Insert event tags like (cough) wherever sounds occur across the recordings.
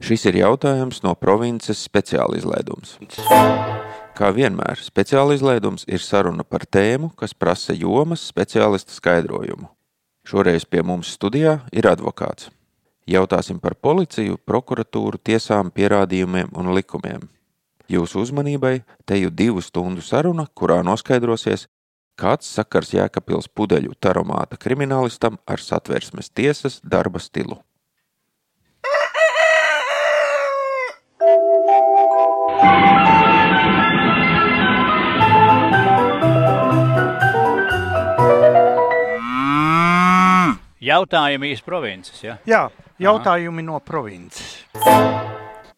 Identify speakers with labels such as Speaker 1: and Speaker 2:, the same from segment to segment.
Speaker 1: Šis ir jautājums no provinces speciāla izlaidums. Kā vienmēr, speciāla izlaidums ir saruna par tēmu, kas prasa jomas speciālista skaidrojumu. Šoreiz pie mums studijā ir advokāts. Jautāsim par policiju, prokuratūru, tiesām, pierādījumiem un likumiem. Jūsu uzmanībai teju divu stundu saruna, kurā noskaidrosies, kāds sakars Jēkabpils pudeļu taromāta kriminālistam ar satversmes tiesas darba stilu.
Speaker 2: Jautājumi iz provinces. Ja?
Speaker 3: Jā, jautājumi Aha. no provinces.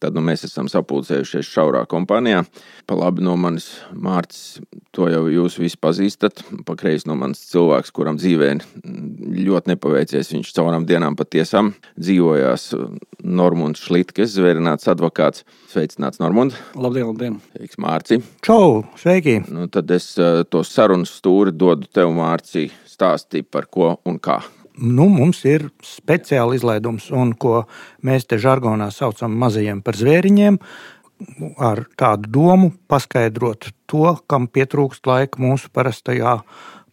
Speaker 1: Tad nu, mēs esam sapulcējušies šaurā kompānijā. Pa labi no manis Mārcis, to jau jūs visi pazīstat. Pa kreisi no manis cilvēks, kuram dzīvē ļoti nepaveicies. Viņš caurām dienām patiesām dzīvojās Normunds Šlitkes, zvērināts advokāts. Sveicināts, Normund.
Speaker 4: Labdien, labdien.
Speaker 1: Sveiks, Mārci.
Speaker 3: Čau, sveiki.
Speaker 1: Nu, tad es eh, to sarunas stūri dodu tev, Mārci, stāstīt par ko un kā
Speaker 3: nu, mums ir speciāli izlaidums, un ko mēs te žargonā saucam mazajiem par zvēriņiem. Ar tādu domu paskaidrot to, kam pietrūkst laika mūsu parastajā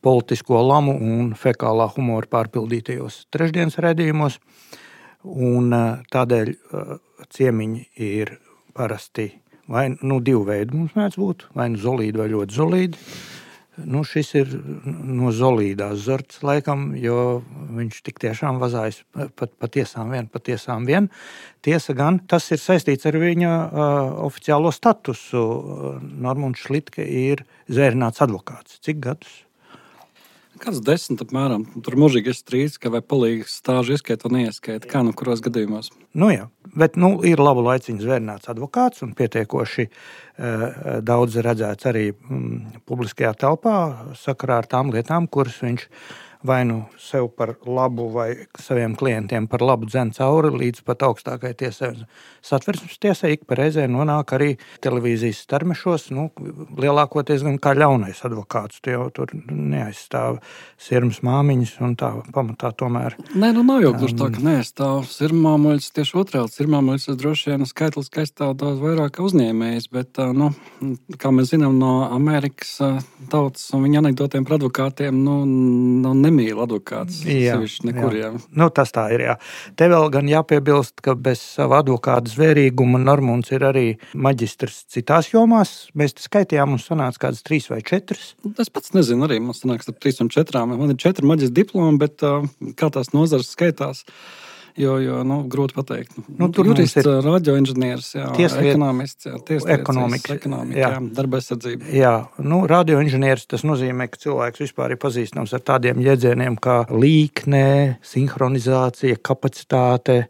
Speaker 3: politisko lamu un fekālā humora pārpildītajos trešdienas redzējumos. Un tādēļ ciemiņi ir parasti vai nu, divi veidi. Mums mēdz būt vai nu zolīdi vai ļoti zolīdi. Nu, šis ir no Zolīdās zorts, laikam, jo viņš tik tiešām vazājas pat patiesām vien, patiesām vien. Tiesa gan, tas ir saistīts ar viņa uh, oficiālo statusu. Normons Šlitke ir zvērināts advokāts. Cik gadus?
Speaker 4: Kāds desmit apmēram. Tur mūžīgi ir strīds, ka vai palīgs stāžu ieskaita vai neieskaita. Kā nu kuros gadījumos?
Speaker 3: Nu jā, bet nu, ir labu laiciņu zvērnāts advokāts un pietiekoši uh, daudz redzēts arī mm, publiskajā telpā sakarā ar tām lietām, kuras viņš ir vai nu sev par labu, vai saviem klientiem par labu dzēn cauri līdz pat augstākajai tiesai. Satversmes tiesai ik pa reizē nonāk arī televīzijas starmešos, nu, lielākoties gan kā ļaunais advokāts. Tu jau tur neaizstāv sirmas māmiņas un tā pamatā tomēr.
Speaker 4: Nē, nu nav jau gluži tā, ka neaizstāv sirmāmoļus. Tieši otrādi sirmāmoļus droši vien skaitliski aizstāv daudz vairāk uzņēmējs, bet, nu, kā mēs zinām no Amerikas tautas un viņa anekdotiem par advokātiem, nu, nu nemīl advokāts. Jā, nekur, jā. Jā.
Speaker 3: Nu, tas tā ir. Jā. Te vēl gan jāpiebilst, ka bez sava advokāta zvērīguma Normons ir arī maģistrs citās jomās. Mēs skaitījām, mums sanāca kādas trīs vai četras.
Speaker 4: Es pats nezinu, arī man sanāks ar trīs un četrām. Man ir četri maģistra diplomi, bet kā tās nozars skaitās. Jo, jo nu, grūti pateikt. Nu, tur jurists, ir radioinženieris, ekonomists,
Speaker 3: ekonomikas,
Speaker 4: ekonomika, jā. Jā, darba aizsardzība.
Speaker 3: Jā, nu, radioinženieris tas nozīmē, ka cilvēks vispār ir pazīstams ar tādiem jēdzieniem kā līkne, sinhronizācija, kapacitāte,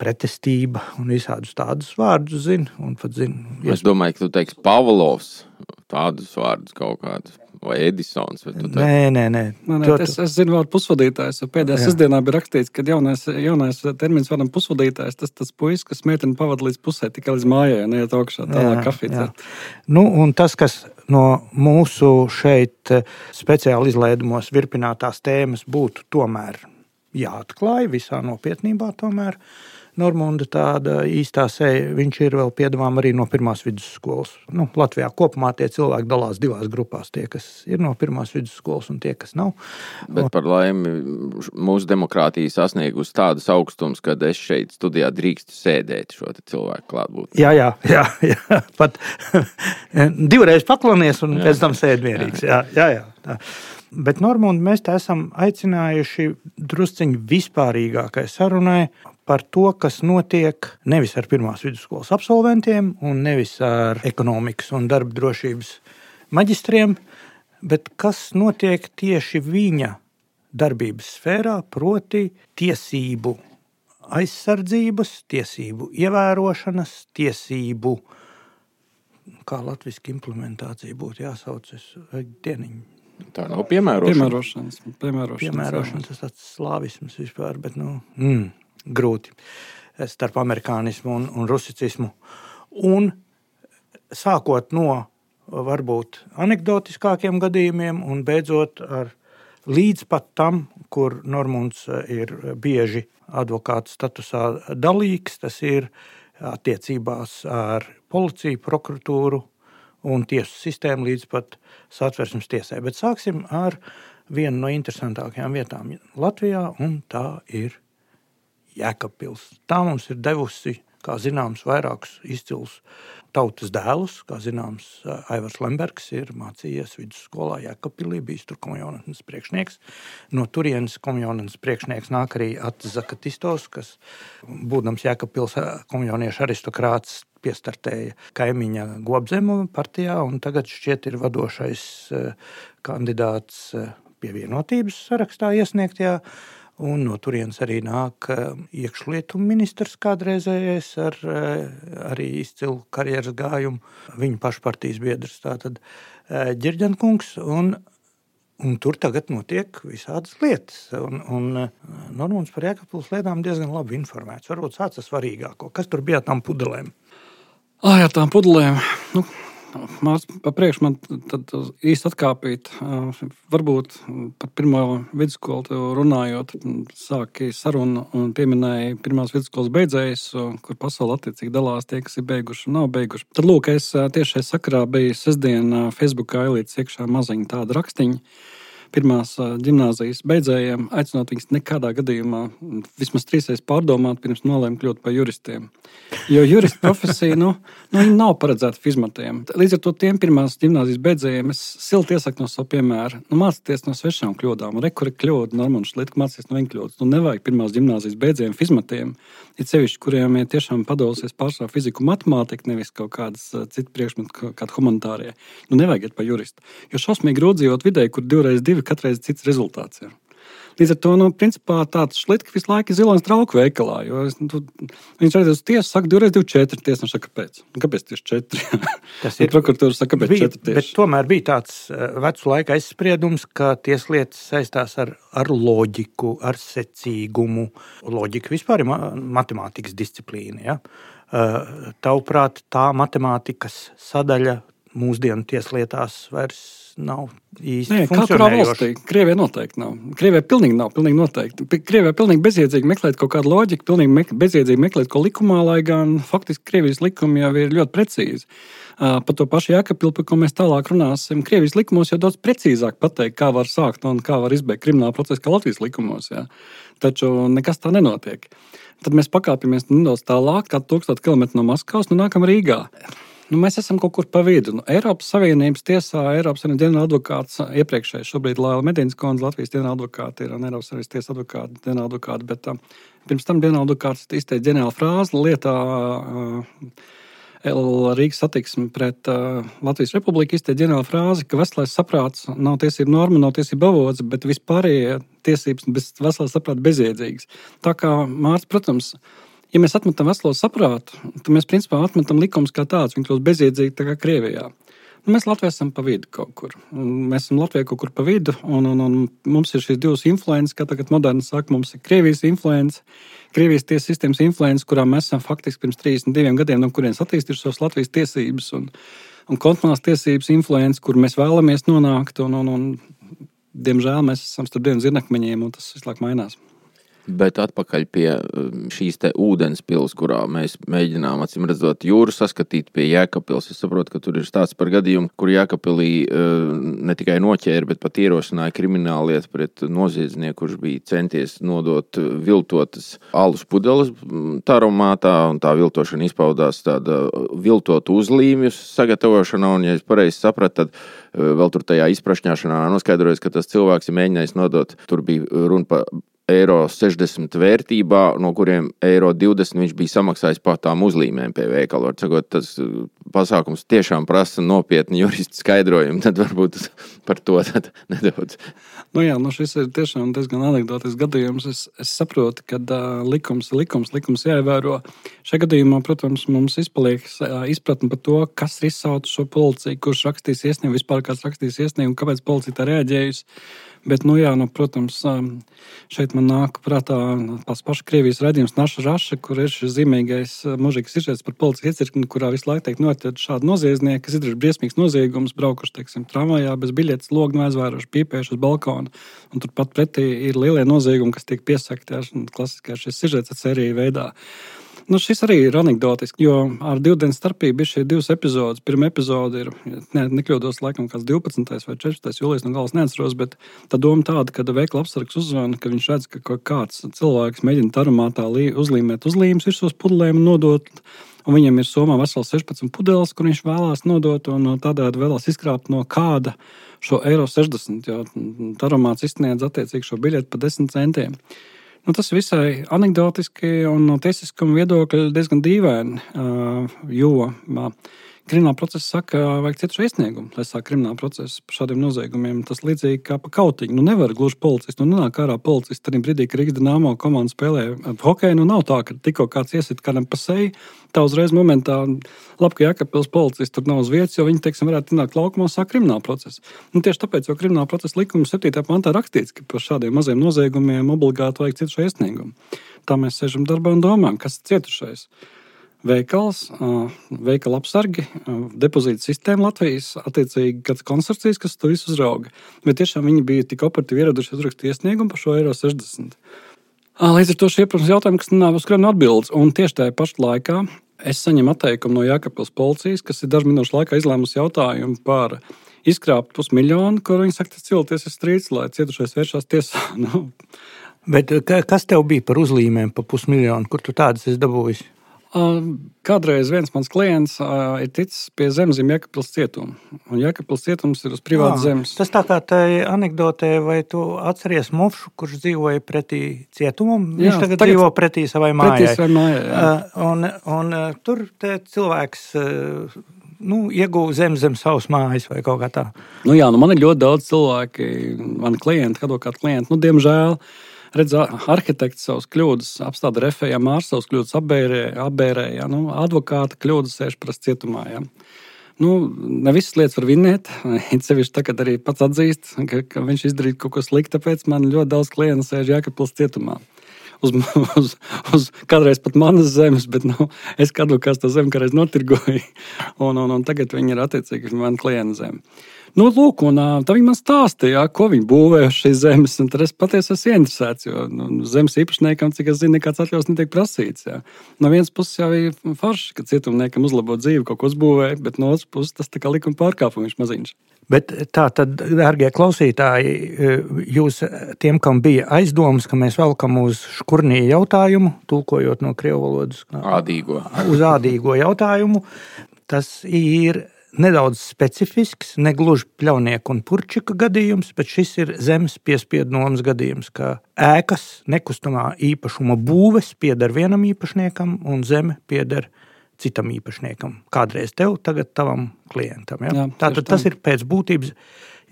Speaker 3: pretestība un visādus tādus vārdus zina.
Speaker 1: Zin, es domāju, ka tu teiksi Pavlovs tādus vārdus kaut kādus vai Edisons. Vai
Speaker 3: nē, nē, nē.
Speaker 4: nē, nē es, es zinu, vārdu pusvadītājs. Pēdējā sestdienā bija rakstīts, ka jaunais, jaunais termins varam pusvadītājs. Tas tas puisis, kas meiteni pavada līdz pusē, tikai līdz mājai, neiet augšā tādā kafijā.
Speaker 3: Nu, un tas, kas no mūsu šeit speciāli izlaidumos virpinātās tēmas būtu tomēr jāatklāj visā nopietnībā tomēr. Uh, Normunda tāda īstā seja. Viņš ir vēl piedāvājums arī no pirmās vidusskolas. Nu, Latvijā kopumā tie cilvēki dalās divās grupās. Tie, kas ir no pirmās vidusskolas, un tie, kas nav.
Speaker 1: Bet par laimi mūsu demokrātija sasniegusi tādas augstumus, ka es šeit studijā drīkstu sēdēt šo cilvēku klātbūtnē.
Speaker 3: Jā, jā, jā, jā. (laughs) pat (laughs) divreiz paklonies un jā. pēc tam sēd mierīgs. Jā, jā, jā. Tā. Bet, Normund, mēs te esam aicinājuši drusciņi vispārīgākai sarunai par to, kas notiek nevis ar pirmās vidusskolas absolventiem, un nevis ar ekonomikas un darba drošības maģistriem, bet kas notiek tieši viņa darbības sfērā, proti, tiesību aizsardzības, tiesību ievērošanas, tiesību, kā latviešu implementācija būtu jāsauc, dieniņu.
Speaker 1: Tā nav piemērošana.
Speaker 4: Piemērošanas,
Speaker 3: piemērošanas, piemērošanas tas tāds slāvisms vispār, bet nu, mm, grūti starp amerikānismu un, un rusicismu. Un sākot no varbūt anekdotiskākiem gadījumiem un beidzot ar līdz pat tam, kur Normons ir bieži advokāta statusā dalīgs, tas ir attiecībās ar policiju, prokuratūru un tiesu sistēmu līdz pat satversmes tiesai. Bet sāksim ar vienu no interesantākajām vietām Latvijā, un tā ir Jēkabpils. Tā mums ir devusi, kā zināms, vairākus izcilus tautas dēlus. Kā zināms, Aivars Lembergs ir mācījies vidusskolā Jēkabpilī, bijis tur komjonatnes priekšnieks. No turienes komjonatnes priekšnieks nāk arī Atis Zakatistos, kas, būdams Jēkabpils komjoniešu aristokrāts, piestartēja kaimiņa Gobzemu partijā, un tagad šķiet ir vadošais kandidāts pievienotības sarakstā iesniegtajā Un no turienes arī nāk eh, iekšlietu ministrs kādreizējais ar eh, arī izcilu karjeras gājumu. Viņa pašpartijas biedrs tātad eh, Ģirģenkungs. Un, un tur tagad notiek visādas lietas. Un, un Normons par Jēkabpils lietām diezgan labi informēts. Varbūt sāc ar svarīgāko. Kas tur bija tām pudelēm?
Speaker 4: Jā, tām pudelēm. Nu, Priekšu man īsti atkāpīt. Varbūt par pirmo vidusskolu runājot, sāki sarunu un pieminēja pirmās vidusskolas beidzējus, kur pasaule attiecīgi dalās tie, kas ir beiguši un nav beiguši. Tad, lūk, es tieši šajā sakarā biju sestdien Facebookā ielīdz iekšā maziņu tādu rakstiņu pirmās gimnāzijas beidzējiem, aicinot viņus nekādā gadījumā vismaz trīsreiz pārdomāt, pirms nolēma kļūt par juristiem. Jo jurista profesija nu, nu, nav paredzēta fizmatiem. Līdz ar to tiem pirmās gimnāzijas beidzējiem es silti iesaku no savu piemēru. Nu, mācieties no svešām kļūdām, rekuri kļūda, normāli šeit mācīties no viņa kļūdas. Nu, nevajag pirmās gimnāzijas beidzējiem fizmatiem. Ir sevišķi, kuriem ir tiešām padalīsies pārsvarā fiziku, matemātika, nevis kaut kādas citas priekšmetu, kāda humanitārie. Nu, nevajag iet pa juristu. Jo šausmīgi grūdzījot vidē, kur divreiz divi katreiz cits rezultāts. Ir. Līdz ar to, nu, principā, tāds šlits visu laiku ir zilonis trauku veikalā. Jo, nu, viņš aizies uz tiesu, saka, 2, 2, 4. Tiesa saka, kāpēc? Nu, kāpēc tieši 4? Tas (laughs) ir prokuratūra, saka, kāpēc
Speaker 3: bija,
Speaker 4: 4 tieši?
Speaker 3: Bet tomēr bija tāds eh, vecu laika aizspriedums, ka tieslietas saistās ar, ar loģiku, ar secīgumu. Loģika vispār ir matemātikas disciplīna. Ja? Eh, tavuprāt, tā matemātikas sadaļa mūsdienu tieslietās vairs nav īsti Nē, kā kurā valstī.
Speaker 4: Krievijā noteikti nav. Krievijā pilnīgi nav. Pilnīgi noteikti. Krievijā pilnīgi bezjēdzīgi meklēt kaut kādu loģiku, pilnīgi me bezjēdzīgi meklēt ko likumā, lai gan faktiski Krievijas likumi jau ir ļoti precīzi. Uh, par to pašu Jēkabpili, par ko mēs tālāk runāsim. Krievijas likumos jau daudz precīzāk pateikt, kā var sākt un kā var izbeigt kriminālu procesu, kā Latvijas likumos. Jā. Taču nekas tā nenotiek. Tad mēs pakāpjamies nedaudz tālāk, kā 1000 km no Maskavas, un nākam Rīgā. Nu, mēs esam kaut kur pa vidu. Nu, Eiropas Savienības tiesā Eiropas Savienības ģenerāladvokāts iepriekšējais, šobrīd Laila Medīnas kundze, Latvijas ģenerāladvokāta ir un Eiropas Savienības tiesas advokāta, ģenerāladvokāta, bet um, pirms tam ģenerāladvokāts izteica ģenerālu frāzi lietā. Uh, Rīgas satiksme pret uh, Latvijas Republiku izteica ģenerāla frāzi, ka veselais saprāts nav tiesība norma, nav tiesība avots, bet vispārējie tiesības bez veselā saprāta bezjēdzīgas. Tā kā Mārcis, protams, ja mēs atmetam veselo saprātu, tad mēs principā atmetam likumus kā tādus. Viņi kļūst bezjēdzīgi tā kā Krievijā. Nu, mēs Latvijā esam pa vidu kaut kur. Mēs esam Latvijā kaut kur pa vidu, un, un, un mums ir šīs divas influences, kā tagad moderni saka, mums ir Krievijas influence, Krievijas tiesas sistēmas influence, kurā mēs esam faktiski pirms 32 gadiem, no kurienes attīstījušās Latvijas tiesības un, un kontinentālās tiesības influence, kur mēs vēlamies nonākt. Un, un, un, diemžēl mēs esam starp diviem zirnakmeņiem, un tas visu laiku mainās.
Speaker 1: Bet atpakaļ pie um, šīs ūdens pilsētas, kurā mēs mēģinām, acīm redzot, jūru saskatīt pie Jēkabpils. Es saprotu, ka tur ir stāsts par gadījumu, kur Jēkabpilī uh, ne tikai noķēra, bet pat ierosināja kriminālu lietu pret noziedznieku, kurš bija centies nodot viltotas alus pudeles mm, taromātā, un tā viltošana izpaudās tāda viltotu uzlīmju sagatavošanā. Un, ja es pareizi sapratu, tad uh, vēl tur tajā izprašņāšanā noskaidrojas, ka tas cilvēks ir mēģinājis nodot, tur bija runa par eiro 60 vērtībā, no kuriem eiro 20 viņš bija samaksājis par tām uzlīmēm pie veikala. Sakot, tas uh, pasākums tiešām prasa nopietnu juristu skaidrojumu. Tad varbūt (laughs) par to nedaudz.
Speaker 4: Nu jā, nu šis ir tiešām diezgan anekdotisks gadījums. Es, es saprotu, ka uh, likums ir likums, likums jāievēro. Šajā gadījumā, protams, mums izpaliek uh, izpratne par to, kas ir izsaucis šo policiju, kurš rakstīs iesniegumu, vispār kāds rakstīs iesniegumu, kāpēc policija tā reaģējusi. Bet, nu, jā, nu, protams, šeit man nāk prātā tās pašas Krievijas redzējums, Naša Raša, kur ir šis zīmīgais mūžīgs izšķirts par policijas iecirkni, kurā visu laiku tiek notiek šādi noziedznieki, kas izdarījuši briesmīgs noziegums, braukuši, teiksim, tramvajā bez biļetes, logu aizvēruši, pīpējuši uz balkonu. Un turpat pretī ir lielie noziegumi, kas tiek piesakti ar klasiskā šis sižets sēriju veidā. Nu, šis arī ir anekdotisks, jo ar divu dienu starpību ir šie divas epizodes. Pirmā epizode ir, ne, nekļūdos, laikam, kāds 12. vai 14. jūlijas, no galas neatceros, bet tā doma tāda, ka veikla apsargs uzzvana, ka viņš redz, ka kāds cilvēks mēģina tarumātā uzlīmēt uzlīmes visos pudelēm un nodot. Un viņam ir somā vesels 16 pudeles, kur viņš vēlās nodot, un tādējādi vēlās izkrāpt no kāda šo eiro 60. Jo tarumāts izsniedz attiecīgi šo biļeti par 10 centiem. Nu, tas visai anekdotiski un no tiesiskuma viedokļa diezgan dīvaini, jo krimināla procesa saka, vajag cietušo iesniegumu, lai sāk krimināla procesu par šādiem noziegumiem. Tas līdzīgi kā pa kautiņu. Nu, nevar gluži policists, nu, nenāk ārā policists. Tad brīdī, kad Rīgas dīnāmo komanda spēlē hokeju, nu, nav tā, ka tikko kāds iesit kādam pa seju, tā uzreiz momentā labi, ka Jākapils policists tur nav uz vietas, jo viņi, teiksim, varētu ienākt laukumā sākt kriminālu procesu. Nu, tieši tāpēc, jo krimināla procesa likuma 7. pantā rakstīts, ka par šādiem maziem noziegumiem obligāti vajag cietušo iesniegumu. Tā mēs sēžam darbā un domājam, kas ir cietušais veikals, veikala apsargi, depozīta sistēma Latvijas, attiecīgi kāds konsorcijas, kas to visu uzrauga. Bet tiešām viņi bija tik operatīvi ieradušies uzrakstīt iesniegumu par šo eiro 60. Līdz ar to šie, protams, jautājumi, kas nav uz kuriem atbildes. Un tieši tajā pašā laikā es saņemu atteikumu no Jākapils policijas, kas ir dažu minūšu laikā izlēmusi jautājumu par izkrāpt pusmiljonu, kur viņi saka, tas cilvēks ir strīds, lai cietušais vēršās tiesā. (laughs) nu.
Speaker 3: Bet kas tev bija par uzlīmēm pa pusmiljonu, kur tu tādas esi dabūjis?
Speaker 4: Kādreiz viens mans klients uh, ir ticis pie Zemzīmes Jēkabpils cietuma. Un Jēkabpils cietums ir uz privātas zemes.
Speaker 3: Tas tā kā tajā anekdotē, vai tu atceries Mufšu, kurš dzīvoja pretī cietumam? Jā, Viņš tagad, tagad dzīvo pretī savai mājai.
Speaker 4: Pretī savai mājai jā.
Speaker 3: uh, un, un uh, tur cilvēks. Uh, nu, iegūta zem, zem savas mājas vai kaut kā tā.
Speaker 4: Nu, jā, nu man ir ļoti daudz cilvēku, mani klienti, advokāti klienti. Nu, diemžēl uh, redz, arhitekts savus kļūdas apstāda refējā, mārs savus kļūdas apbērēja, apbērēja nu, advokāta kļūdas sēž prasa cietumā. Ja. Nu, ne visas lietas var vinēt. (laughs) It sevišķi tagad arī pats atzīst, ka, ka viņš izdarīja kaut ko sliktu, tāpēc man ļoti daudz klientu sēž Jākapils cietumā. Uz, (laughs) uz, uz kādreiz pat manas zemes, bet nu, es kādu kā to zemi kādreiz notirgoju. (laughs) Un, un, un tagad viņi ir attiecīgi man klienta zeme. Nu, lūk, un tā viņi man stāstīja, ko viņi būvēja uz šīs zemes. Tad es patiesi esmu interesēts, jo nu, zemes īpašniekam, cik es zinu, nekāds atļaus netiek prasīts. Jā. No vienas puses jau ir forši, ka cietumniekam uzlabot dzīvi, kaut ko uzbūvēja, bet no otras puses tas ir likuma pārkāpums maziņš.
Speaker 3: Bet tā tad, darbie klausītāji, jūs tiem, kam bija aizdomas, ka mēs velkam uz škurnī jautājumu, tulkojot no krievu valodas,
Speaker 1: ādīgo.
Speaker 3: uz ādīgo jautājumu, tas ir nedaudz specifisks, ne gluži pļaunieku un purčika gadījums, bet šis ir zemes piespiedu nomas gadījums, ka ēkas nekustamā īpašuma būves pieder vienam īpašniekam un zeme pieder citam īpašniekam. Kādreiz tev, tagad tavam klientam. Ja? Jā, Tātad tas ir pēc būtības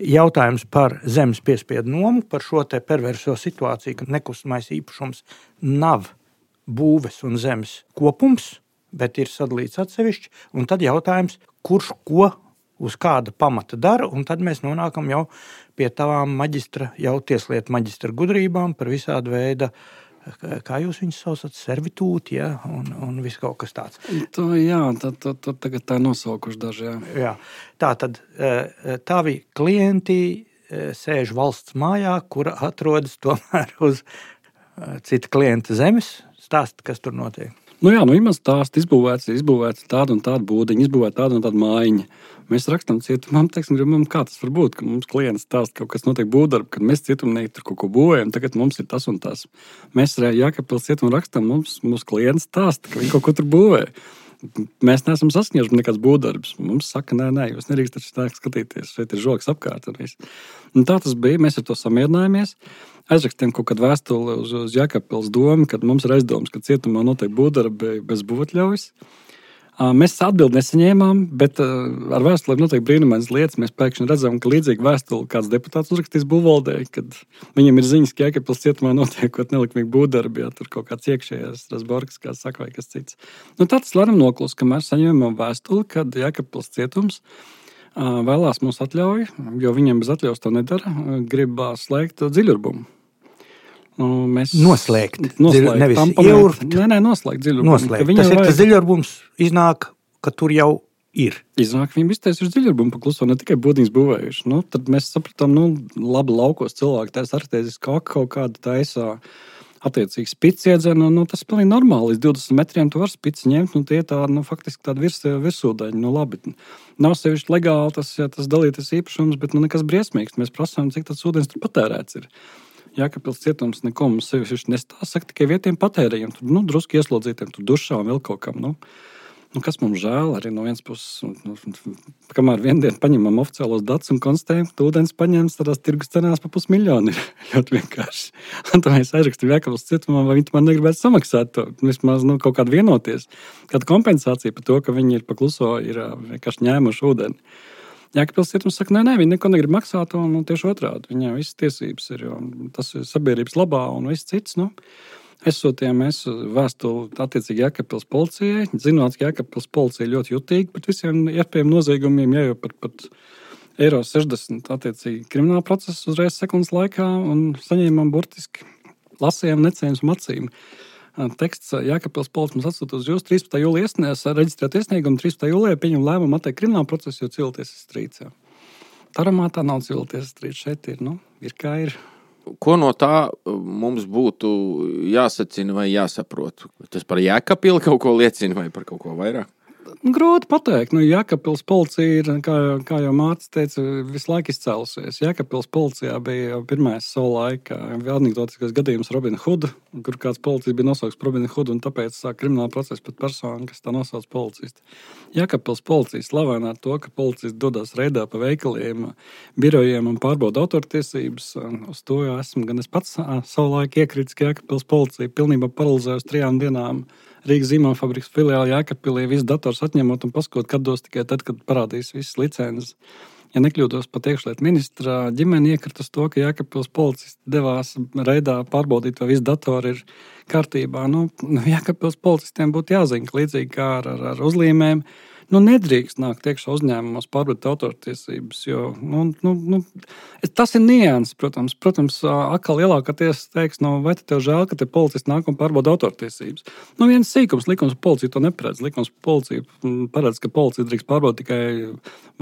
Speaker 3: jautājums par zemes piespiedu nomu, par šo perverso situāciju, ka nekustamais īpašums nav būves un zemes kopums, bet ir sadalīts atsevišķi. Un tad jautājums, kurš ko uz kāda pamata dara, un tad mēs nonākam jau pie tavām maģistra, jau tieslietu maģistra gudrībām par visādu veidu. Kā jūs viņus saucat, servitūti, ja, un, un viss kaut kas tāds.
Speaker 4: To, jā, tad, tad, tad tagad tā nosaukuši daži. Jā.
Speaker 3: Jā. Tā tad tavi klienti sēž valsts mājā, kura atrodas tomēr uz cita klienta zemes. Stāst, kas tur notiek.
Speaker 4: Nu jā, nu, imants stāsts izbūvēts, izbūvēts tāda un tāda būdiņa, izbūvēta tāda un tāda mājiņa. Mēs rakstām cietumam, teiksim, gribam, kā tas var būt, ka mums klients stāsta kaut kas notiek būvdarbu, kad mēs cietumnieki tur kaut ko būvējam, tagad mums ir tas un tas. Mēs Jākapils cietumā rakstām, mums, mums klients stāsta, ka viņi kaut ko tur būvē. Mēs neesam sasnieguši nekādas būvdarbus. Mums saka, nē, nē, jūs nedrīkstat tā skatīties. Šeit ir žoks apkārt. Un tā tas bija. Mēs ar to samierinājāmies. Aizrakstījām kaut kādu vēstuli uz, uz Jākapils domu, kad mums ir aizdoms, ka cietumā notiek būvdarbi bez būvotļaujas. Mēs atbildi nesaņēmām, bet ar vēstulēm notiek brīnumainas lietas. Mēs pēkšņi redzam, ka līdzīga vēstule kāds deputāts uzrakstīs būvvaldē, kad viņam ir ziņas, ka Jēkabils cietumā notiek kaut nelikumīgi būvdarbi, ja tur kaut kāds iekšējais Strasburgas, kā saka, vai kas cits. Nu, tāds lēnām noklus, kamēr saņēmām vēstuli, kad Jēkabils cietums vēlās mūs atļauj, jo viņiem bez atļaus to nedara, gribās slēgt dziļurbumu.
Speaker 3: Nu, mēs noslēgt,
Speaker 4: noslēgt
Speaker 3: nevis ieurbt.
Speaker 4: Nē, nē, noslēgt dziļumu.
Speaker 3: Noslēgt. Tas ir vajag... tas dziļurbums iznāk, ka tur jau ir.
Speaker 4: Iznāk, viņi iztaisījuši dziļumu, pakluso ne tikai būdīņas būvējuši. Nu, tad mēs sapratām, nu, labi, laukos cilvēki taisa artēziski kaut kādu taisā attiecīgi spits iedzen. Nu, tas ir pilnīgi normāli. Līdz 20 metriem tu vari spits ņemt. Nu, tie ir tādi nu, faktiski tādi virs, virsūdeņi. Nu, labi. Nav sevišķi legāli tas, ja, tas dalīties īpašums, bet nu, nekas briesmīgs. Mēs prasām, cik tas ūdens tur patērēts. Ir. Jēkabils cietums neko mums sevišķi nestāsta. Saka tikai vietiem patērējiem, tur nu, drusku ieslodzītiem, tur dušā un vēl kaut kam. Nu. Nu, kas mums žēl arī no vienas puses, nu, (laughs) kamēr vienā dienā paņemam oficiālos datus un konstatējam, ka ūdens paņemts tādās tirgus cenās pa pusmiljonu. (laughs) Ļoti vienkārši. Un tad mēs aizrakstam Jēkabas cietumā, vai viņi man negribētu samaksāt to. Vismaz nu, kaut kādu vienoties, kāda kompensācija par to, ka viņi ir pakluso, ir vienkārši ņēmuši ūdeni. Jēkabils cietums saka, nē, nē, viņi neko negrib maksāt, un nu, tieši otrādi. Viņiem visas tiesības ir, tas ir sabiedrības labā un viss cits. Nu. Aizsūtījām mēs vēstuli attiecīgi Jēkabpils policijai. Zinot, ka Jēkabpils policija ļoti jutīga pret visiem iespējamiem noziegumiem, ja jau pat, pat eiro 60 attiecīgi krimināla procesa uzreiz sekundes laikā un saņēmām burtiski lasījām necējums acīm. Teksts Jēkabpils policija mums atsūta uz jūsu 13. jūlijā reģistrēt iesniegumu, 13. jūlijā pieņem lēmumu atteikt kriminālu procesu, jo cilvēks ir strīds. Taramā tā nav cilvēks strīds. Šeit ir, nu, ir kā ir.
Speaker 1: Ko no tā mums būtu jāsacina vai jāsaprot? Tas par jēkapilu kaut ko liecina vai par kaut ko vairāk?
Speaker 4: Grūti pateikt. Nu, Jēkabpils policija ir, kā, kā jau Mārcis teica, visu laiku izcēlusies. Jēkabpils policijā bija pirmais savu laiku anekdotiskais gadījums Robina Huda, kur kāds policists bija nosaukts par Robina Hudu, un tāpēc sāk krimināla procesa pret personu, kas tā nosauc policistu. Jēkabpils policija slavena ar to, ka policists dodas reidā pa veikaliem, birojiem un pārbauda autortiesības. Uz to esmu gan es pats savu laiku iekritis, ka Jēkabpils policija pilnībā paralizējusi trijām dienām Rīgas zīmola fabrikas filiāli Jēkabpilī visu dators atņemot un paskot, kad dos tikai tad, kad parādīs visas licences. Ja nekļūdos, pat iekšlietu ministra ģimene iekrita to, ka Jēkabpils policisti devās reidā pārbaudīt, vai viss datori ir kārtībā. Nu, Jēkabpils policistiem būtu jāzina, līdzīgi kā ar, ar, ar uzlīmēm, nu, nedrīkst nākt iekšā uzņēmumos pārbaudīt autortiesības. Jo, nu, nu, nu, tas ir nianses, protams. Protams, atkal lielākā tiesa teiks, nu, vai tev žēl, ka te policists nāk un pārbauda autortiesības. Nu, viens sīkums likums policija to neparedz. Likums policija paredz, ka policija drīkst pārbaudīt tikai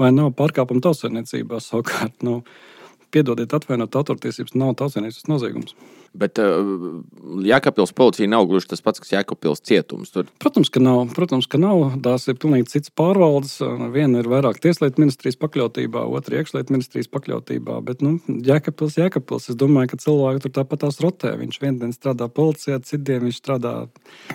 Speaker 4: vai nav pārkāpuma tautsēmniecībā savukārt. Nu, piedodiet, atvainot autortiesības, nav tautsēmniecības noziegums.
Speaker 1: Bet uh, Jēkabpils policija nav gluži tas pats, kas Jēkabpils cietums. Tur.
Speaker 4: Protams, ka nav. Protams, ka nav. Tās ir pilnīgi citas pārvaldes. Viena ir vairāk tieslietu ministrijas pakļautībā, otra iekšlietu ministrijas pakļautībā. Bet nu, Jēkabpils, Jēkabpils. Es domāju, ka cilvēki tur tāpat tās rotē. Viņš vienu dienu strādā policijā, citu dienu viņš strādā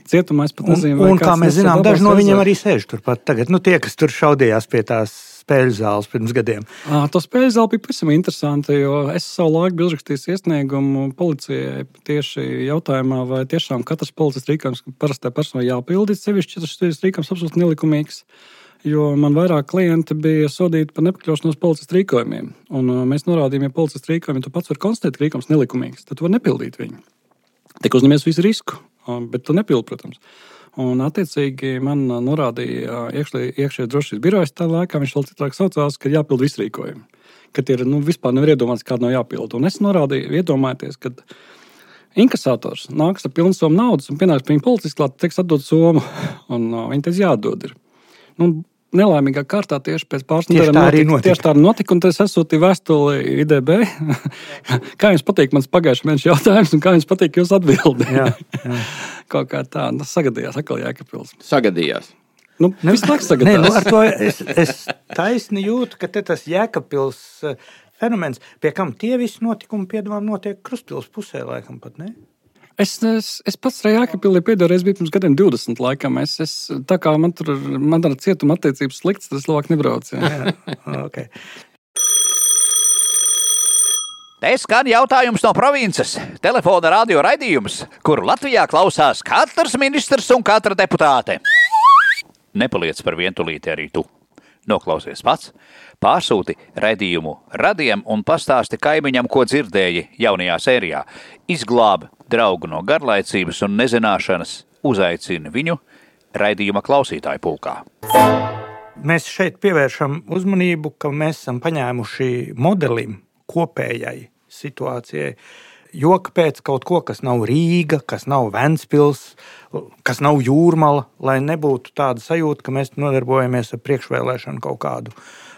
Speaker 4: cietumā. Es pat nezinu,
Speaker 3: un, un kā mēs zinām, daži no viņiem arī sēž turpat tagad. Nu, tie, kas tur šaudījās pie tās spēļu zāles pirms gadiem.
Speaker 4: À, to spēļu zāle bija pavisam interesanti, jo es savu laiku biju uzrakstījis iesniegumu policijai tieši jautājumā, vai tiešām katrs policists rīkojums parastai personai jāpildīt, sevišķi, tas rīkojums absolūti nelikumīgs. Jo man vairāk klienti bija sodīti par nepakļaušanos policijas rīkojumiem. Un mēs norādījām, ja policijas rīkojumi tu pats vari konstatēt, ka rīkojums nelikumīgs, tad tu vari nepildīt viņu. Tik uzņemies visu risku, bet tu nepildi, protams. Un, attiecīgi, man norādīja iekšējā drošības birojas tajā laikā, viņš vēl citādi saucās, ka jāpild visi rīkojumi. Ka ir nu, vispār nevar iedomāties, kāda nav jāpild. Un es norādīju, iedomājieties, ka inkasators nāks ar pilnu summu naudas un pienāks pie viņa policists, klāt, teiks, atdod summu. (laughs) Un uh, viņi teiks, jādod. Ir. Nu, Nelaimīgā kārtā tieši pēc pāris
Speaker 3: nedēļām tā arī notika.
Speaker 4: Tieši tā arī notika, un es sūtīju vēstuli IDB. (laughs) kā jums patīk mans pagājušā mēneša jautājums, un kā jums patīk jūsu atbildē? (laughs) Kaut kā tā, nu, sagadījās atkal Jēkabpils.
Speaker 1: Sagadījās.
Speaker 4: Nu, ne, visu laiku sagadījās.
Speaker 3: Nē, nu, ar to es, es taisni jūtu, ka tas Jēkabpils uh, fenomens, pie kam tie visi notikumi piedāvājumi notiek Krustpils pusē, laikam pat ne.
Speaker 4: Es, es, es pats Rēkapilī pēdējo reizi biju pirms gadiem 20. Laikam. Es, es, tā kā man tur man ar cietuma attiecības slikts, tas labāk nebrauc. Jā.
Speaker 3: jā, okay.
Speaker 2: Te skan jautājums no provinces. Telefona radio raidījums, kuru Latvijā klausās katrs ministrs un katra deputāte. Nepaliec par vientulīti arī tu. Noklausies pats, pārsūti raidījumu radiem un pastāsti kaimiņam, ko dzirdēji jaunajā sērijā. Izglāb draugu no garlaicības un nezināšanas, uzaicina viņu raidījuma klausītāju pulkā.
Speaker 3: Mēs šeit pievēršam uzmanību, ka mēs esam paņēmuši modelim kopējai situācijai. Joka pēc kaut ko, kas nav Rīga, kas nav Ventspils, kas nav jūrmala, lai nebūtu tāda sajūta, ka mēs nodarbojamies ar priekšvēlēšanu kaut kādu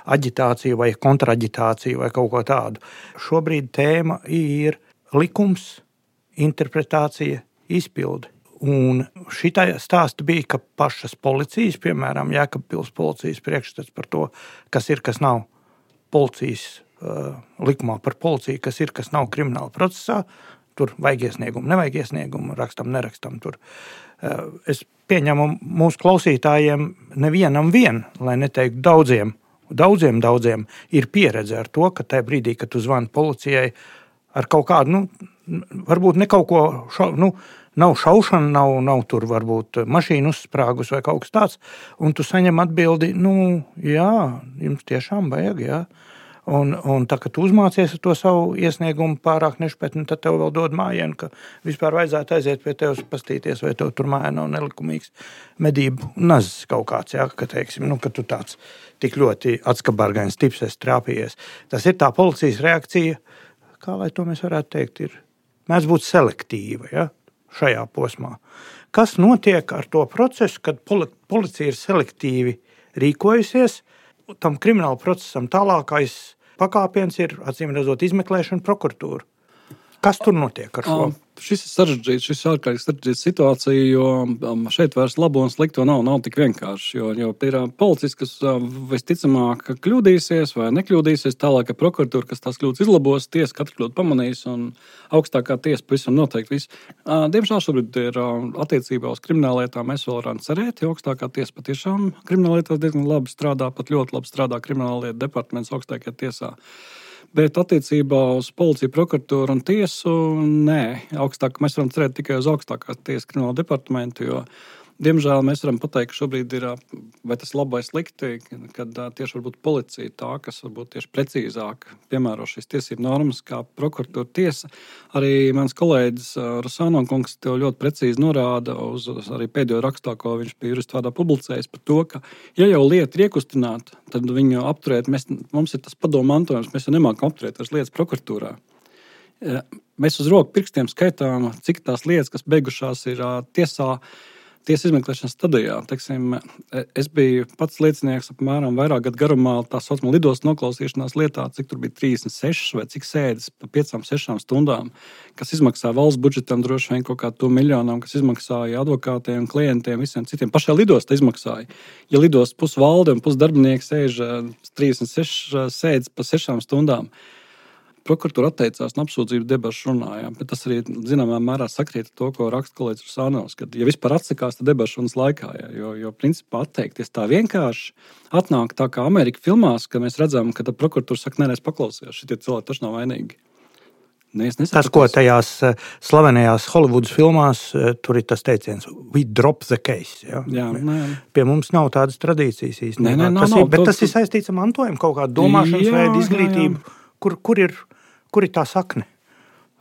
Speaker 3: aģitāciju vai kontraģitāciju vai kaut ko tādu. Šobrīd tēma ir likums, interpretācija, izpildi. Un šī stāsta bija, ka pašas policijas, piemēram, Jēkabpils policijas priekšstats par to, kas ir, kas nav policijas likumā par policiju, kas ir, kas nav krimināla procesā. Tur vajag iesniegumu, nevajag iesniegumu, rakstam, nerakstam. Tur. Uh, es pieņemu mūsu klausītājiem, nevienam vien, lai neteiktu daudziem, daudziem, daudziem, ir pieredze ar to, ka tajā brīdī, kad tu zvani policijai ar kaut kādu, nu, varbūt ne kaut ko, šo, nu, nav šaušana, nav, nav tur varbūt mašīna uzsprāgus vai kaut kas tāds, un tu saņem atbildi, nu, jā, jums tiešām vajag, jā. Un, un tā kā tu uzmācies to savu iesniegumu pārāk nešpētni, tad tev vēl dod mājienu, ka vispār vajadzētu aiziet pie tevis, pastīties, vai tev tur mājā nav nelikumīgs medību nazis kaut kāds, jā, ka, teiksim, nu, ka tu tāds tik ļoti atskabargains tips esi trāpījies. Tas ir tā policijas reakcija, kā lai to mēs varētu teikt, ir mēdz būt selektīva, ja, šajā posmā. Kas notiek ar to procesu, kad policija ir selektīvi rīkojusies, tam krimināla procesam tālākais pakāpiens ir acīm redzot izmeklēšana prokuratūra. Kas tur notiek ar šo?
Speaker 4: Šis ir sarežģīts, šis ir ārkārtīgi sarežģīts situācija, jo um, šeit vairs labo un slikto nav, nav tik vienkārši. Jo, jo ir uh, policists, kas uh, visticamāk kļūdīsies vai nekļūdīsies, tālāk, ka prokuratūra, kas tās kļūdas izlabos, tiesa katru kļūdu pamanīs un augstākā tiesa pavisam noteikti viss. Uh, diemžēl šobrīd ir attiecībā uz krimināllietām mēs vēl varam cerēt, jo augstākā tiesa patiešām krimināllietās diezgan labi strādā, pat ļoti labi strādā krimināllietu departaments augstākajā tiesā. Bet attiecībā uz policiju, prokuratūru un tiesu, nē, augstāk mēs varam cerēt tikai uz augstākās tiesas krimināla departamentu. Jo Diemžēl mēs varam pateikt, ka šobrīd ir tas labi vai slikti, kad tieši policija tā, kas varbūt tieši precīzāk piemēro šīs tiesību normas, kā prokuratūra tiesa. Arī mans kolēģis Rosāno kungs tev ļoti precīzi norāda uz pēdējo rakstā, ko viņš bija juristu vārdā publicējis par to, ka, ja jau lieta ir iekustināta, tad viņu apturēt, mēs, mums ir tas padomu mantojums, mēs jau nemākam apturēt tās lietas prokuratūrā. Mēs uz roku pirkstiem skaitām, cik tās lietas, kas beigušās ir tiesā, tiesas izmeklēšanas stadijā. Teiksim, es biju pats liecinieks apmēram vairāk gadu garumā tā saucamā lidostas noklausīšanās lietā, cik tur bija 36 vai cik sēdes pa 5-6 stundām, kas izmaksā valsts budžetam droši vien kaut kādu miljonu, kas izmaksāja advokātiem, klientiem, visiem citiem. Pašai lidostā izmaksāja. Ja lidostas pusvalde un pusdarbinieki sēž 36 sēdes pa 6 stundām, prokuratūra atteicās no apsūdzību debašu runājām. Bet tas arī zināmā mērā sakrīt ar to, ko raksta kolēģis Sānovs. Kad ja vispār atsakās, tad debašu runas laikā. Jā, jo, jo principā atteikties tā vienkārši atnāk tā kā Amerikas filmās, ka mēs redzam, ka prokuratūra saka, nē, es paklausījos, šie cilvēki taču nav vainīgi.
Speaker 3: Ne, tas, ko tajās eh, slavenajās Holivudas filmās, eh, tur ir tas teiciens, we drop the case. Ja? Jā, nē. Pie mums nav tādas tradīcijas īstenībā. Nē, nē, nav, tas, nav, ir, bet to, tas ir saistīts ar mantojumu, kaut kādu domāšanas veidu, izglītību. Jā, jā. Kur, kur ir Kur ir tā sakne?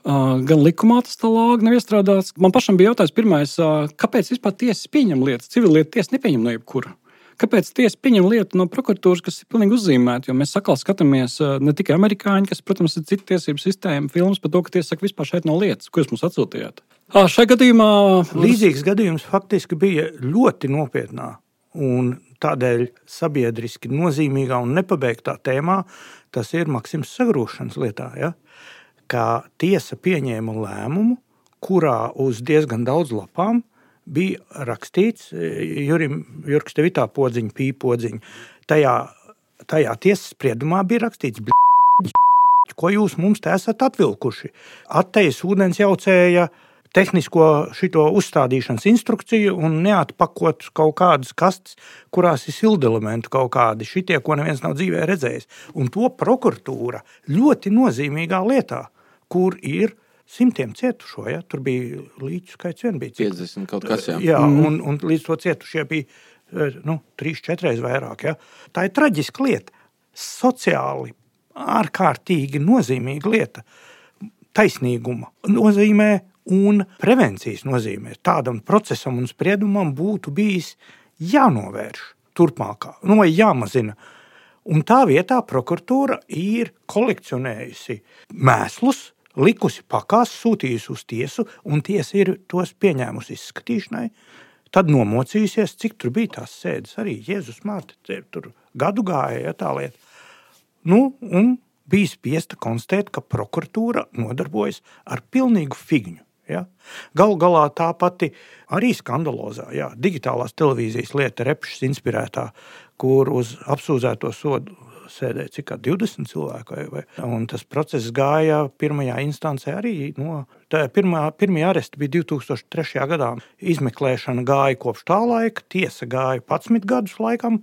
Speaker 4: Gan likumā tas tā lāga nav iestrādāts. Man pašam bija jautājums, pirmais, kāpēc vispār tiesas pieņem lietas? Civilieta tiesa nepieņem no jebkura. Kāpēc tiesa pieņem lietu no prokuratūras, kas ir pilnīgi uzzīmēta? Jo mēs atkal skatāmies ne tikai amerikāņi, kas, protams, ir citu tiesību sistēma, filmas par to, ka tiesa saka, vispār šeit nav lietas, ko jūs mums atsūtījāt. Šai gadījumā
Speaker 3: līdzīgs gadījums faktiski bija ļoti nopietnā un tādēļ sabiedriski nozīmīgā un nepabeigtā tēmā tas ir Maksims sagrūšanas lietā. Ja? Kā tiesa pieņēma lēmumu, kurā uz diezgan daudz lapām bija rakstīts, Jurim, Jurks, tev ir tā podziņa, pīpodziņa. Tajā, tajā tiesas spriedumā bija rakstīts, ko jūs mums te esat atvilkuši. Attejas ūdens jaucēja uh, tehnisko šito uzstādīšanas instrukciju un neatpakot kaut kādas kastes, kurās ir sildelementi kaut kādi šitie, ko neviens nav dzīvē redzējis. Un to prokuratūra ļoti nozīmīgā lietā, kur ir simtiem cietušo. Ja? Tur bija līdz skaits vien bija.
Speaker 1: Cik? 50 kaut kas, jā.
Speaker 3: jā mm. un, un līdz to cietušie bija eh, nu, 3-4 reizes vairāk. Ja? Tā ir traģiska lieta. Sociāli ārkārtīgi nozīmīga lieta. Taisnīguma nozīmē un prevencijas nozīmē tādam procesam un spriedumam būtu bijis jānovērš turpmākā, nu, vai jāmazina. Un tā vietā prokuratūra ir kolekcionējusi mēslus, likusi pakās, sūtījusi uz tiesu, un tiesa ir tos pieņēmusi izskatīšanai. Tad nomocījusies, cik tur bija tās sēdes. Arī Jēzus Mārtiņš tur gadu gāja ja, tā lieta. Nu, un bija spiesta konstatēt, ka prokuratūra nodarbojas ar pilnīgu figņu. Ja? Galu galā tā pati arī skandalozā, jā, digitālās televīzijas lieta, repšas inspirētā, kur uz apsūdzēto sodu sēdēja cik 20 cilvēku. Vai, un tas process gāja pirmajā instancē arī. No, pirmā, pirmie aresti bija 2003. gadā. Izmeklēšana gāja kopš tā laika, tiesa gāja 11 gadus laikam.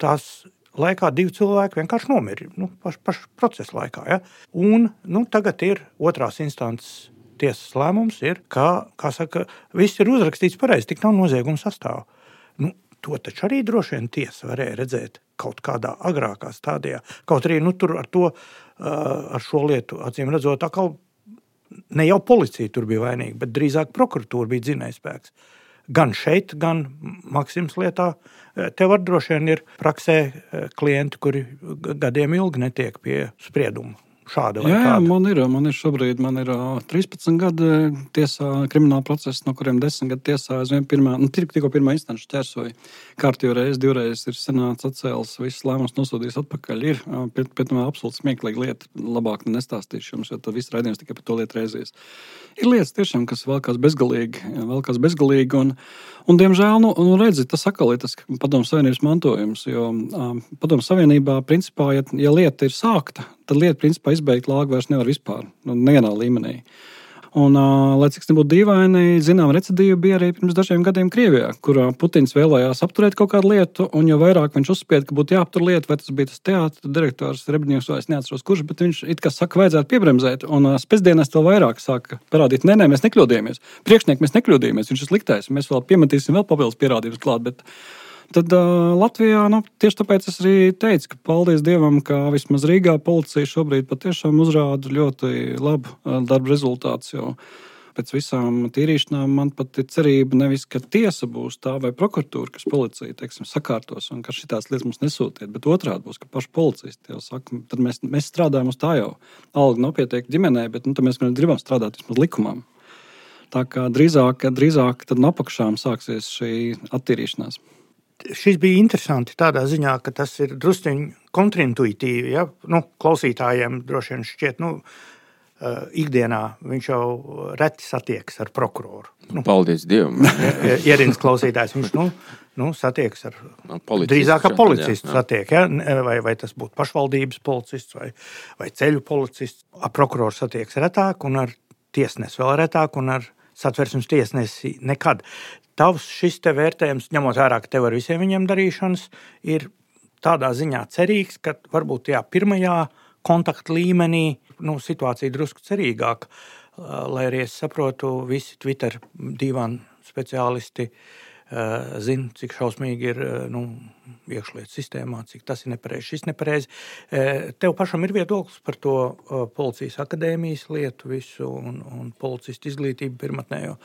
Speaker 3: Tas laikā divi cilvēki vienkārši nomira nu, pašā paš procesa laikā. Ja? Un, nu, tagad ir otrās instances tiesas lēmums, ir, ka kā saka, viss ir uzrakstīts pareizi, tik nav nozieguma sastāvā. Nu, to taču arī droši vien tiesa varēja redzēt kaut kādā agrākā stadijā. Kaut arī nu, tur ar, to, ar šo lietu, acīm redzot, atkal ne jau policija tur bija vainīga, bet drīzāk prokuratūra bija dzinējspēks. Gan šeit, gan Maksims lietā. Tev arī droši vien ir praksē klienti, kuri gadiem ilgi netiek pie sprieduma šāda vai
Speaker 4: jā,
Speaker 3: tāda?
Speaker 4: Jā, man ir, man ir šobrīd man ir, 13 gadi tiesā, krimināla procesa, no kuriem 10 gadi tiesā. Es vien pirmā, nu, tikko pirmā instanču ķersoju. Kārtīgi reizi, divreiz ir senāts atcēlis, viss lēmums nosūtījis atpakaļ. Ir pēc tam absolūti smieklīga lieta. Labāk nestāstīšu jums, jo tad viss raidījums tikai par to lietu reizēs. Ir lietas tiešām, kas velkās bezgalīgi, velkās bezgalīgi. Un, un, diemžēl, nu, nu redzi, tas atkal ir tas padomu savienības mantojums. Jo um, padomu savienībā, principā, ja, ja lieta ir sākta, tad lieta principā izbeigt lāgu vairs nevar vispār, nu, nevienā līmenī. Un, lai cik tas nebūtu dīvaini, zinām, recidīva bija arī pirms dažiem gadiem Krievijā, kur Putins vēlējās apturēt kaut kādu lietu, un jo vairāk viņš uzspieda, ka būtu jāaptur lieta, vai tas bija tas teātris direktors Rebņevs, vai es neatceros, kurš, bet viņš it kā saka, vajadzētu piebremzēt, un spēcdienās vēl vairāk sāka parādīt, nē, nē, mēs nekļūdījāmies. Priekšnieki mēs nekļūdījāmies, viņš ir sliktais, mēs vēl piemetīsim vēl papildus pierādījumus klāt. Bet, Tad uh, Latvijā nu, tieši tāpēc es arī teicu, ka paldies Dievam, ka vismaz Rīgā policija šobrīd patiešām uzrāda ļoti labu darba rezultātu. Pēc visām tīrīšanām man pat ir cerība nevis, ka tiesa būs tā vai prokuratūra, kas policija teiksim, sakārtos un ka šīs lietas mums nesūtiet, bet otrādi būs, ka paši policisti jau saka, tad mēs, mēs strādājam uz tā jau. Alga nav pietiekama ģimenē, bet nu, mēs gribam strādāt vismaz likumam. Tā kā drīzāk, drīzāk no apakšām sāksies šī attīrīšanās
Speaker 3: šis bija interesanti tādā ziņā, ka tas ir druskuļi kontraintuitīvi. Ja? Nu, klausītājiem droši vien šķiet, nu, uh, ikdienā viņš jau reti satiekas ar prokuroru.
Speaker 1: Nu, Paldies Dievam!
Speaker 3: Ierīnas klausītājs viņš nu, nu, satiekas ar policistu. Drīzāk ar policistu satiek, ja? vai, vai tas būtu pašvaldības policists vai, vai ceļu policists. Ar prokuroru satiekas retāk un ar tiesnesi vēl retāk un ar satversmes tiesnesi nekad tavs šis te vērtējums, ņemot vērā, ka tev ar visiem viņiem darīšanas, ir tādā ziņā cerīgs, ka varbūt tajā pirmajā kontakta līmenī nu, situācija drusku cerīgāka. Lai arī es saprotu, visi Twitter divi speciālisti zina, cik šausmīgi ir nu, iekšlietu sistēmā, cik tas ir nepareizi, šis nepareizi. E, tev pašam ir viedoklis par to policijas akadēmijas lietu visu un, un policistu izglītību pirmatnējo?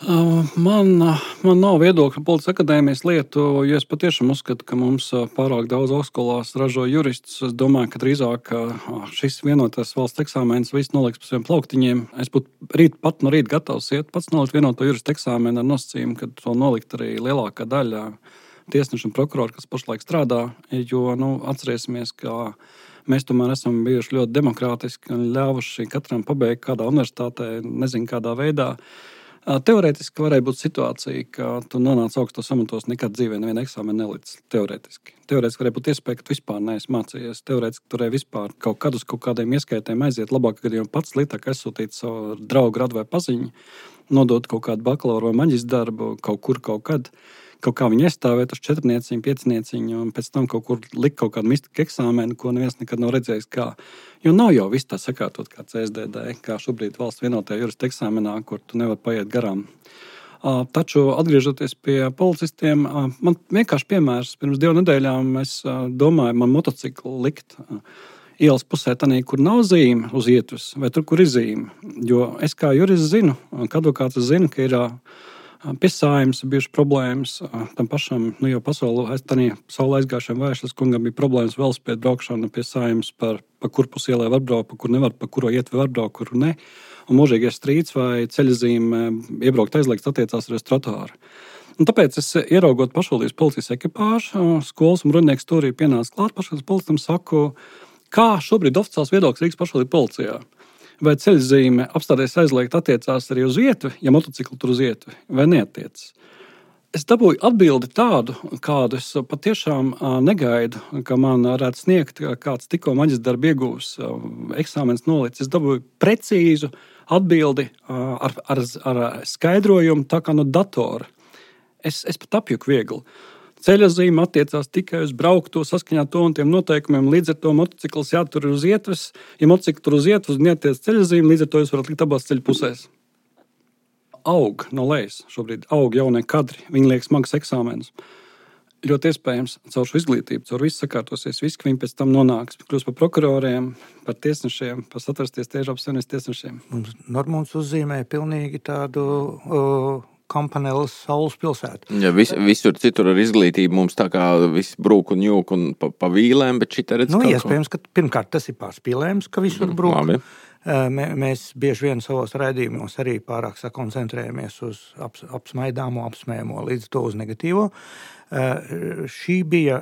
Speaker 4: Man, man nav viedokļa policijas akadēmijas lietu, jo es patiešām uzskatu, ka mums pārāk daudz augstskolās ražo juristus. Es domāju, ka drīzāk šis vienotais valsts eksāmenis viss noliks pa saviem plauktiņiem. Es būtu rīt pat no rīta gatavs iet pats nolikt vienoto juristu eksāmenu ar nosacījumu, ka to nolikt arī lielākā daļa tiesneši un prokurori, kas pašlaik strādā. Jo nu, atcerēsimies, ka mēs tomēr esam bijuši ļoti demokrātiski un ļāvuši katram pabeigt kādā universitātē, nezinu kādā veidā. Teorētiski varēja būt situācija, ka tu nonāc augstos amatos, nekad dzīvē nevienu eksāmenu nelicis. Teorētiski. Teorētiski varēja būt iespēja, ka tu vispār neesi mācījies. Teorētiski turēji vispār kaut kad uz kaut kādiem ieskaitēm aiziet. Labāk, kad jau pats sliktāk aizsūtīt savu draugu, radu vai paziņu, nodot kaut kādu bakalaura vai maģistra darbu kaut kur, kaut kad. Kaut kā viņu aizstāvēt uz četrnieciņu, piecnieciņu, un pēc tam kaut kur likt kaut kādu mistiku eksāmenu, ko neviens nekad nav redzējis. Kā. Jo nav jau viss tā sakārtot kā CSDD, kā šobrīd valsts vienotajā jurista eksāmenā, kur tu nevari paiet garām. Taču, atgriežoties pie policistiem, man vienkārši piemērs. Pirms divām nedēļām es domāju, man motociklu likt ielas pusē, tā kur nav zīme uz ietves, vai tur, kur ir zīme. Jo es kā jurists zinu, ka advokāts zina, ka ir Pie sājums bijušas problēmas. Tam pašam, nu, jau pasaulē, saulē aizgājušajam vēstures kungam bija problēmas velospēdu braukšana pie sājums, par, pa kur pusi ielai var braukt, pa kur nevar, pa kuro ietvi var braukt, kur ne. Un mūžīgais strīds vai ceļzīme iebraukt aizliegts attiecās arī uz trotuāru. Un tāpēc es ieraugot pašvaldības policijas ekipāžu, skolas un rudnieks tur ir pienācis klāt pašvaldības policistam, saku, kā šobrīd oficiāls viedoklis Rīgas pašvaldības policijā. vai ceļzīme apstāties aizliegt attiecās arī uz vietu, ja motociklu tur uz vietu, vai neatiecas. Es dabūju atbildi tādu, kādu es patiešām negaidu, ka man varētu sniegt kāds tikko maģistra darbu iegūs, eksāmenis nolicis. Es dabūju precīzu atbildi ar, ar, ar skaidrojumu, tā kā no datora. Es, es pat apjuku viegli. Ceļa zīme attiecās tikai uz braukto saskaņā to un tiem noteikumiem. Līdz ar to motocikls jātur uz ietves. Ja motocikls tur uz ietves, neatiec ceļa zīme, līdz ar to jūs varat likt abās ceļa pusēs aug no lejas. Šobrīd aug jaunie kadri, viņi liek smagas eksāmenus. Ļoti iespējams, caur šo izglītību, caur visu sakārtosies, viss, ka viņi pēc tam nonāks, kļūs par prokuroriem, par tiesnešiem, par satrasties Eiropas Savienības tiesnešiem.
Speaker 3: Normons uzzīmēja pilnīgi tādu uh, Kampanelas saules pilsētu.
Speaker 1: Ja vis, visur citur ar izglītību mums tā kā viss brūk un jūk un pa, pa vīlēm, bet šī redz.
Speaker 3: Nu, iespējams, ka pirmkārt tas ir pārspīlējums, ka visur mm, brūk. Labi. Mēs bieži vien savos raidījumos arī pārāk sakoncentrējamies uz ap, apsmaidāmo, apsmējamo, līdz to uz negatīvo. Šī bija,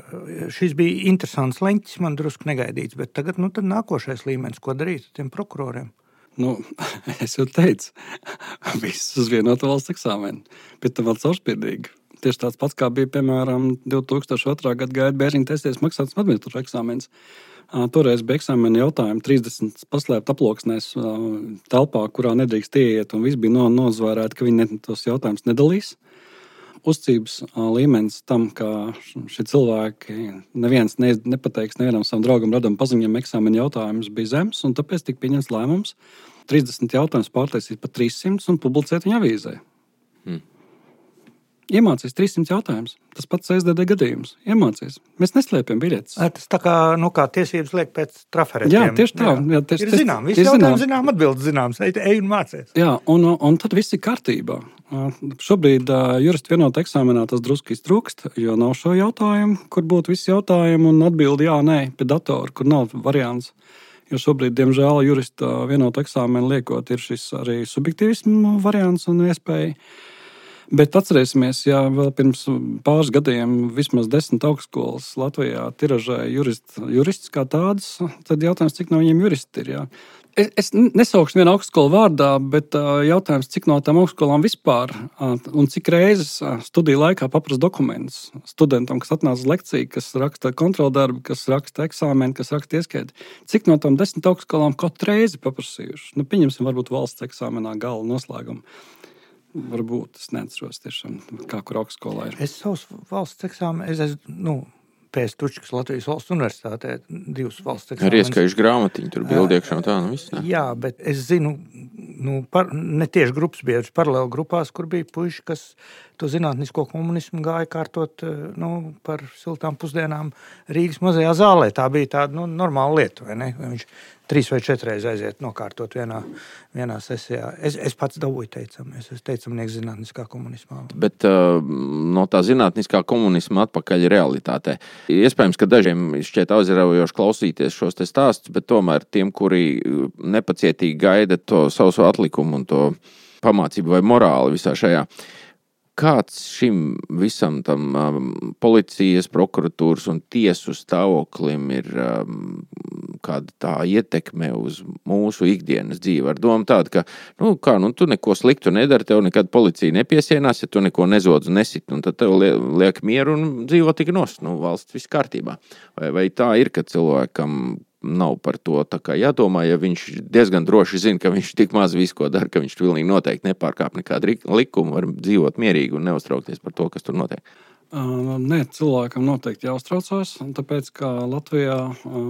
Speaker 3: šis bija interesants leņķis, man drusku negaidīts, bet tagad nu, nākošais līmenis, ko darīt ar tiem prokuroriem.
Speaker 4: Nu, (laughs) es jau teicu, (laughs) viss uz vienotu valsts eksāmenu, bet tam vēl caurspīdīgi. Tieši tāds pats, kā bija, piemēram, 2002. gada gaida bērniņa testies maksātas administratīvas eksāmenis. Toreiz bija eksāmena jautājumi, 30 paslēpt aploksnēs, telpā, kurā nedrīkst ieiet, un viss bija nozvērēti, ka viņi tos jautājumus nedalīs. Uzcības līmenis tam, ka šie cilvēki neviens ne, nepateiks nevienam savam draugam, radam paziņam eksāmena jautājumus, bija zems, un tāpēc tika pieņemts lēmums 30 jautājumus pārtaisīt par 300 un publicēt viņa avīzē. Iemācīs 300 jautājumus. Tas pats SDD gadījums. Iemācīs. Mēs neslēpjam biļetes.
Speaker 3: Tas tā kā, nu, kā tiesības liek pēc traferēm.
Speaker 4: Jā, tieši tā. Jā. Jā,
Speaker 3: tieši, ir zinām, visi jautājumi zinām, atbildes zināms. Ej, ej un mācies.
Speaker 4: Jā, un, un tad viss ir kārtībā. Šobrīd juristu vienotā eksāmenā tas drusku iztrūkst, jo nav šo jautājumu, kur būtu visi jautājumi un atbildi jā, nē, pie datora, kur nav variants. Jo šobrīd, diemžēl, jurista vienotā eksāmena liekot, ir šis arī subjektīvismu variants un iespēja. Bet atcerēsimies, ja vēl pirms pāris gadiem vismaz desmit augstskolas Latvijā tiražēja jurist, jurists kā tādas, tad jautājums, cik no viņiem juristi ir. Jā. Es, es nesaukšu vienu augstskolu vārdā, bet jautājums, cik no tām augstskolām vispār un cik reizes studiju laikā paprasta dokumentus studentam, kas atnāca uz lekciju, kas raksta kontroldarbu, kas raksta eksāmenu, kas raksta ieskaiti. Cik no tām desmit augstskolām katru reizi paprasījuši? Nu, pieņemsim, varbūt valsts eksāmenā gala noslēgumu. Varbūt es neatceros, tiešām, kā kur augstskolā ir.
Speaker 3: Es savus valsts eksāmenus, es esmu. Nu, Pēc Tučkas Latvijas valsts universitātē divas valsts eksāmenes.
Speaker 1: Arī ieskaņojuši grāmatiņu, tur bija iekšā un tā, nu viss. Ne?
Speaker 3: Jā, bet es zinu, nu, par, ne tieši grupas biedrus, paralēli grupās, kur bija puiši, kas to zinātnisko komunismu gāja kārtot nu, par siltām pusdienām Rīgas mazajā zālē. Tā bija tāda nu, normāla lieta, vai ne? Viņš trīs vai četras aiziet nokārtot vienā, vienā sesijā. Es, es pats dabūju teicamies, es teicamnieks zinātniskā komunismā.
Speaker 1: Bet uh, no tā zinātniskā komunisma atpakaļ realitātē. Iespējams, ka dažiem šķiet aizraujoši klausīties šos stāstus, bet tomēr tiem, kuri nepacietīgi gaida to savu atlikumu un to pamācību vai morāli visā šajā kāds šim visam tam um, policijas, prokuratūras un tiesu stāvoklim ir um, kāda tā ietekme uz mūsu ikdienas dzīvi. Ar domu tādu, ka, nu, kā, nu, tu neko sliktu nedari, tev nekad policija nepiesienās, ja tu neko nezodz, nesit, un tad tev liek mieru un dzīvo tik nost, nu, valsts viss kārtībā. Vai, vai tā ir, ka cilvēkam nav par to jādomā. Ja viņš diezgan droši zina, ka viņš tik maz visu ko dara, ka viņš pilnīgi noteikti nepārkāp nekādu likumu, var dzīvot mierīgi un neuztraukties par to, kas tur notiek.
Speaker 4: Nē, cilvēkam noteikti jāuztraucas. Tāpēc, ka Latvijā,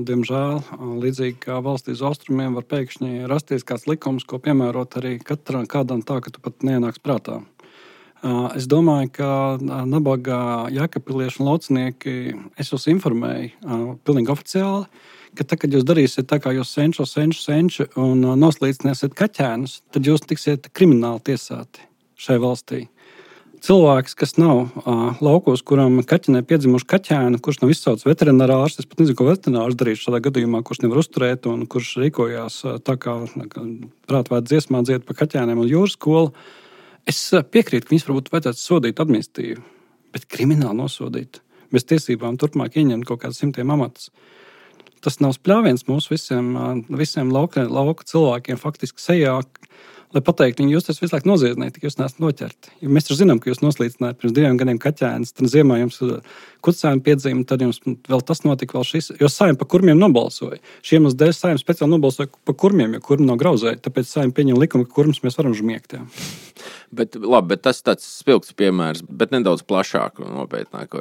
Speaker 4: diemžēl, līdzīgi kā valstīs austrumiem, var pēkšņi rasties kāds likums, ko piemērot arī katram kādam tā, ka tu pat neienāks prātā. Es domāju, ka nabaga jēkapilieši un laucinieki es jūs informēju pilnīgi oficiāli, ka tad, kad jūs darīsiet tā, kā jūs senču, senču, senču un noslīdināsiet kaķēnus, tad jūs tiksiet krimināli tiesāti šai valstī cilvēks, kas nav uh, laukos, kuram kaķenē piedzimuši kaķēni, kurš nav izsaucis veterinārā ārsts. Es pat nezinu, ko veterinārs darīs šādā gadījumā, kurš nevar uzturēt un kurš rīkojās uh, tā, kā prātvērt dziesmā dzied pa kaķēniem un jūras skolu. Es piekrītu, ka viņus varbūt vajadzētu sodīt administratīvi, bet krimināli nosodīt. Bez tiesībām turpmāk ieņemt kaut kādus simtiem amatus. Tas nav spļāviens mums visiem, visiem lauka, lauka cilvēkiem faktiski sejā, lai pateiktu, viņi justies visu laiku noziedznieki, jūs neesat noķerti. Jo mēs zinām, ka jūs noslīcinājāt pirms diviem gadiem kaķēnus, tad ziemā jums kucēni piedzīvo, tad jums vēl tas notika, vēl šis, jo saimnieks par kurmiem nobalsoja. Šiem uz dēļ saimnieks speciāli nobalsoja par kurmiem, jo kurmi nav grauzēji, tāpēc saimnieks pieņem likumu, ka kurmus mēs varam žmiegt. Jā.
Speaker 1: Bet, labi, bet tas ir tāds spilgts piemērs, bet nedaudz plašāk un nopietnāk.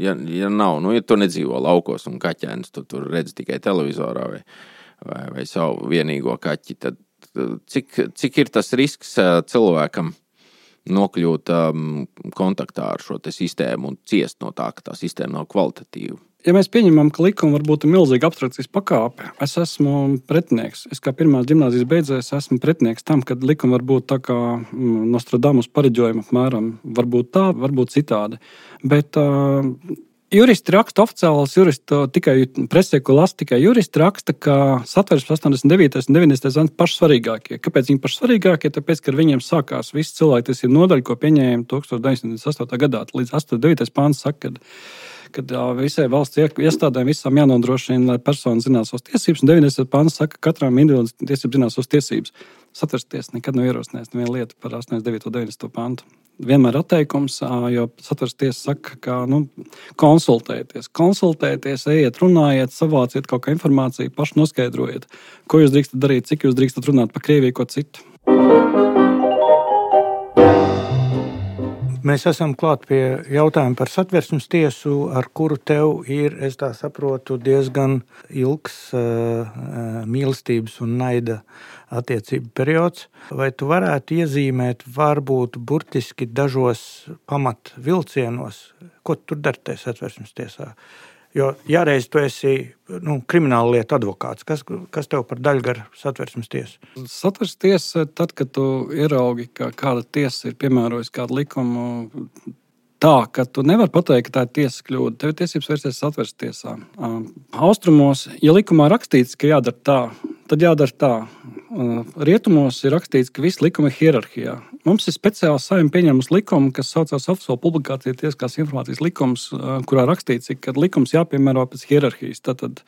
Speaker 1: Ja, ja nav, nu, ja tu nedzīvo laukos un kaķēns, tu tur redz tikai televizorā vai, vai, vai savu vienīgo kaķi, tad cik, cik ir tas risks cilvēkam nokļūt um, kontaktā ar šo sistēmu un ciest no tā, ka tā sistēma nav kvalitatīva?
Speaker 4: Ja mēs pieņemam, ka likuma var būt milzīga abstrakcijas pakāpe, es esmu pretinieks. Es kā pirmā gimnāzijas beidzējs esmu pretinieks tam, ka likuma var būt tā kā mm, Nostradamus pareģojuma apmēram. Varbūt tā, varbūt citādi. Bet uh, Juristi raksta, oficiāls jurists, tikai presē, ko lasa tikai juristi, raksta, ka satversmes 89. un 90. gadsimta paši svarīgākie. Kāpēc viņi paši svarīgākie? Tāpēc, ka ar viņiem sākās viss cilvēktiesību nodaļa, ko pieņēma 1998. gadā. Līdz 89. pāns saka, ka visai valsts iestādēm visām jānodrošina, lai persona zinās savas tiesības, un 90. pāns saka, ka katram individuālam tiesībām zinās savas tiesības. Satversties nekad nav ierosinājis nevienu lietu par 89. un 90. pāntu vienmēr atteikums, jo satversmes tiesa saka, ka nu, konsultēties, konsultēties, ejiet, runājiet, savāciet kaut kādu informāciju, paši noskaidrojiet, ko jūs drīkstat darīt, cik jūs drīkstat runāt par Krieviju, ko citu.
Speaker 3: Mēs esam klāt pie jautājuma par satversmes tiesu, ar kuru tev ir, es tā saprotu, diezgan ilgs uh, mīlestības un naida attiecību periods. Vai tu varētu iezīmēt, varbūt burtiski dažos pamatvilcienos, ko tu tur dari satversmes tiesā? Jo, ja reiz tu esi nu, krimināla lieta advokāts, kas, kas tev par daļu gar satversmes tiesu?
Speaker 4: Satversmes tiesa, tad, kad tu ieraugi, ka kāda tiesa ir piemērojusi kādu likumu tā, ka tu nevari pateikt, ka tā ir tiesas kļūda. Tev ir tiesības vērsties satversmes tiesā. Austrumos, ja likumā rakstīts, ka jādara tā, tad jādara tā. Rietumos ir rakstīts, ka viss likuma ir hierarhijā. Mums ir speciāls saimnieks pieņēmis likumu, kas saucās oficiāla publikācija tieskās informācijas likums, kurā rakstīts, ka likums jāpiemēro pēc hierarhijas. Tātad,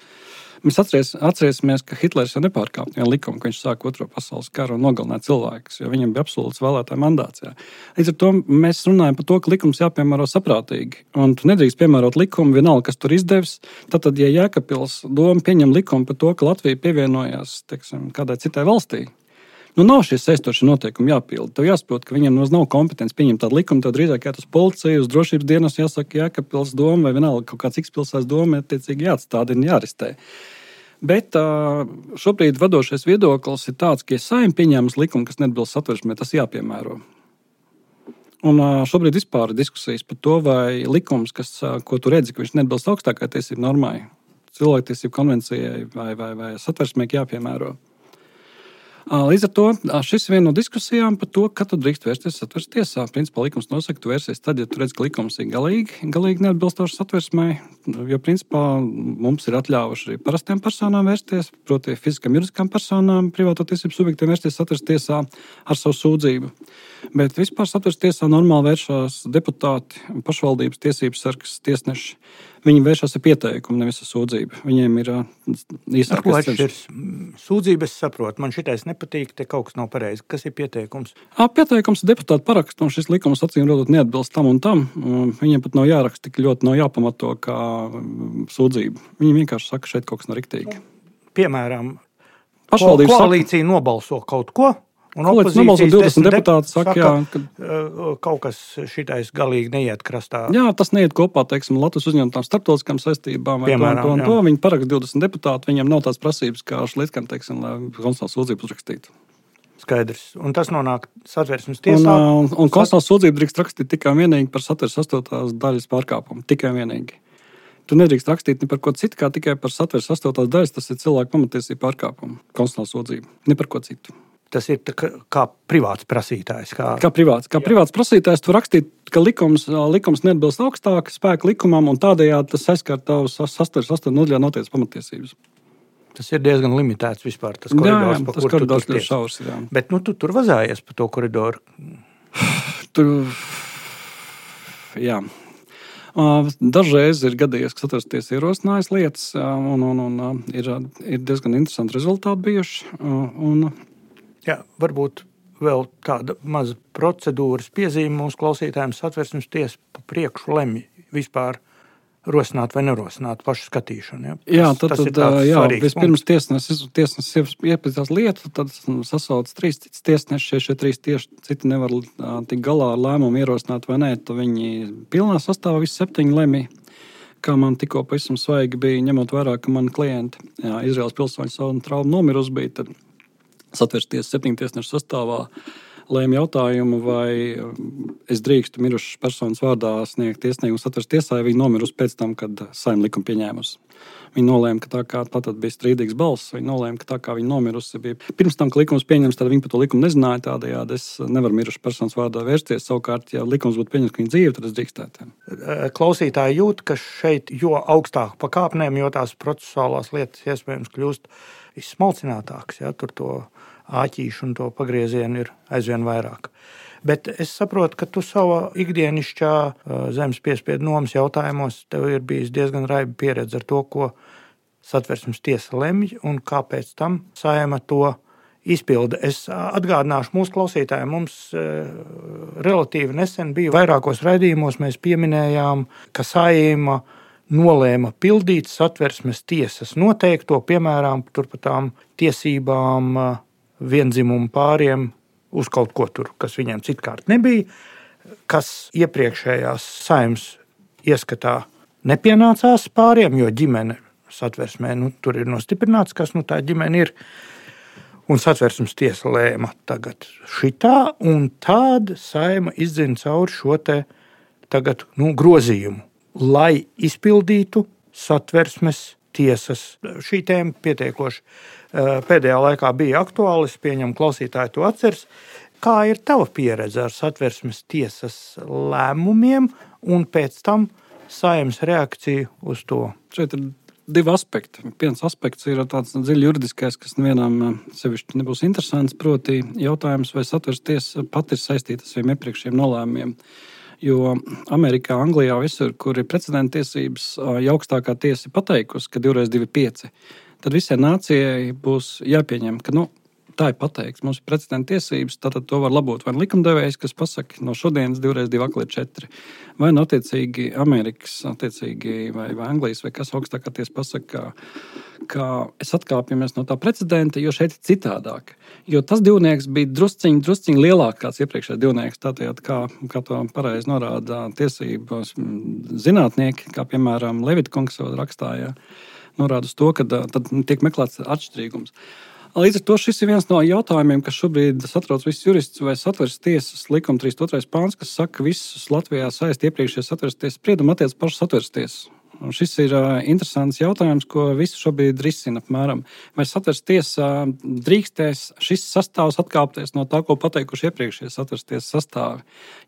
Speaker 4: Mēs atceries, atcerēsimies, ka Hitlers jau nepārkāpa vienu likumu, ka viņš sāka Otro pasaules karu un nogalināja cilvēkus, jo viņam bija absolūts vēlētāju mandāts. Jā. Līdz ar to mēs runājam par to, ka likums jāpiemēro saprātīgi. Un tu nedrīkst piemērot likumu vienalga, kas tur izdevis. Tad, ja Jēkabils doma pieņem likumu par to, ka Latvija pievienojās teiksim, kādai citai valstī, Nu, nav šie saistošie noteikumi jāpilda. Tev jāsaprot, ka viņam nav kompetence pieņemt tādu likumu. Tev drīzāk jāiet uz policiju, uz drošības dienas, jāsaka, jā, ka pilsētas doma vai vienalga kaut kāds X-pilsētas doma ir attiecīgi jāatstādina, jāristē. Bet šobrīd vadošais viedoklis ir tāds, ka, ja saimnieks pieņēmis likumu, kas neatbilst satversmē, tas jāpiemēro. Un šobrīd ir diskusijas par to, vai likums, kas, ko tu redzi, ka viņš neatbilst augstākajai tiesību normai, cilvēktiesību konvencijai vai, vai, vai satversmē, jāpiemēro. Līdz ar to šis ir viena no diskusijām par to, kad drīkst vērsties satversmes tiesā. Principā likums nosaka, ka tu vērsies tad, ja tu redz, ka likums ir galīgi, galīgi neatbilstošs satversmē. Jo principā mums ir atļāvuši arī parastiem personām vērsties, proti, fiziskām, juridiskām personām, privāto tiesību subjektiem vērsties satversmes tiesā ar savu sūdzību. Bet vispār satversmes tiesā normāli vēršas deputāti, pašvaldības tiesības sargs, tiesneši. Viņi vēršas ar pieteikumu, nevis ar sūdzību. Viņiem ir īsākas
Speaker 3: ceļš. Sūdzība es saprotu, man šitais nepatīk, te kaut kas nav pareizi. Kas ir pieteikums?
Speaker 4: À, pieteikums deputāti paraksta, un šis likums acīm redzot neatbilst tam un tam. Viņiem pat nav jāraksta tik ļoti, nav jāpamato kā sūdzība. Viņi vienkārši saka, šeit kaut kas nav riktīgi.
Speaker 3: Piemēram, pašvaldības koalīcija saka, nobalso kaut ko.
Speaker 4: Un opozīcijas 20 deputāti saka, jā, ka
Speaker 3: kaut kas šitais galīgi neiet krastā.
Speaker 4: Jā, tas neiet kopā, teiksim, Latvijas uzņemtām starptautiskām saistībām Piemēram, to un to. Un to. Viņi parakst 20 deputāti, viņiem nav tās prasības, kā Šlitkam, teiksim, lai konstitucionālu sūdzību uzrakstītu.
Speaker 3: Skaidrs. Un tas nonāk satversmes tiesā.
Speaker 4: Un, un, un konstitucionālu sūdzību drīkst rakstīt tikai un vienīgi par satversmes astotās daļas pārkāpumu. Tikai un vienīgi. Tu nedrīkst rakstīt ne par ko citu, kā tikai par satversmes astotās daļas. Tas ir cilvēku pamatiesību pārkāpumu, konstitucionālu sūdzību. Ne par ko citu
Speaker 3: tas ir kā, kā privāts prasītājs.
Speaker 4: Kā, kā privāts, kā privāts prasītājs, tu rakstīt, ka likums, likums neatbilst augstākam spēka likumam, un tādējādi tas aizskar tavus sastāvus, sastāvus nodaļā noteikts pamatiesības.
Speaker 3: Tas ir diezgan limitēts vispār. Tas
Speaker 4: koridors, jā, jā, tas koridors ļoti šaurs. Jā.
Speaker 3: Bet nu, tu tur vazājies pa to koridoru.
Speaker 4: Tur, jā. Dažreiz ir gadījies, ka satversties ierosinājis lietas, un, un, un ir, ir diezgan interesanti rezultāti bijuši. Un...
Speaker 3: Jā, varbūt vēl tāda maza procedūras piezīme mūsu klausītājiem. Satversmes tiesa pa priekšu lemj vispār rosināt vai nerosināt pašu skatīšanu. Ja?
Speaker 4: Jā, tad, tad jā, vispirms tiesnesis, tiesnesis iepazīstās lietu, tad sasauc trīs tiesnešus. Ja šie trīs tieši citi nevar tikt galā ar lēmumu ierosināt vai nē, tad viņi pilnā sastāvā visi septiņi lemj. Kā man tikko pavisam svaigi bija, ņemot vērā, ka mani klienti, jā, Izraels pilsoņu savu traumu nomirusi bija, tad satversties septiņu tiesnešu sastāvā lēma jautājumu, vai um, es drīkstu mirušas personas vārdā sniegt iesniegumu satversmes tiesā, ja viņa nomirusi pēc tam, kad saimnieka likuma pieņēmusi. Viņa nolēma, ka tā kā tā bija strīdīgs balss, viņa nolēma, ka tā kā viņa nomirusi bija pirms tam, kad likums pieņems, tad viņa par to likumu nezināja. Tādējādi es nevaru mirušas personas vārdā vērsties. Savukārt, ja likums būtu pieņemts, ka viņa dzīve, tad es drīkstētu.
Speaker 3: Klausītāji jūt, ka šeit jo augstāk pa kāpnēm, jo tās procesuālās lietas iespējams kļūst izsmalcinātākas. Ja, tur to āķīšu un to pagriezienu ir aizvien vairāk. Bet es saprotu, ka tu savā ikdienišķā zemes piespiedu nomas jautājumos tev ir bijis diezgan raiba pieredze ar to, ko satversmes tiesa lemj un kāpēc tam saima to izpilda. Es atgādināšu mūsu klausītājiem, mums relatīvi nesen bija vairākos raidījumos, mēs pieminējām, ka saima nolēma pildīt satversmes tiesas noteikto, piemēram, par tām tiesībām vienzimumu pāriem uz kaut ko tur, kas viņiem citkārt nebija, kas iepriekšējās saimnes ieskatā nepienācās pāriem, jo ģimene satversmē nu, tur ir nostiprināts, kas nu, tā ģimene ir. Un satversmes tiesa lēma tagad šitā, un tāda saima izdzina cauri šo te tagad, nu, grozījumu, lai izpildītu satversmes tiesas. Šī tēma pietiekoši pēdējā laikā bija aktuāli. Es pieņemu, klausītāji to atceras. Kā ir tava pieredze ar satversmes tiesas lēmumiem un pēc tam saimnes reakciju uz to?
Speaker 4: Šeit ir divi aspekti. Viens aspekts ir tāds dziļi juridiskais, kas nevienam eh, sevišķi nebūs interesants. Proti, jautājums, vai satversmes tiesa pati ir saistīta ar saviem iepriekšējiem nolēmumiem. Jo Amerikā, Anglijā, visur, kur ir precedenta tiesības, eh, jau augstākā tiesa ir pateikusi, ka 2,25 tad visai nācijai būs jāpieņem, ka nu, tā ir pateikts. Mums ir precedenta tiesības, tad to var labot vai nu likumdevējs, kas pasakā no šodienas divreiz divi akli četri. Vai nu attiecīgi Amerikas, attiecīgi, vai, vai Anglijas, vai kas augstākā tiesa pasakā, ka, ka es atkāpjamies no tā precedenta, jo šeit ir citādāk. Jo tas divnieks bija drusciņš, drusciņš lielāks kā iepriekšējais divnieks. Tātad, kā, kā to pareizi norāda tiesības zinātnieki, kā piemēram Levitkungs savā rakstā. Ja norāda uz to, ka tad tiek meklēts atšķirīgums. Līdz ar to šis ir viens no jautājumiem, kas šobrīd satrauc visus juristus vai satversmes tiesas likuma 32. pāns, kas saka, ka visus Latvijā saist iepriekšējā satversmes tiesas spriedumu attiec pašu satversmes tiesas. Un šis ir interesants jautājums, ko visi šobrīd risina. Apmēram. Vai satversmes tiesā drīkstēs šis sastāvs atkāpties no tā, ko pateikuši iepriekšējie satversmes tiesas sastāvi,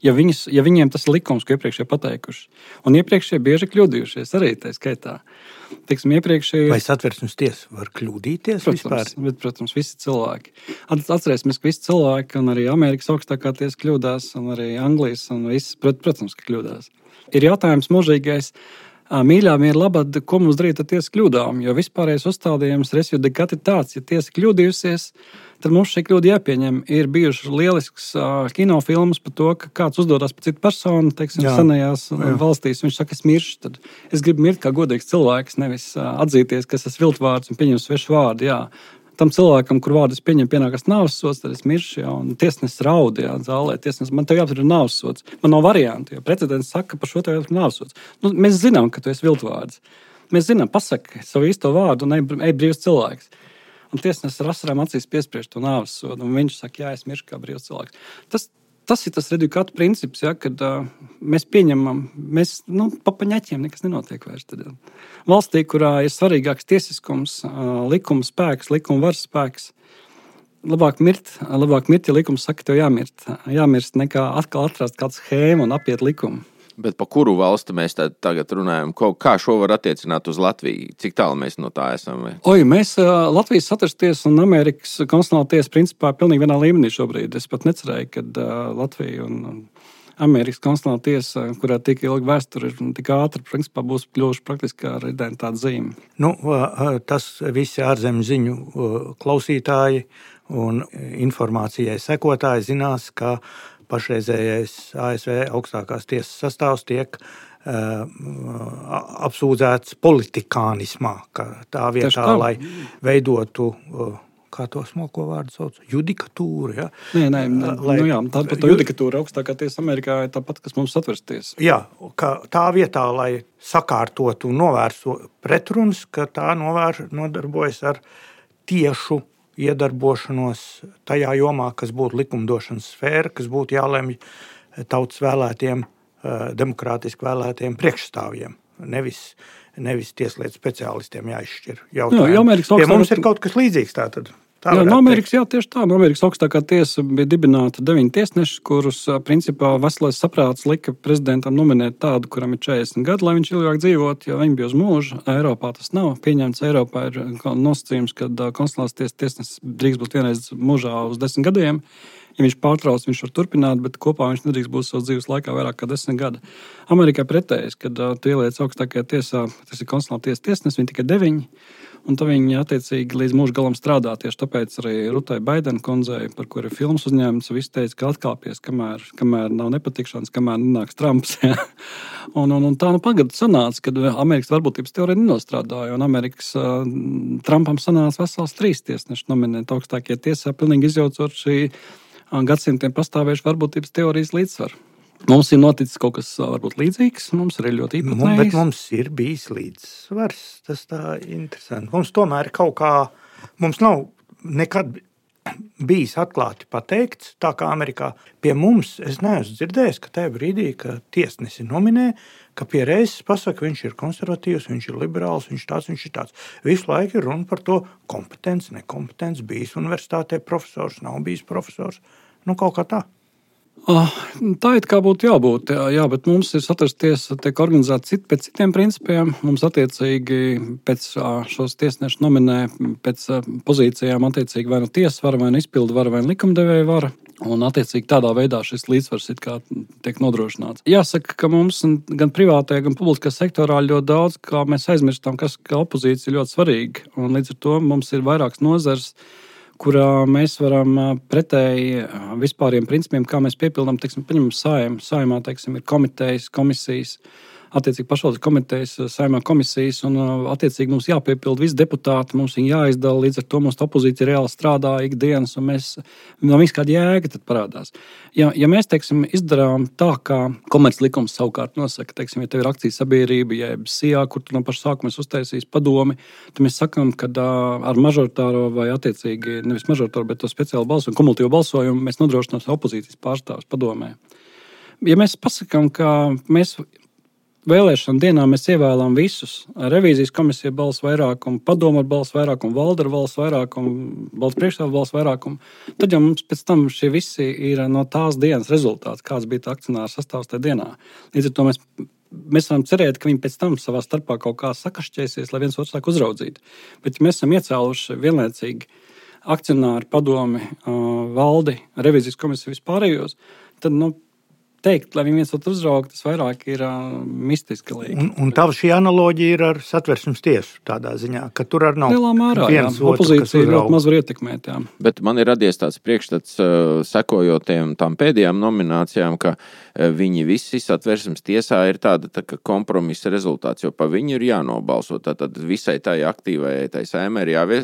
Speaker 4: ja, viņas, ja viņiem tas ir likums, ko iepriekšējie pateikuši. Un iepriekšējie bieži kļūdījušies arī tā skaitā. Tiksim, iepriekšēji...
Speaker 3: Vai satversmes tiesa var kļūdīties?
Speaker 4: Protams, bet, protams, visi cilvēki. Atcerēsimies, ka visi cilvēki, un arī Amerikas augstākā tiesa kļūdās, un arī Anglijas, un viss, protams, ka kļūdās. Ir jautājums mūžīgais mīļām ir laba, ko mums darīt ar tiesas kļūdām. Jo vispārējais uzstādījums resjudikāti ir tāds, ja tiesa kļūdījusies, tad mums šī kļūda jāpieņem. Ir bijušas lielisks uh, kinofilmas par to, ka kāds uzdodas par citu personu, teiksim, jā. senajās jā. valstīs. Viņš saka, es miršu, tad es gribu mirt kā godīgs cilvēks, nevis uh, atzīties, ka es esmu viltvārds un pieņemt svešu vārdu. Jā tam cilvēkam, kur vārdus pieņem, pienākas nāves sots, tad es miršu. Ja, tiesnesis raud, ja zālē. Tiesnesis, man te jāaptur nāves sots. Man nav variantu, jo precedents saka, ka par šo te jāaptur nāves sots. Nu, mēs zinām, ka tu esi viltvārds. Mēs zinām, pasaki savu īsto vārdu un ej, ej brīvs cilvēks. Un tiesnesis ar asarām acīs piespriež to nāves sodu. Viņš saka, jā, es miršu kā brīvs cilvēks. Tas, tas ir tas redukāta princips, ja, kad uh, mēs pieņemam, mēs nu, papaņaķiem nekas nenotiek vairs. Tad, uh, valstī, kurā ir svarīgāks tiesiskums, uh, likuma spēks, likuma varas spēks. Labāk mirt, labāk mirt, ja likums saka, tev jāmirt, jāmirst, nekā atkal atrast kādu schēmu un apiet likumu.
Speaker 1: Bet par kuru valsti mēs tagad runājam? Kā šo var attiecināt uz Latviju? Cik tālu mēs no tā esam?
Speaker 4: Oi, mēs Latvijas satversties un Amerikas konstitucionāla tiesa principā pilnīgi vienā līmenī šobrīd. Es pat necerēju, ka Latvija un Amerikas konstitucionālā tiesa, kurā tik ilga vēsture ir tik ātri, principā būs kļuvuši praktiski ar identitātes zīmi.
Speaker 3: Nu, tas visi ārzemju ziņu klausītāji un informācijai sekotāji zinās, ka pašreizējais ASV augstākās tiesas sastāvs tiek apsūdzēts politikānismā, ka tā vietā, lai veidotu kā to smalko vārdu sauc, judikatūra. Ja?
Speaker 4: Nē, nē, nē Lai, nu jā, tā tā judikatūra augstākā tiesa Amerikā, ir tāpat, kas mums atversties.
Speaker 3: Jā, tā vietā, lai sakārtotu un novērstu pretrunas, ka tā novēr, nodarbojas ar tiešu iedarbošanos tajā jomā, kas būtu likumdošanas sfēra, kas būtu jālemj tautas vēlētiem, eh, demokrātiski vēlētiem priekšstāvjiem. Nevis nevis tieslietu speciālistiem jāizšķir jautājumi. Jā,
Speaker 4: augstākā...
Speaker 3: Pie mums ir kaut kas līdzīgs tātad.
Speaker 4: Jā, no Amerikas, jā, tieši tā. No Amerikas augstākā tiesa bija dibināta deviņi tiesneši, kurus principā veselais saprāts lika prezidentam nominēt tādu, kuram ir 40 gadi, lai viņš ilgāk dzīvotu, jo viņi bija uz mūžu. Eiropā tas nav pieņemts. Eiropā ir nosacījums, ka konstitucionālās tiesas tiesnesis drīkst būt vienreiz mūžā uz desmit gadiem. Ja viņš pārtrauc, viņš var turpināt, bet kopā viņš nedrīkst būt savas dzīves laikā vairāk kā desmit gadi. Amerikā pretējais, kad tu ieliec augstākajā tiesā, tas ir tiesas tiesnesis, viņi tikai deviņi. Un viņi attiecīgi līdz mūža galam strādā. Tieši tāpēc arī Rutai Baidena kundzei, par kuru ir filmas uzņēmums, viss teica, ka atkāpies, kamēr, kamēr nav nepatikšanas, kamēr nenāks Trumps. (laughs) Ja? Un, un, un tā nu pagaidu sanāca, kad Amerikas varbūtības teorija nenostrādāja. Un Amerikas uh, Trumpam sanāca vesels trīs tiesneši nominēt augstākajā tiesā, pilnīgi izjaucot šī gadsimtiem pastāvējušu varbūtības teorijas līdzsvaru. Mums ir noticis kaut kas varbūt līdzīgs, mums ir ļoti īpatnējs.
Speaker 3: Bet mums ir bijis līdzsvars, tas tā interesanti. Mums tomēr kaut kā, mums nav nekad bijis atklāti pateikts, tā kā Amerikā pie mums, es neesmu dzirdējis, ka tajā brīdī, kad tiesnesi nominē, ka pie reizes pasaka, viņš ir konservatīvs, viņš ir liberāls, viņš tāds, viņš ir tāds. Visu laiku ir runa par to kompetenci, nekompetenci, bijis universitātē profesors, nav bijis profesors. Nu, kaut kā tā.
Speaker 4: Ah, tā it kā būtu jābūt, jā, bet mums ir satrasties, tiek organizēta cit, pēc citiem principiem. Mums attiecīgi pēc šos tiesnešus nominē pēc pozīcijām, attiecīgi vai nu tiesvara, vai nu izpildu vara, vai nu likumdevēja vara. Un, attiecīgi, tādā veidā šis līdzsvars tiek nodrošināts. Jāsaka, ka mums gan privātajā, gan publiskajā sektorā ļoti daudz, kā mēs aizmirstam, kas ka opozīcija ļoti svarīga. Un līdz ar to mums ir vairākas nozares kurā mēs varam pretēji vispāriem principiem, kā mēs piepildām, teiksim, sājumā, sājumā, teiksim, ir komitejas, komisijas attiecīgi pašvaldības komitejas, eh, saimā komisijas, un eh, attiecīgi mums jāpiepild visi deputāti, mums viņi jāizdala, līdz ar to mums opozīcija reāli strādā ikdienas, un mēs no viņas kāda jēga parādās. Ja, ja mēs, teiksim, izdarām tā, kā komerclikums savukārt nosaka, teiksim, ja tev ir akcijas sabiedrība, jeb SIA, kur tu no paša sākuma esi uztaisījis padomi, tad mēs sakām, ka ar mažoritāro vai attiecīgi nevis mažoritāro, bet to speciālu balsojumu, kumulatīvu balsojumu mēs nodrošināsim opozīcijas pārstāvus padomē. Ja mēs pasakām, ka mēs vēlēšana dienā mēs ievēlām visus. Revīzijas komisija balss vairākumu, padomu ar balss vairākumu, valde ar balss vairākumu, valsts priekšstāvja balss vairākumu. Tad jau mums pēc tam šie visi ir no tās dienas rezultāts, kāds bija akcionāra sastāvs tajā dienā. Līdz ar to mēs. Mēs varam cerēt, ka viņi pēc tam savā starpā kaut kā sakašķēsies, lai viens otru sāk uzraudzīt. Bet, ja mēs esam iecēluši vienlaicīgi akcionāru padomi, valdi, revizijas komisiju vispārējos, tad nu, teikt, lai viņi viens otru uzrauga, tas vairāk ir uh, mistiski. Lieki.
Speaker 3: Un, un tā šī analoģija ir ar satversmes tiesu tādā ziņā, ka tur arī nav
Speaker 4: lielā mērā viens jā, opozīcija ļoti maz var ietekmēt. Jā.
Speaker 1: Bet man ir radies tāds priekšstats, uh, sekojot tām pēdējām nominācijām, ka uh, viņi visi satversmes tiesā ir tāda tā kompromisa rezultāts, jo pa viņu ir jānobalso. Tad visai tai aktīvajai tai saimē ir jāvie,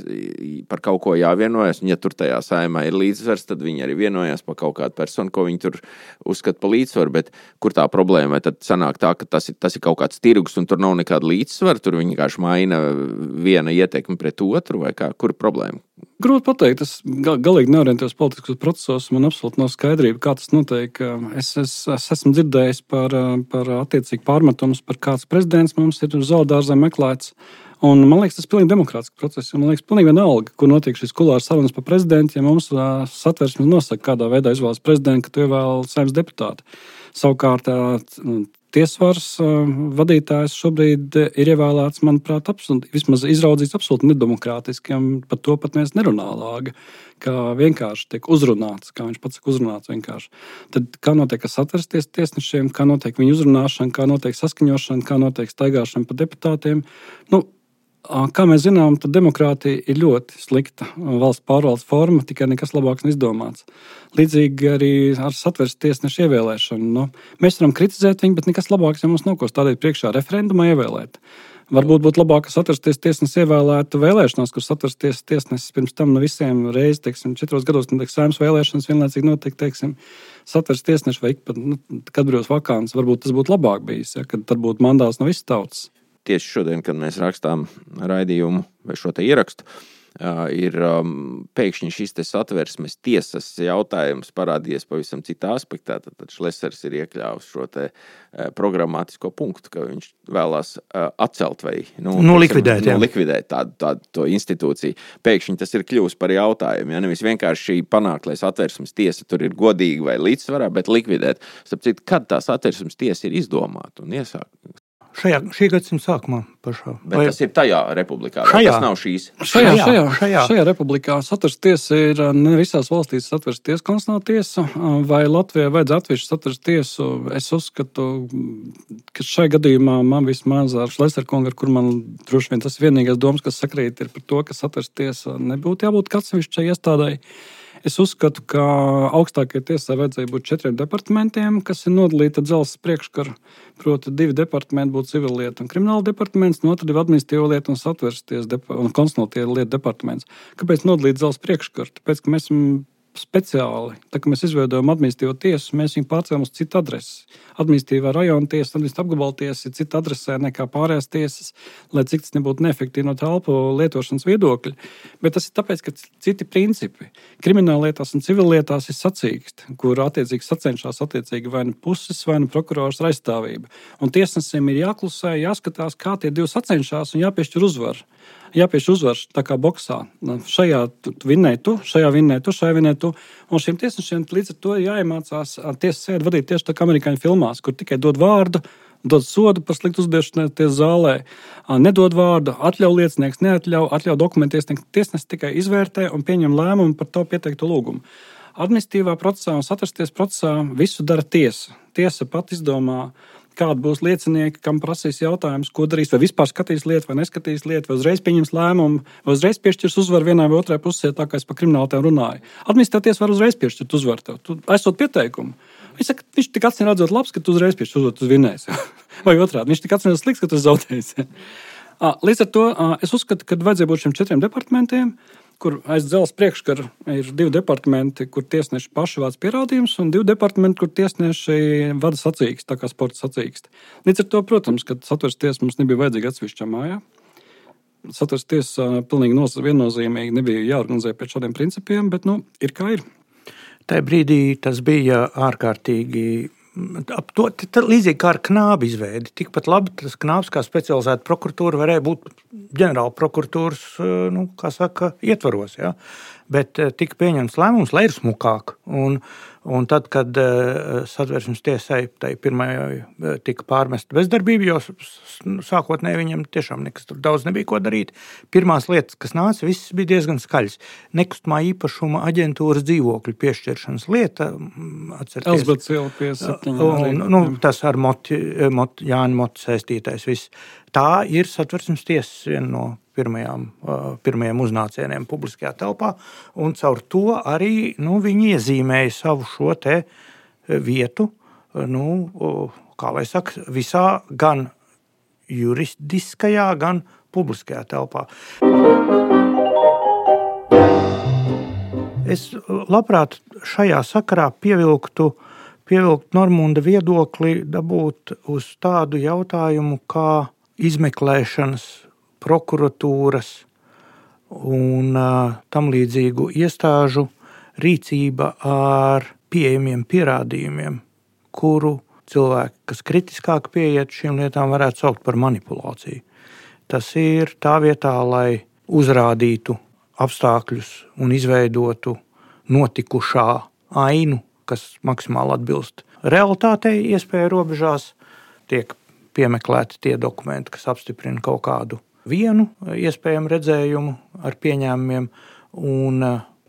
Speaker 1: par kaut ko jāvienojas, un ja tur tajā saimē ir līdzsvars, tad viņi arī vienojās par kaut kādu personu, ko viņi tur uzskata par līdzsvaru bet kur tā problēma ir? Tad sanāk tā, ka tas ir, tas ir kaut kāds tirgus un tur nav nekāda līdzsvara. Tur viņi vienkārši maina viena ietekmi pret otru vai kā, kur problēma.
Speaker 4: Grūti pateikt, es galīgi neorientējos politiskos procesos. Man absolūti nav skaidrība, kā tas notiek. Es, es, es esmu dzirdējis par, par attiecīgu pārmetumus, par kāds prezidents mums ir uz zaudārzē meklēts. Un, man liekas, tas ir pilnīgi demokrātisks process. Man liekas, pilnīgi vienalga, kur notiek šīs kulāras sarunas par prezidentu. Ja mums satversmes nosaka, kādā veidā izvēlas prezidentu, ka tu ievēl saimnes deputātu. Savukārt, tiesvaras vadītājs šobrīd ir ievēlēts, manuprāt, absolūti, vismaz izraudzīts absolūti nedemokrātiski. Par to pat mēs nerunā lāga, ka vienkārši tiek uzrunāts, kā viņš pats saka, uzrunāts vienkārši. Tad kā notiek satrasties tiesnešiem, kā notiek viņu uzrunāšana, kā notiek saskaņošana, kā notiek staigāšana pa deputātiem. Nu, Kā mēs zinām, tad demokrātija ir ļoti slikta valsts pārvaldes forma, tikai nekas labāks neizdomāts. Līdzīgi arī ar satversmes tiesnešu ievēlēšanu. Nu, mēs varam kritizēt viņu, bet nekas labāks jau mums nav ko stādīt priekšā referendumā ievēlēt. Varbūt būtu labāk, ka satversmes tiesnesis ievēlētu vēlēšanās, kur satversmes tiesnesis pirms tam no visiem reizes, teiksim, četros gados, kad saimnes vēlēšanas vienlaicīgi notiek, teiksim, satversmes tiesneši vai pat, nu, kad brīvs vakāns. Varbūt tas būtu labāk bijis, ja, kad tad būtu mandāts no visas tautas
Speaker 1: tieši šodien, kad mēs rakstām raidījumu vai šo ierakstu, ir pēkšņi šis satversmes tiesas jautājums parādījies pavisam citā aspektā. Tad Šlesers ir iekļāvis šo programmatisko punktu, ka viņš vēlās atcelt vai
Speaker 3: nu, nu, likvidēt,
Speaker 1: nu, likvidēt tādu, tādu institūciju. Pēkšņi tas ir kļuvis par jautājumu. Ja? Nevis vienkārši panākt, lai satversmes tiesa tur ir godīga vai līdzsvarā, bet likvidēt. Sapcīt, kad tā satversmes tiesa ir izdomāta un iesākta?
Speaker 3: Šajā, šī gadsimta sākumā pašā.
Speaker 1: Bet vai... tas ir tajā republikā,
Speaker 3: šajā,
Speaker 1: tas nav šīs.
Speaker 4: Šajā, šajā, šajā. šajā republikā satversmes tiesa ir ne visās valstīs satversmes tiesa, konstitucionāla tiesa, vai Latvijai vajadzētu atsevišķu satversmes tiesu. Es uzskatu, ka šai gadījumā man vismaz ar Šleserkungu, ar kur man droši vien tas vienīgais domas, kas sakrīt, ir par to, ka satversmes tiesa nebūtu jābūt atsevišķai iestādēji. Es uzskatu, ka augstākajai tiesai vajadzēja būt četriem departamentiem, kas ir nodalīti dzelzceļa priekškara. Proti, divi departamenti būtu civilietu un krimināla departaments, no otras divi administratīvo lietu un satversmes un konstitucionālo lietu departaments. Kāpēc nodalīt dzelzceļa priekškaru? Tāpēc, ka mēs esam speciāli. Tā kā mēs izveidojam administratīvo tiesu, mēs viņu pārcēlām uz citu adresi. Administratīvā rajona tiesa, administratīvā apgabala tiesa ir cita adresē nekā pārējās tiesas, lai cik tas nebūtu neefektīvi no telpu lietošanas viedokļa. Bet tas ir tāpēc, ka citi principi krimināllietās un civillietās ir sacīksti, kur attiecīgi sacenšas attiecīgi vai nu puses, vai nu prokurors ar aizstāvību. Un tiesnesim ir jāklusē, jāskatās, kā tie divi sacenšas un jāpiešķir uzvaru jāpiešķir uzvaras tā kā boxā. Nu, šajā vinnēji tu, šajā vinnēji tu, šajā vinnēji tu. Un šiem tiesnešiem līdz ar to jāiemācās tiesas sēdi vadīt tieši tā kā amerikāņu filmās, kur tikai dod vārdu. Dod sodu par sliktu uzdiešanos zālē, nedod vārdu, atļauj liecinieks, neatļauj, atļauj dokumentu iesniegt. Tiesnesis tikai izvērtē un pieņem lēmumu par to pieteikto lūgumu. Administratīvā procesā un satrasties procesā visu dara tiesa. Tiesa pat izdomā kādi būs liecinieki, kam prasīs jautājumus, ko darīs, vai vispār skatīs lietu, vai neskatīs lietu, vai uzreiz pieņems lēmumu, vai uzreiz piešķirs uzvaru vienai vai otrai pusē, tā kā es par krimināliem runāju. Administratīvs var uzreiz piešķirt uzvaru tev, tu aizsūt pieteikumu. Viņš saka, viņš tik acīm redzot labs, ka tu uzreiz piešķir uzvaru, tu vinnēsi. (laughs) vai otrādi, viņš tik acīm redzot slikts, ka tu zaudēsi. (laughs) Līdz ar to es uzskatu, ka vajadzēja būt šiem četriem departamentiem kur aiz dzelzceļa priekškara ir divi departamenti, kur tiesneši paši vāc pierādījumus, un divi departamenti, kur tiesneši vada sacīkst, tā kā sporta sacīkst. Līdz ar to, protams, ka satversmes tiesa mums nebija vajadzīga atsevišķā mājā. Satversmes tiesa pilnīgi viennozīmīgi nebija jāorganizē pēc šādiem principiem, bet nu, ir kā ir.
Speaker 3: Tajā brīdī tas bija ārkārtīgi Ap to līdzīgi kā ar knābu izveidi. Tikpat labi tas knābs kā specializēta prokuratūra varēja būt ģenerāla prokuratūras nu, saka, ietvaros. Ja? Bet tika pieņemts lēmums, lai ir smukāk. Un, Un tad, kad uh, satversmes tiesai tai pirmajai uh, tika pārmesta bezdarbība, jo sākotnēji viņam tiešām nekas tur daudz nebija ko darīt, pirmās lietas, kas nāca, visas bija diezgan skaļas. Nekustamā īpašuma aģentūras dzīvokļu piešķiršanas lieta,
Speaker 4: mm, atcerieties,
Speaker 3: un, nu, tas ar Moti, Moti, Jāni Moti saistītais viss. Tā ir satversmes tiesas viena no pirmajām, pirmajiem uznācieniem publiskajā telpā. Caur to arī nu, viņi iezīmēja savu šo vietu, nu, kā lai saka, visā gan juridiskajā, gan publiskajā telpā. Es labprāt šajā sakarā pievilktu, pievilktu Normunda viedokli, dabūt uz tādu jautājumu kā izmeklēšanas prokuratūras un tam līdzīgu iestāžu rīcība ar pieejamiem pierādījumiem, kuru cilvēki, kas kritiskāk pieiet šīm lietām, varētu saukt par manipulāciju. Tas ir tā vietā, lai uzrādītu apstākļus un izveidotu notikušā ainu, kas maksimāli atbilst realitātei, iespēju robežās, tiek piemeklēti tie dokumenti, kas apstiprina kaut kādu vienu iespējamu redzējumu ar pieņēmumiem, un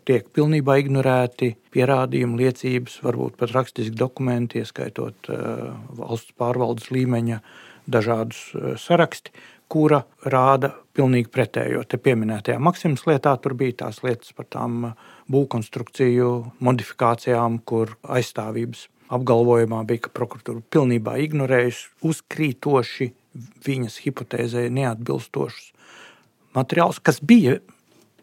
Speaker 3: tiek pilnībā ignorēti pierādījumi, liecības, varbūt pat rakstiski dokumenti, ieskaitot valsts pārvaldes līmeņa dažādus saraksti, kura rāda pilnīgi pretējo. Te pieminētajā Maksimas lietā tur bija tās lietas par tām būvkonstrukciju modifikācijām, kur aizstāvības apgalvojumā bija, ka prokuratūra pilnībā ignorējusi uzkrītoši viņas hipotēzē neatbilstošus materiālus, kas bija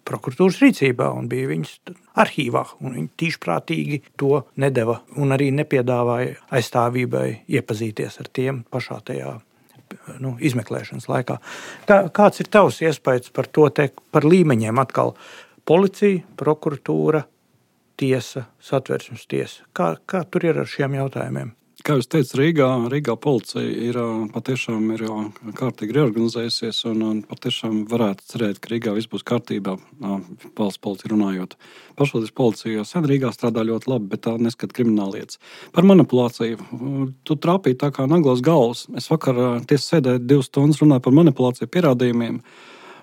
Speaker 3: prokuratūras rīcībā un bija viņas arhīvā. Viņi tīšprātīgi to nedeva un arī nepiedāvāja aizstāvībai iepazīties ar tiem pašā tajā nu, izmeklēšanas laikā. Kā, kāds ir tavs iespējas par to, te, par līmeņiem atkal? Policija, prokuratūra, tiesa, satversmes tiesa. Kā, kā tur ir ar šiem jautājumiem?
Speaker 4: Kā jūs teicat, Rīgā, Rīgā policija ir patiešām ir kārtīgi reorganizējusies un, un patiešām varētu cerēt, ka Rīgā viss būs kārtībā. Valsts policija runājot. Pašvaldības policija sen Rīgā strādā ļoti labi, bet tā neskata krimināla lietas. Par manipulāciju. Tu trāpīji tā kā naglos galvas. Es vakar tiesā sēdēju divas stundas runāju par manipulāciju pierādījumiem.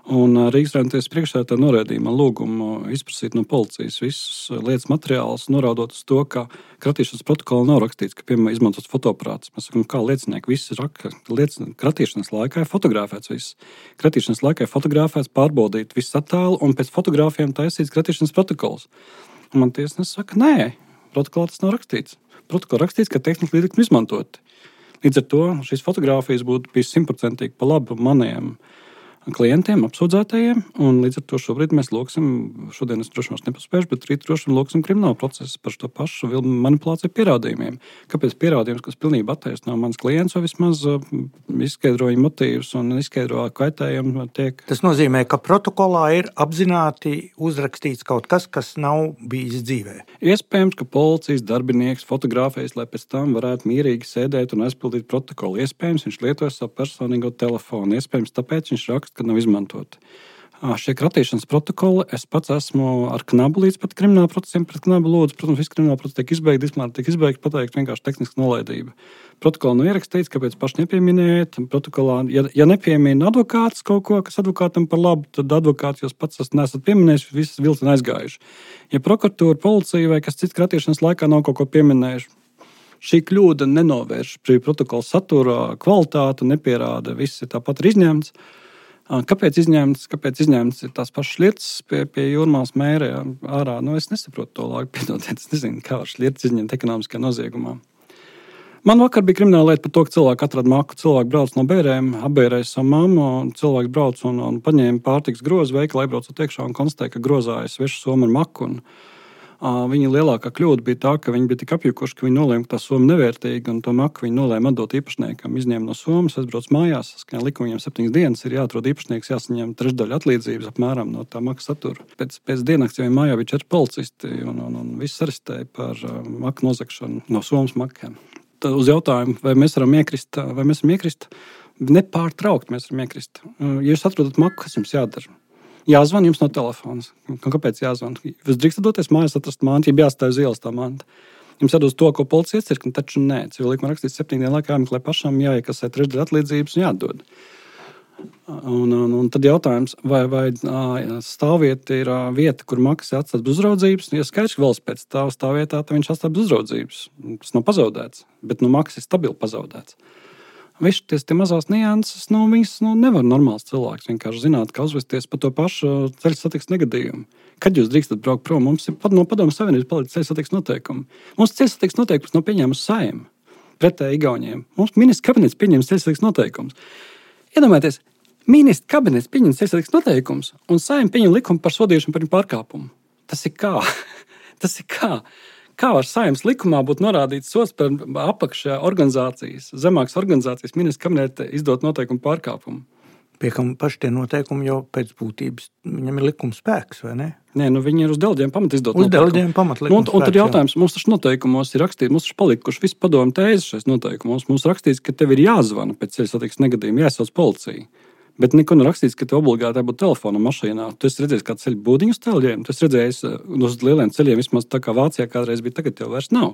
Speaker 4: Un Rīgas Rēmties priekšsēdētāja norādīja man lūgumu izprasīt no policijas visus lietas materiālus, norādot uz to, ka kratīšanas protokolā nav rakstīts, ka, piemēram, izmantots fotoaparāts. Mēs sakām, kā liecinieki, viss ir lietas, kratīšanas laikā ir fotografēts viss. Kratīšanas laikā ir fotografēts, pārbaudīt visu attēlu un pēc fotogrāfiem taisīts kratīšanas protokols. Un man tiesnesis saka, nē, protokolā tas nav rakstīts. Protokolā rakstīts, ka tehniski līdzekļi izmantoti. Līdz ar to šīs fotogrāfijas būtu bijis simtprocentīgi pa labu maniem klientiem, apsūdzētajiem. Līdz ar to šobrīd mēs lūgsim, šodien es droši vien nepaspēju, bet rīt droši vien lūgsim kriminālu procesu par to pašu manipulāciju pierādījumiem. Kāpēc pierādījums, kas pilnībā attaisno mans klients, vai vismaz uh, izskaidro viņa motīvus un izskaidro kaitējumu, tiek.
Speaker 3: Tas nozīmē, ka protokolā ir apzināti uzrakstīts kaut kas, kas nav bijis dzīvē.
Speaker 4: Iespējams, ka policijas darbinieks fotografējas, lai pēc tam varētu mierīgi sēdēt un aizpildīt protokolu. Iespējams, viņš lietoja savu personīgo telefonu. Iespējams, tāpēc viņš raksta kad nav izmantoti. Šie kratīšanas protokoli es pats esmu ar knabu līdz pat krimināla procesiem pret knabu lūdzu. Protams, viss krimināla process tiek izbeigts, dismāra tiek izbeigts, pateikt vienkārši tehniska nolaidība. Protokolā nav ierakstīts, kāpēc paši nepieminiet. Protokolā, ja, ja nepiemina advokāts kaut ko, kas advokātam par labu, tad advokāts jūs pats nesat pieminējis, visas vilcieni aizgājuši. Ja prokuratūra, policija vai kas cits kratīšanas laikā nav kaut ko pieminējuši, šī kļūda nenovērš protokola satura kvalitāti, nepierāda, viss ir tāpat izņemts. Kāpēc izņemts, kāpēc izņemts tās pašas lietas pie, pie jūrmālas mēra ārā? Nu, es nesaprotu to laiku, (laughs) piedodiet, es nezinu, kā var lietas izņemt ekonomiskā noziegumā. Man vakar bija krimināla lieta par to, ka cilvēki atrada maku. Cilvēki brauc no bērniem, apbērēja savu mammu, un cilvēki brauc un, un paņēma pārtiks grozu veikalā, aizbraucot iekšā un konstatēja, ka grozā ir sveša soma ar maku. Un, Viņa lielākā kļūda bija tā, ka viņi bija tik apjukuši, ka viņi nolēma, ka tā summa nevērtīga, un to maku viņi nolēma atdot īpašniekam. Izņēma no summas, aizbrauc mājās, saskaņā likumiem septiņas dienas ir jāatrod īpašnieks, jāsaņem trešdaļa atlīdzības apmēram no tā maksas satura. Pēc, pēc dienas jau mājā bija četri policisti, un, un, un viss arestēja par uh, maku nozagšanu no summas makiem. Tad uz jautājumu, vai mēs varam iekrist, vai mēs varam iekrist, nepārtraukt mēs varam iekrist. Ja jūs atrodat maku, kas jums jādara? Jāzvan jums no telefona. Kāpēc jāzvan? Jūs drīkstat doties mājās, atrast mantu, ja jāstāv uz ielas tā manta. Jums jādod to, ko policija iecirkņa, taču nē, civil likuma rakstīts septiņu dienu laikā jāmeklē pašam, jāiekasē trešdaļa atlīdzības un jādod. Un, un, un tad jautājums, vai, vai stāvvieta ir vieta, kur maksā atstāt bez uzraudzības? Ja skaidrs, ka valsts pēc stāv stāvvietā, tad viņš atstāt bez uzraudzības. Tas nav pazaudēts, bet nu, maksas ir stabili pazaudēts. Viss šis mazās nianses, nu, viņas nu, nevar normāls cilvēks vienkārši zināt, kā uzvesties par to pašu ceļu satiksmes negadījumu. Kad jūs drīkstat braukt prom, mums ir no padomu savienības palicis ceļu satiksmes noteikumi. Mums ceļu satiksmes noteikums nav pieņēmusi saima pretēji Igauniem. Mums ministrs kabinets pieņems ceļu satiksmes noteikumus. Iedomājieties, ministrs kabinets pieņem ceļu satiksmes noteikumus un saima pieņem likumu par sodīšanu par pārkāpumu. Tas ir kā? (laughs) Tas ir kā? Kā var saimnes likumā būt norādīts sots par apakšā organizācijas, zemākas organizācijas ministra kabineta izdot noteikumu pārkāpumu?
Speaker 3: Piekam paši tie noteikumi jau pēc būtības, viņam ir likuma spēks, vai ne?
Speaker 4: Nē, nu viņi ir uz dēļiem pamat izdot.
Speaker 3: Uz dēļiem pamat
Speaker 4: nu, un, un tad jautājums, jā. mums taču noteikumos ir rakstīts, mums taču palikuši visi padomu tēzes šais noteikumos. Mums rakstīts, ka tev ir jāzvana pēc ceļa satiksmes negadījuma, jāsauc policija. Bet neko nav rakstīts, ka tev obligāti jābūt telefona mašīnā. Tu esi redzējis, kāda ceļa būdiņu uz ceļiem, tu esi redzējis uh, uz lieliem ceļiem, vismaz tā kā Vācijā kādreiz bija, tagad jau vairs nav.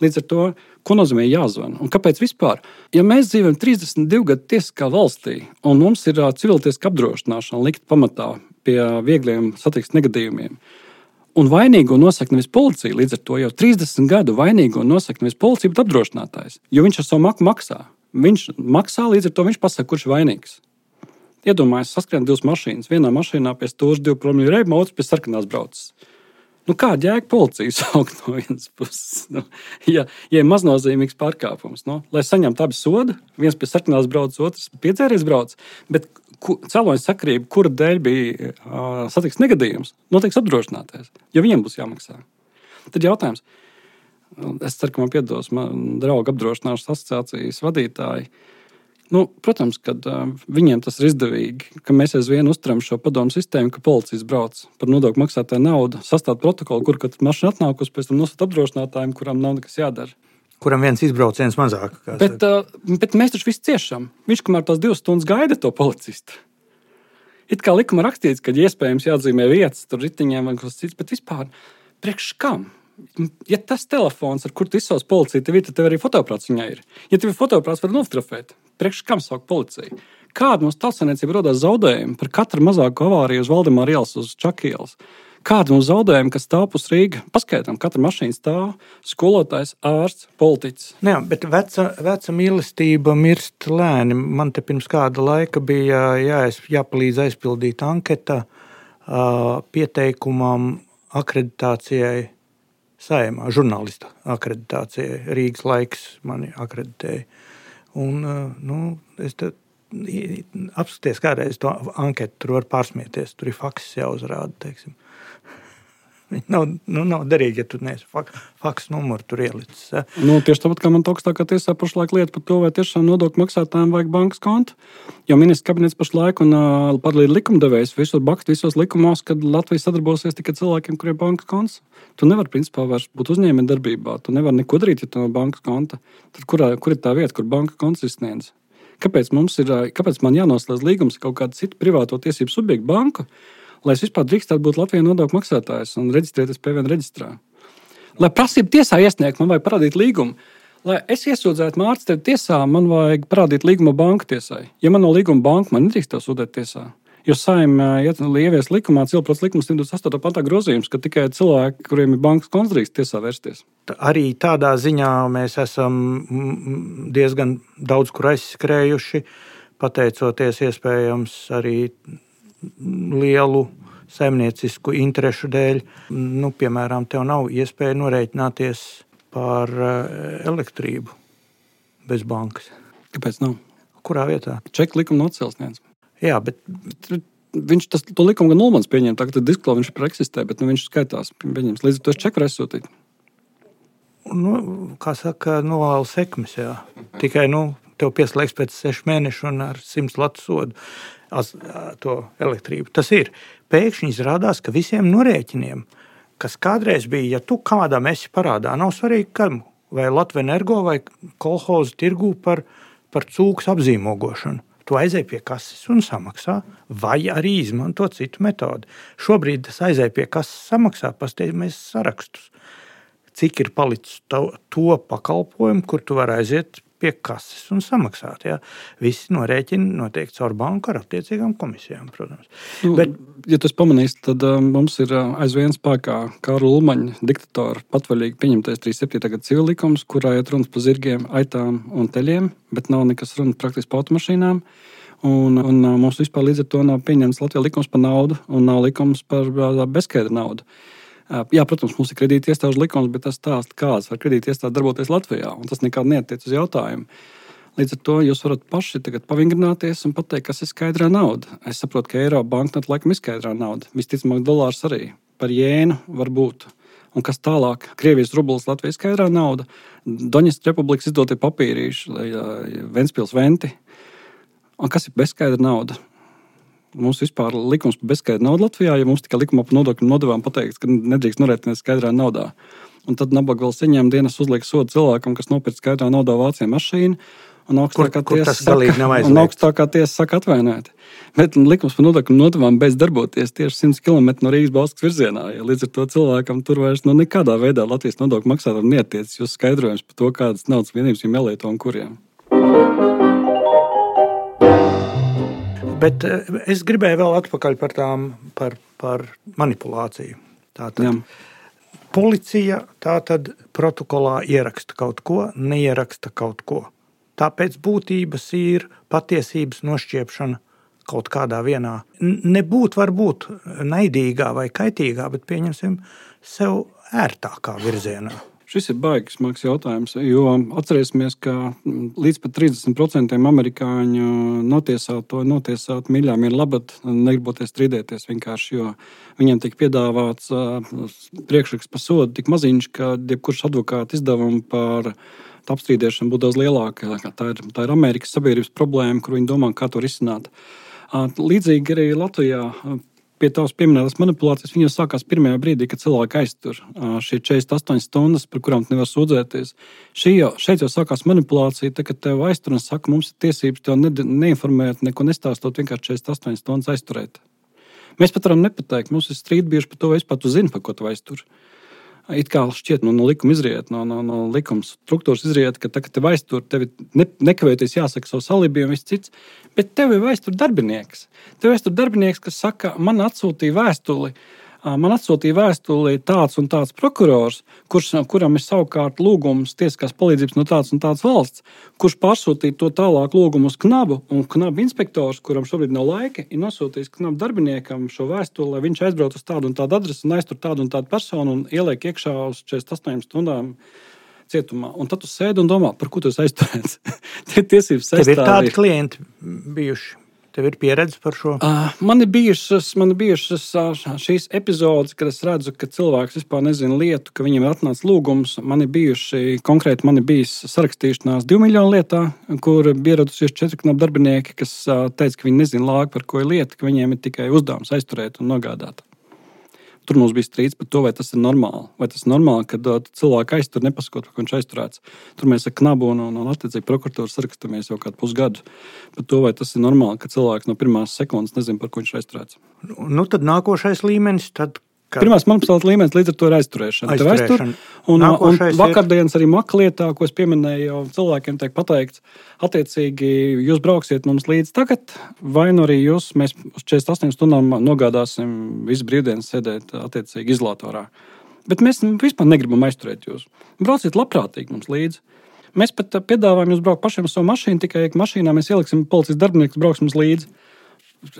Speaker 4: Līdz ar to, ko nozīmē jāzvan un kāpēc vispār? Ja mēs dzīvojam 32 gadu tiesiskā valstī un mums ir civiltiesiska apdrošināšana likt pamatā pie viegliem satiksmes negadījumiem, un vainīgo nosaka nevis policija, līdz ar to jau 30 gadu vainīgo nosaka nevis policija, bet apdrošinātājs, jo viņš ar savu maku maksā. Viņš maksā, līdz ar to viņš pasaka, kurš ir vainīgs. Iedomājieties, saskrien divas mašīnas. Vienā mašīnā pie stūra divu promīļu reibu, otrs pie sarkanās braucas. Nu, kāda jēga policija saukt (laughs) no vienas puses? Nu, ja, ja ir maznozīmīgs pārkāpums, nu, lai saņemtu abi sodu, viens pie sarkanās brauc, otrs piedzēries brauc, bet cēloņa sakrība, kura dēļ bija uh, satiksmes negadījums, noteiks apdrošinātais, jo viņiem būs jāmaksā. Tad jautājums, es ceru, ka man piedos man draugu apdrošināšanas asociācijas vadītāji. Uh, Nu, protams, ka uh, viņiem tas ir izdevīgi, ka mēs aizvien uzturam šo padomu sistēmu, ka policijas brauc par nodokļu maksātāju naudu, sastāv protokolu, kur katra mašīna atnākusi, pēc tam nosūta apdrošinātājiem, kuram nav nekas jādara.
Speaker 3: Kuram viens izbrauciens mazāk.
Speaker 4: Bet, uh, bet mēs taču visi ciešam. Viņš kamēr tās divas stundas gaida to policistu. It kā likumā rakstīts, ka iespējams jāatzīmē vietas, tur riteņiem vai kas cits, bet vispār priekš kam? ja tas telefons, ar kuru tu izsauc policiju, tev ir, tad tev arī fotoaparāts viņai ir. Ja tev ir fotoaparāts, var nofotografēt. Priekš kam saukt policiju? Kāda mums tautsaniecība radās zaudējumi par katru mazāku avāriju uz Valdemāra ielas, uz Čakielas? Kāda mums zaudējumi, kas stāv uz Rīgas? Paskaidām, katra mašīna stāv, skolotājs, ārsts, politiķis.
Speaker 3: Jā, bet veca, veca mīlestība mirst lēni. Man te pirms kāda laika bija jā, jāpalīdz aizpildīt anketa pieteikumam akreditācijai saimā, žurnālista akreditācijai. Rīgas laiks mani akreditēja. Un, nu, es te apskaties kādreiz to anketu, tur var pārsmieties, tur ir faksis jāuzrāda. Teiksim. Viņi nav, nu, nav derīgi, ja tu neesi fak, faks numuru tur ielicis. Ja.
Speaker 4: Nu, tieši tāpat kā man augstākā tiesā pašlaik lieta par to, vai tiešām nodokļu maksātājiem vajag bankas kontu. Jo ministrs kabinets pašlaik un uh, paralīli likumdevējs visur bakst visos likumos, kad Latvija sadarbosies tikai cilvēkiem, kuriem ir bankas konts. Tu nevari principā vairs būt uzņēmē darbībā. Tu nevari neko darīt, ja tu nav bankas konta. Tad kurā, kur ir tā vieta, kur banka konts izsniedz? Kāpēc, ir, kāpēc man jānoslēdz līgums ar kaut kādu citu privāto tiesību subjektu banku? Lai es vispār drīkstētu būt Latvijas nodokļu maksātājs un reģistrēties PVN reģistrā. Lai prasību tiesā iesniegt, man vajag parādīt līgumu. Lai es iesūdzētu mārciņu tevi tiesā, man vajag parādīt līgumu banka tiesai. Ja man no līguma banka, man nedrīkst to sūtīt tiesā. Jo saimē ievies likumā, cilvēks likums 108. pantā grozījums, ka tikai cilvēki, kuriem ir bankas konts, drīkst tiesā vērsties.
Speaker 3: Arī tādā ziņā mēs esam diezgan daudz kur aizskrējuši, pateicoties iespējams arī lielu saimniecisku interesu dēļ, nu, piemēram, tev nav iespēja norēķināties par eh, elektrību bez bankas.
Speaker 4: Kāpēc nav?
Speaker 3: Kurā vietā?
Speaker 4: Čeka likuma nocelsnieks.
Speaker 3: Jā, bet.
Speaker 4: Viņš tas, to likumu gan Nulmans pieņēma, tagad disklo viņš eksistē, bet nu, viņš skaitās. Pieņems. Līdz ar to čeku resūtīt.
Speaker 3: Nu, kā saka, novēl sekmes, jā. Tikai, nu, tev pieslēgs pēc sešu mēnešu un ar simts latu sodu to elektrību. Tas ir. Pēkšņi izrādās, ka visiem norēķiniem, kas kādreiz bija, ja tu kādam esi parādā, nav svarīgi, kam vai Latvijas energo vai kolhoza tirgū par, par cūku apzīmogošanu. Tu aizej pie kases un samaksā, vai arī izmanto citu metodi. Šobrīd tas aizej pie kases, samaksā, pasteidzamies sarakstus. Cik ir palicis to, to pakalpojumu, kur tu vari aiziet pie kases un samaksāt. Ja? Visi norēķini notiek caur banku ar attiecīgām komisijām, protams.
Speaker 4: Nu, Bet, ja tas pamanīs, tad uh, mums ir aizvien spēkā Kārla Ulmaņa diktatora patvaļīgi pieņemtais 37. gada civil likums, kurā iet runas par zirgiem, aitām un teļiem, bet nav nekas runa praktiski par automašīnām. Un, un mums vispār līdz ar to nav pieņemts Latvijas likums par naudu un nav likums par bezskaidru naudu. Uh, Jā, protams, mums ir kredīti iestāžu likums, bet tas stāsta, kādas var kredīti iestādes darboties Latvijā. Tas nekad neatiec uz jautājumu. Līdz ar to jūs varat paši pavingrināties un pateikt, kas ir skaidrā nauda. Es saprotu, ka eiro banknota laikam ir skaidrā nauda. Visticamāk, dolārs arī par jēnu var būt. Un kas tālāk? Krievijas rublis, Latvijas skaidrā nauda, Doņas republikas izdotie papīrīši, Ventspils venti. Un kas ir bezskaidra nauda? Mums vispār likums par bezskaidru naudu Latvijā, ja mums tikai likumā par nodokļu nodevām pateikts, ka nedrīkst norēķināt skaidrā naudā. Un tad nabaga vēl saņēma dienas uzliek sodu cilvēkam, kas nopirka skaidrā naudā vācijā mašīnu. Un augstākā
Speaker 3: kur
Speaker 4: tiesa saka, augstākā tiesa saka atvainojiet. Bet likums par nodokļu notavām beidz darboties tieši 100 km no Rīgas Balskas virzienā. Ja līdz ar to cilvēkam tur vairs nu, nekādā veidā Latvijas nodokļu maksātājiem netiec jūs skaidrojums par to, kādas naudas vienības viņam jālieto un kuriem.
Speaker 3: Bet eh, es gribēju vēl atpakaļ par tām, par, par manipulāciju. Tātad,
Speaker 4: Jā.
Speaker 3: policija tā tad protokolā ieraksta kaut ko, neieraksta kaut ko. Tāpēc būtības ir patiesības nošķiepšana kaut kādā vienā. Nebūt varbūt naidīgā vai kaitīgā, bet pieņemsim sev ērtākā virzienā.
Speaker 4: Šis ir baigs smags jautājums, jo atcerēsimies, ka mm, līdz pat 30% amerikāņu notiesāto notiesāt miļām ir labat, negriboties strīdēties vienkārši, jo viņiem tika piedāvāts ā, priekšraksts par sodu tik maziņš, ka jebkurš advokāta izdevumi par apstrīdēšanu būtu daudz lielāka. Tā ir, tā ir Amerikas sabiedrības problēma, kur viņi domā, kā to risināt. Līdzīgi arī Latvijā pie tavas pieminētās manipulācijas, viņas sākās pirmajā brīdī, kad cilvēki aiztur šie 48 stundas, par kurām nevar sūdzēties. Šī jau, šeit jau sākās manipulācija, tad, kad tev aiztur un saka, mums ir tiesības tev ne, neinformēt, neko nestāstot, vienkārši 48 stundas aizturēt. Mēs pat varam nepateikt, mums ir strīdi bijuši par to, vai vispār tu zini, par ko tu aiztur. It kā šķiet, nu, no likuma izriet, no, no, no likuma struktūras izriet, ka tagad tev aiztur, tev ne, nekavēties jāsaka savu salību un viss cits. Bet tev ir aiztur darbinieks. Tev ir aiztur darbinieks, kas saka, man atsūtīja vēstuli. ā, Man atsūtīja vēstuli tāds un tāds prokurors, kurš, kuram ir savukārt lūgums tiesiskās palīdzības no tādas un tādas valsts, kurš pārsūtīja to tālāk lūgumu uz knabu. Un knabu inspektors, kuram šobrīd nav laika, ir nosūtījis knabu darbiniekam šo vēstuli, lai viņš aizbrauc uz tādu un tādu adresi un aiztur tādu un tādu personu un ieliek iekšā uz 48 stundām. Cietumā. Un tad tu sēdi un domā, par ko tu esi aizturēts. (laughs) Tie tiesības
Speaker 3: Tev ir tādi
Speaker 4: aizstāvji.
Speaker 3: klienti bijuši. Tev ir pieredze par šo.
Speaker 4: Uh, man ir bijušas, man ir bijušas ā, šīs epizodes, kad es redzu, ka cilvēks vispār nezina lietu, ka viņam ir atnācis lūgums. Man ir bijuši konkrēti, man ir bijis sarakstīšanās divu miljonu lietā, kur ieradusies četri knapi darbinieki, kas ā, teica, ka viņi nezina lāgu, par ko ir lieta, ka viņiem ir tikai uzdevums aizturēt un nogādāt. Tur mums bija strīds par to, vai tas ir normāli. Vai tas ir normāli, ka uh, cilvēks aiztur, nepasakot, ka viņš aizturēts. Tur mēs ar knabu un, un, un attiecīgi prokuratūru sarakstamies jau kādu pusgadu par to, vai tas ir normāli, ka cilvēks no pirmās sekundes nezina, par ko viņš aizturēts.
Speaker 3: Nu, tad nākošais līmenis, tad, kad
Speaker 4: Pirmās manipulācijas līmenis līdz ar to ir aizturēšana. Tev aiztur,
Speaker 3: Aizturēšana.
Speaker 4: un, un vakardienas arī maklietā, ko es pieminēju, jau cilvēkiem tiek pateikts, attiecīgi jūs brauksiet mums līdzi tagad, vai nu arī jūs, mēs uz 48 stundām nogādāsim visu brīvdienas sēdēt attiecīgi izolatorā. Bet mēs vispār negribam aizturēt jūs. Brauciet labprātīgi mums līdzi. Mēs pat ā, piedāvājam jums braukt pašiem ar savu mašīnu, tikai ka mašīnā mēs ieliksim policijas darbinieku, brauks mums līdzi.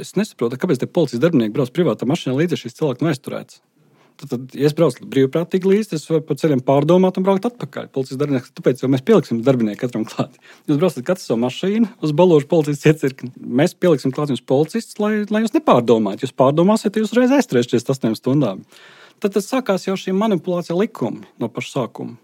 Speaker 4: Es nesaprotu, kāpēc policijas darbinieki brauc privātā mašīnā līdzi, ja šis cilvēks nav aizturēts. Tad, tad, ja es braucu brīvprātīgi līdzi, es varu pa ceļam pārdomāt un braukt atpakaļ. Policijas darbinieks, tāpēc mēs pieliksim darbinieku katram klāt. Jūs braucat katrs savu mašīnu uz balāžu policijas iecirkni. Mēs pieliksim klāt jums policistus, lai, lai jūs nepārdomājat. Jūs pārdomāsiet, jūs uzreiz aizturēsieties 8 stundām. Tad, tad sākās jau šī manipulācija likuma no paša sākuma.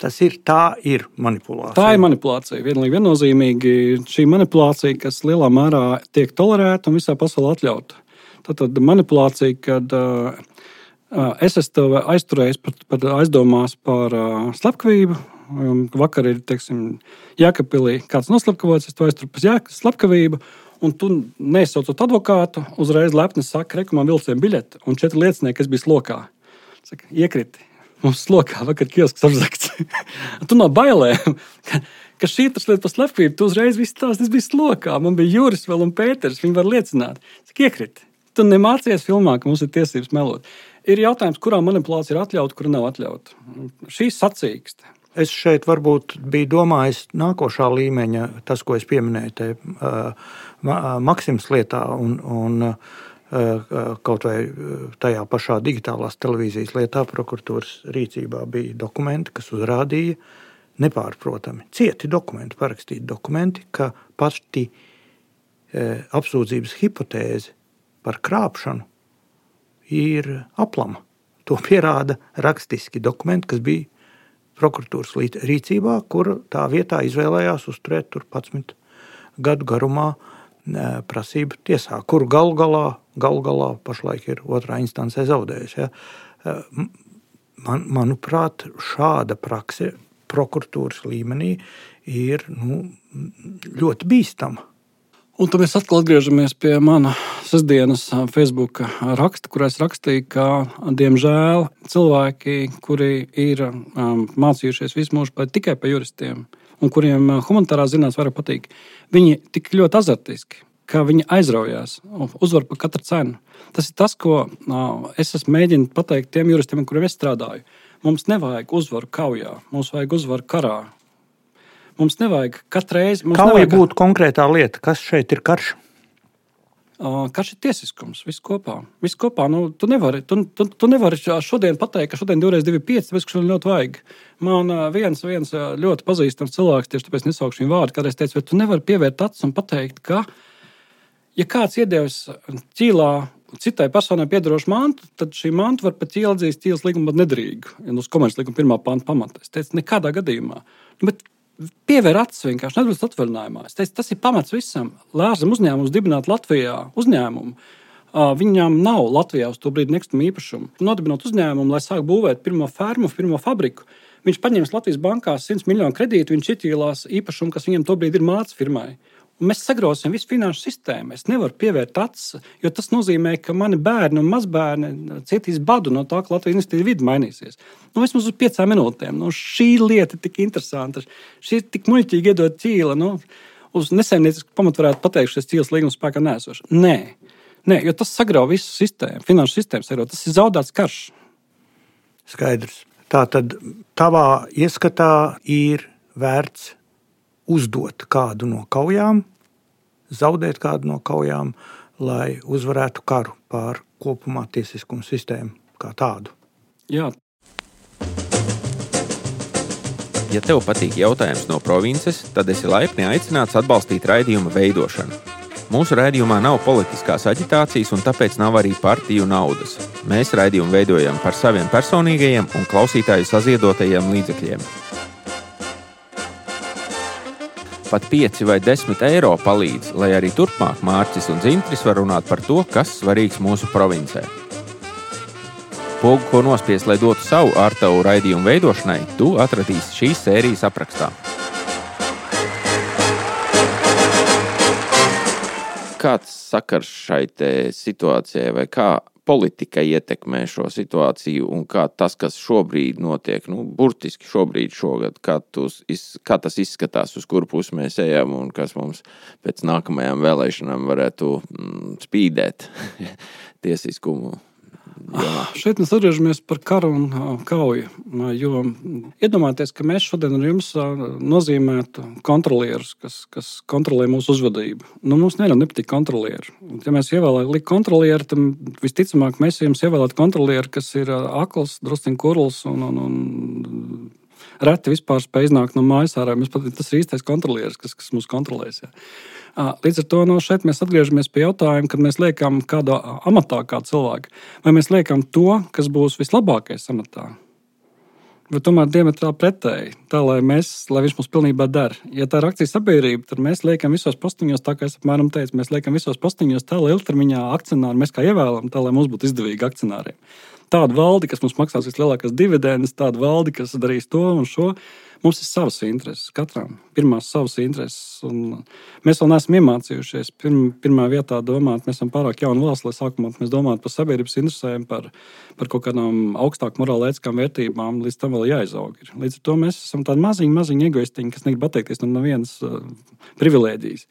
Speaker 3: Tas ir, tā ir manipulācija.
Speaker 4: Tā ir manipulācija. Vienlīgi viennozīmīgi šī manipulācija, kas lielā mērā tiek tolerēta un visā pasaulē atļauta. Tad, tad manipulācija, kad uh, es esmu aizturējis par, par aizdomās par uh, slepkavību. Vakar ir, teiksim, Jēkabīlī kāds noslepkavots, es to aizturu par slepkavību. Un tu nesaucot advokātu, uzreiz lepni saka, rekomendācija vilciena biļete, un četri liecinieki, kas bija slokā. Saka, iekriti. Mums slokā vakar kiosks apzakts. (laughs) tu no bailēm, ka, ka šī lieta par slepkavību, tu uzreiz viss tās, tas bija slokā. Man bija Juris vēl un Pēters, viņi var liecināt. Saka, iekriti. Tu nemācies filmā, ka mums ir tiesības melot. Ir jautājums, kurā manipulācija ir atļauta, kura nav atļauta. Šī sacīksta.
Speaker 3: Es šeit varbūt biju domājis nākošā līmeņa, tas, ko es pieminēju, te, uh, Ma- Maksims lietā un, un uh, kaut vai uh, tajā pašā digitālās televīzijas lietā prokuratūras rīcībā bija dokumenti, kas uzrādīja nepārprotami cieti dokumenti, parakstīti dokumenti, ka pati uh, apsūdzības hipotēze par krāpšanu ir aplama. To pierāda rakstiski dokumenti, kas bija prokuratūras rīcībā, kur tā vietā izvēlējās uzturēt tur 11 gadu garumā eh, prasību tiesā, kuru galu galā, galu galā pašlaik ir otrā instancē zaudējusi. Ja. Man, manuprāt, šāda prakse prokuratūras līmenī ir nu, ļoti bīstama.
Speaker 4: Un tad mēs atkal atgriežamies pie mana sestdienas Facebook raksta, kurā es rakstīju, ka, diemžēl, cilvēki, kuri ir um, mācījušies visu mūžu tikai par juristiem, un kuriem humanitārā zinātnē vairāk patīk, viņi tik ļoti azartiski, ka viņi aizraujās, uzvar par katru cenu. Tas ir tas, ko uh, es esmu mēģinājis pateikt tiem juristiem, kuriem es strādāju. Mums nevajag uzvaru kaujā, mums vajag uzvaru karā. Mums nevajag katru reizi.
Speaker 3: Kā lai būtu konkrētā lieta, kas šeit ir karš?
Speaker 4: Karš ir tiesiskums. Viss kopā nu, tu, nevari, tu, tu, tu nevari šodien pateikt, ka šodien 2,25 tāpēc, ka šodien ļoti vajag. Man viens, viens ļoti pazīstams cilvēks, tieši tāpēc nesaukšu viņu vārdu, kādreiz teica, bet tu nevari pievērt acis un pateikt, ka, ja kāds iedevis ķīlā citai personai piedarošu mantu, tad šī manta var pat ķīla atzīst ķīlas līgumu pat nedrīgu. Ja uz komerces līguma pirmā panta pamatā. Es teicu, nekādā gadījumā. Bet Pievēr acis vienkārši, neatbrauc atvaļinājumā. Es teicu, tas ir pamats visam. Lērzam uzņēmums dibināt Latvijā uzņēmumu. Viņam nav Latvijā uz to brīdi nekustamā īpašuma. Nodibinot uzņēmumu, lai sāktu būvēt pirmo fermu, pirmo fabriku, viņš paņēma Latvijas bankās 100 miljonu kredītu, viņš ietīlās īpašumu, kas viņam tobrīd ir mācīts firmai. Un mēs sagrosim visu finanšu sistēmu. Es nevaru pievērt acis, jo tas nozīmē, ka mani bērni un mazbērni cietīs badu no tā, ka Latvijas investīcija vidi mainīsies. Nu, vismaz uz piecām minūtēm. Nu, šī lieta ir tik interesanta. Šī ir tik muļķīgi iedot ķīla. Nu, uz nesaimniecisku pamatu varētu pateikt, šis ķīls līgums spēkā nesošs. Nē. Nē, jo tas sagrauj visu sistēmu, finanšu sistēmu. Sagrauj. Tas ir zaudēts karš.
Speaker 3: Skaidrs. Tā tad tavā ieskatā ir vērts uzdot kādu no kaujām, zaudēt kādu no kaujām, lai uzvarētu karu pār kopumā tiesiskumu sistēmu kā tādu.
Speaker 4: Jā.
Speaker 1: Ja tev patīk jautājums no provinces, tad esi laipni aicināts atbalstīt raidījuma veidošanu. Mūsu raidījumā nav politiskās aģitācijas, un tāpēc nav arī partiju naudas. Mēs raidījumu veidojam par saviem personīgajiem un klausītāju saziedotajiem līdzekļiem. Pat 5 vai 10 eiro palīdz, lai arī turpmāk Mārcis un Zintris var runāt par to, kas svarīgs mūsu provincē. Pogu, ko nospiest, lai dotu savu ārtavu raidījumu veidošanai, tu atradīsi šīs sērijas aprakstā. Kāds sakars šai situācijai, vai kā politika ietekmē šo situāciju un kā tas, kas šobrīd notiek, nu, burtiski šobrīd, šogad, kā, tus, kā tas izskatās, uz kuru pusi mēs ejam un kas mums pēc nākamajām vēlēšanām varētu mm, spīdēt (laughs) tiesiskumu
Speaker 4: Jā. Šeit mēs atgriežamies par karu un kauju. Jo iedomājieties, ka mēs šodien ar jums nozīmētu kontrolierus, kas, kas kontrolē mūsu uzvedību. Nu, mums nevienam nepatīk kontrolieri. Ja mēs ievēlētu kontrolieri, tad visticamāk mēs jums ievēlētu kontrolieri, kas ir akls, drusciņš kurls un, un, un reti vispār spēj iznākt no mājas ārā. Tas ir īstais kontrolieris, kas, kas mūs kontrolēs. Jā. Līdz ar to no šeit mēs atgriežamies pie jautājuma, kad mēs liekam kādā amatā kā cilvēku, vai mēs liekam to, kas būs vislabākais amatā. Bet tomēr diametrāli pretēji, tā lai, mēs, lai viņš mums pilnībā der. Ja tā ir akcijas sabiedrība, tad mēs liekam visos postiņos, tā kā es apmēram teicu, mēs liekam visos postiņos tā, lai ilgtermiņā akcionāri mēs kā ievēlam, tā lai mums būtu izdevīgi akcionāriem. Tāda valde, kas mums maksās vislielākās dividendes, tāda valde, kas darīs to un šo. Mums ir savas intereses, katram pirmās savas intereses. Mēs vēl neesam iemācījušies pirm, pirmā vietā domāt, mēs esam pārāk jauni valsts, lai sākumā mēs domātu par sabiedrības interesēm, par, par kaut kādām augstākām morāla ētiskām vērtībām, līdz tam vēl jāizaug. Ir. Līdz ar to mēs esam tādi maziņi, maziņi egoistiņi, kas negrib atteikties no nevienas uh, privilēģijas.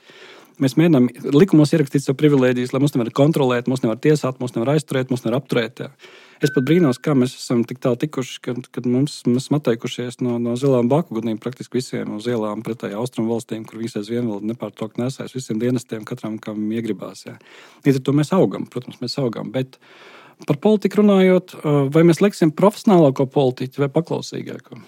Speaker 4: Mēs mēģinām likumos ierakstīt savu privilēģijas, lai mūs nevar kontrolēt, mūs nevar tiesāt, mūs nevar aizturēt, mūs nevar apturēt. Jā. Es pat brīnos, kā mēs esam tik tālu tikuši, kad, kad mums, mēs esam atteikušies no, no zilām baku gudnīm praktiski visiem uz ielām pretēji austrumu valstīm, kur visas vienvaldi nepārtraukt nesēs visiem dienestiem, katram, kam iegribās. Jā. Līdz ar to mēs augam, protams, mēs augam. Bet par politiku runājot, vai mēs liksim profesionālāko politiķu vai paklausīgāko?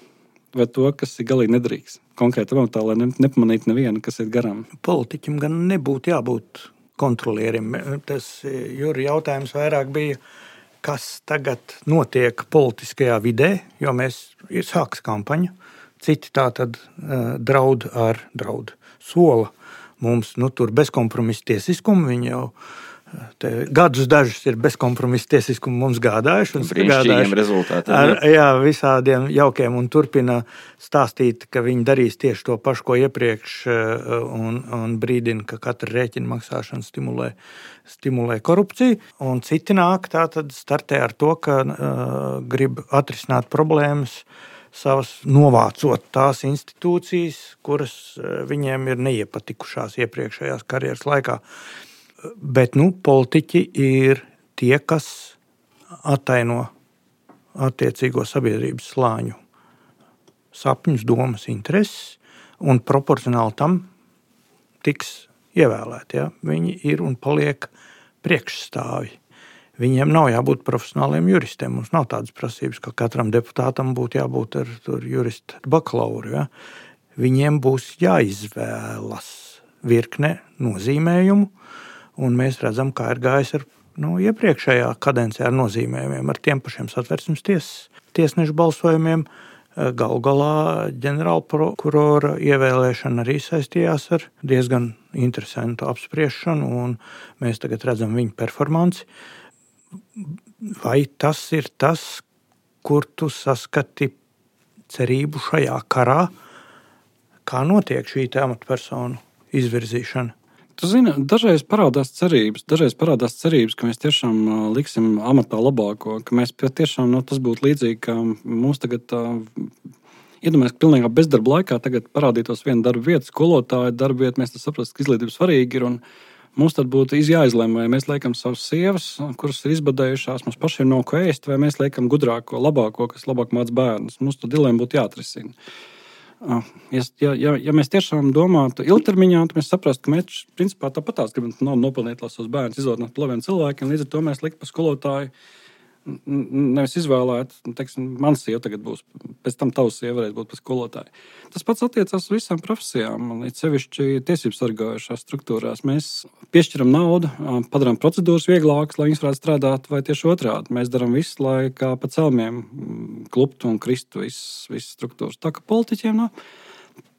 Speaker 4: Vai to, kas ir galīgi nedrīkst? Konkrēti, tā, lai ne, nepamanītu nevienu, kas ir garām.
Speaker 3: Politiķim gan nebūtu jābūt kontrolierim. Tas jūri jautājums vairāk bija kas tagad notiek politiskajā vidē, jo mēs ir sāks kampaņa. Citi tā tad uh, draud ar draudu. Sola mums nu, tur bezkompromisa tiesiskumu. Viņi jau gadus dažus ir bezkompromisu tiesiskumu mums gādājuši.
Speaker 1: Brīnišķīgiem rezultātiem.
Speaker 3: Ar, jā, visādiem jaukiem un turpina stāstīt, ka viņi darīs tieši to pašu, ko iepriekš, un, un brīdina, ka katra rēķina maksāšana stimulē, stimulē korupciju. Un citi nāk tā tad startē ar to, ka uh, grib atrisināt problēmas savas novācot tās institūcijas, kuras viņiem ir neiepatikušās iepriekšējās karjeras laikā. Bet nu, politiķi ir tie, kas attaino attiecīgo sabiedrības slāņu sapņus, domas, intereses, un proporcionāli tam tiks ievēlēti. Ja? Viņi ir un paliek priekšstāvji. Viņiem nav jābūt profesionāliem juristiem. Mums nav tādas prasības, ka katram deputātam būtu jābūt ar, jurista bakalauru. Ja? Viņiem būs jāizvēlas virkne nozīmējumu, Un mēs redzam, kā ir gājis ar nu, iepriekšējā kadencē ar nozīmējumiem, ar tiem pašiem satversmes tiesas tiesnešu balsojumiem. Galu galā ģenerāla prokurora ievēlēšana arī saistījās ar diezgan interesantu apspriešanu, un mēs tagad redzam viņa performanci. Vai tas ir tas, kur tu saskati cerību šajā karā, kā notiek šī amatpersonu izvirzīšana?
Speaker 4: Tu zini, dažreiz parādās cerības, dažreiz parādās cerības, ka mēs tiešām liksim amatā labāko, ka mēs tiešām nu, tas būtu līdzīgi, ka mums tagad. Iedomājieties, ka pilnībā bezdarba laikā tagad parādītos viena darba vieta, skolotāja darba vieta. Mēs saprotam, ka izglītība svarīga ir. Mums tad būtu jāizlemj, vai mēs liekam savas sievas, kuras ir izbadējušās, mums pašiem nav ko ēst, vai mēs liekam gudrāko, labāko, kas labāk mācīs bērnus. Mums to dilemmu būtu jāatrisina. Ja, ja, ja mēs tiešām domātu ilgtermiņā, tad mēs saprastu, ka mēs principā tāpat gribam nopelnīt, lai savus bērnus izaudzinātu par labiem cilvēkiem. Līdz ar to mēs liktu pa skolotāju nevis izvēlēt, nu, teiksim, mans sieva tagad būs, pēc tam tavs sieva varēs būt par skolotāju. Tas pats attiecās uz visām profesijām, un it sevišķi tiesību sargājušās struktūrās. Mēs piešķiram naudu, padarām procedūras vieglākas, lai viņas varētu strādāt, vai tieši otrādi. Mēs darām visu, lai kā pa celmiem kluptu un kristu visas, visas struktūras. Tā kā politiķiem nav. No,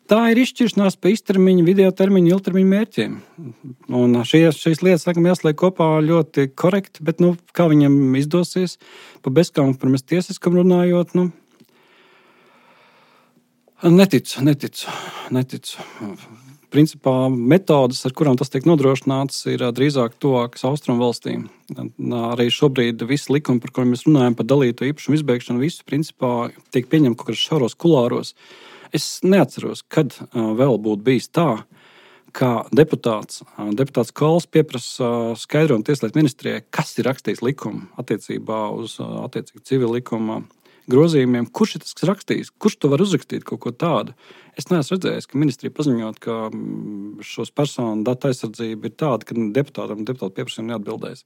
Speaker 4: Tā ir izšķiršanās pa īstermiņa, video termiņa, ilgtermiņa mērķiem. Un šīs, šīs lietas, laikam, jāsliek kopā ļoti korekti, bet nu, kā viņam izdosies, pa bezkompromisu tiesiskam runājot, nu, neticu, neticu, neticu. Principā metodas, ar kurām tas tiek nodrošināts, ir drīzāk tuvākas austrumu valstīm. Arī šobrīd visi likumi, par kuriem mēs runājam, par dalīto īpašumu izbeigšanu, visu principā tiek pieņemti kaut kādos šauros kulāros. Uh, Es neatceros, kad vēl būtu bijis tā, ka deputāts, deputāts Kols pieprasa skaidrojumu Tieslietu ministrijai, kas ir rakstījis likumu attiecībā uz civilu likuma grozījumiem. Kurš ir tas, kas rakstījis? Kurš to var uzrakstīt kaut ko tādu? Es neesmu redzējis, ka ministrija paziņot, ka šos personu datu aizsardzība ir tāda, ka deputātam deputāta pieprasījumi neatbildēs.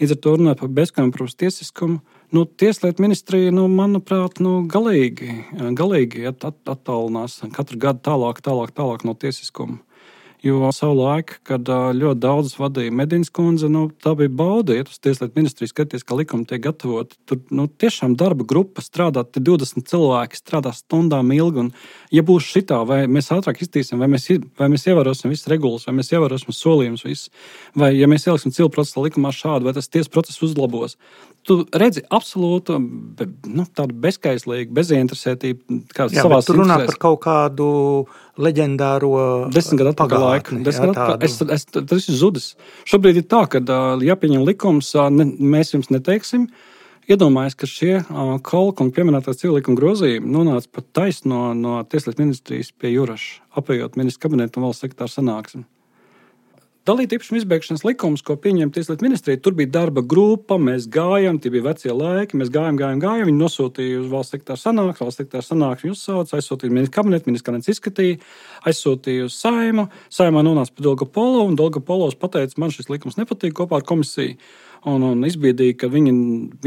Speaker 4: Līdz ar to runājot par bezkompromisu tiesiskumu, nu, Tieslietu ministrija, nu, manuprāt, nu, galīgi, galīgi at, at, attālinās katru gadu tālāk, tālāk, tālāk no tiesiskuma. Jo savulaik, kad ļoti daudz vadīja Medīnas kundze, nu, tā bija bauda, iet uz Tieslietu ministriju, skatīties, kā likumi tiek gatavoti. Tur nu, tiešām darba grupa strādā, 20 cilvēki strādā stundām ilgi. Un, ja būs šitā, vai mēs ātrāk iztīsim, vai mēs, vai mēs ievērosim visas regulas, vai mēs ievērosim solījumus, vai ja mēs ieliksim civilu procesa likumā šādu, vai tas tiesas process uzlabos. Tu redzi absolūtu be, nu, bezskaislīgu, bezinteresētību.
Speaker 3: Jā, tu runā par kaut kādu leģendāro
Speaker 4: desmit gadu atpakaļ laiku. Desmit gadu atpakaļ. Es, es, tas ir zudis. Šobrīd ir tā, ka, ja pieņem likums, ne, mēs jums neteiksim. Iedomājieties, ka šie kolekcijas pieminētās civilizācijas grozījumi nonāca pat taisno no, no Tieslietu ministrijas pie Juraša, apējot ministru kabinetu un valsts sekretāra sanāksmi. Dalīta īpašuma izbeigšanas likums, ko pieņēma Tieslietu ministrija, tur bija darba grupa, mēs gājām, tie bija vecie laiki, mēs gājām, gājām, gājām. Viņi nosūtīja uz valsts sektāra sanāksmi, valsts sektāra sanāksmi uzsauca, aizsūtīja ministru kabinetu, ministrs kabinets izskatīja, aizsūtīja uz saimu. Saimā nonāca pie Dolga Polo, un Dolga Polos pateica, man šis likums nepatīk kopā ar komisiju. Un, un izbiedīja, ka viņi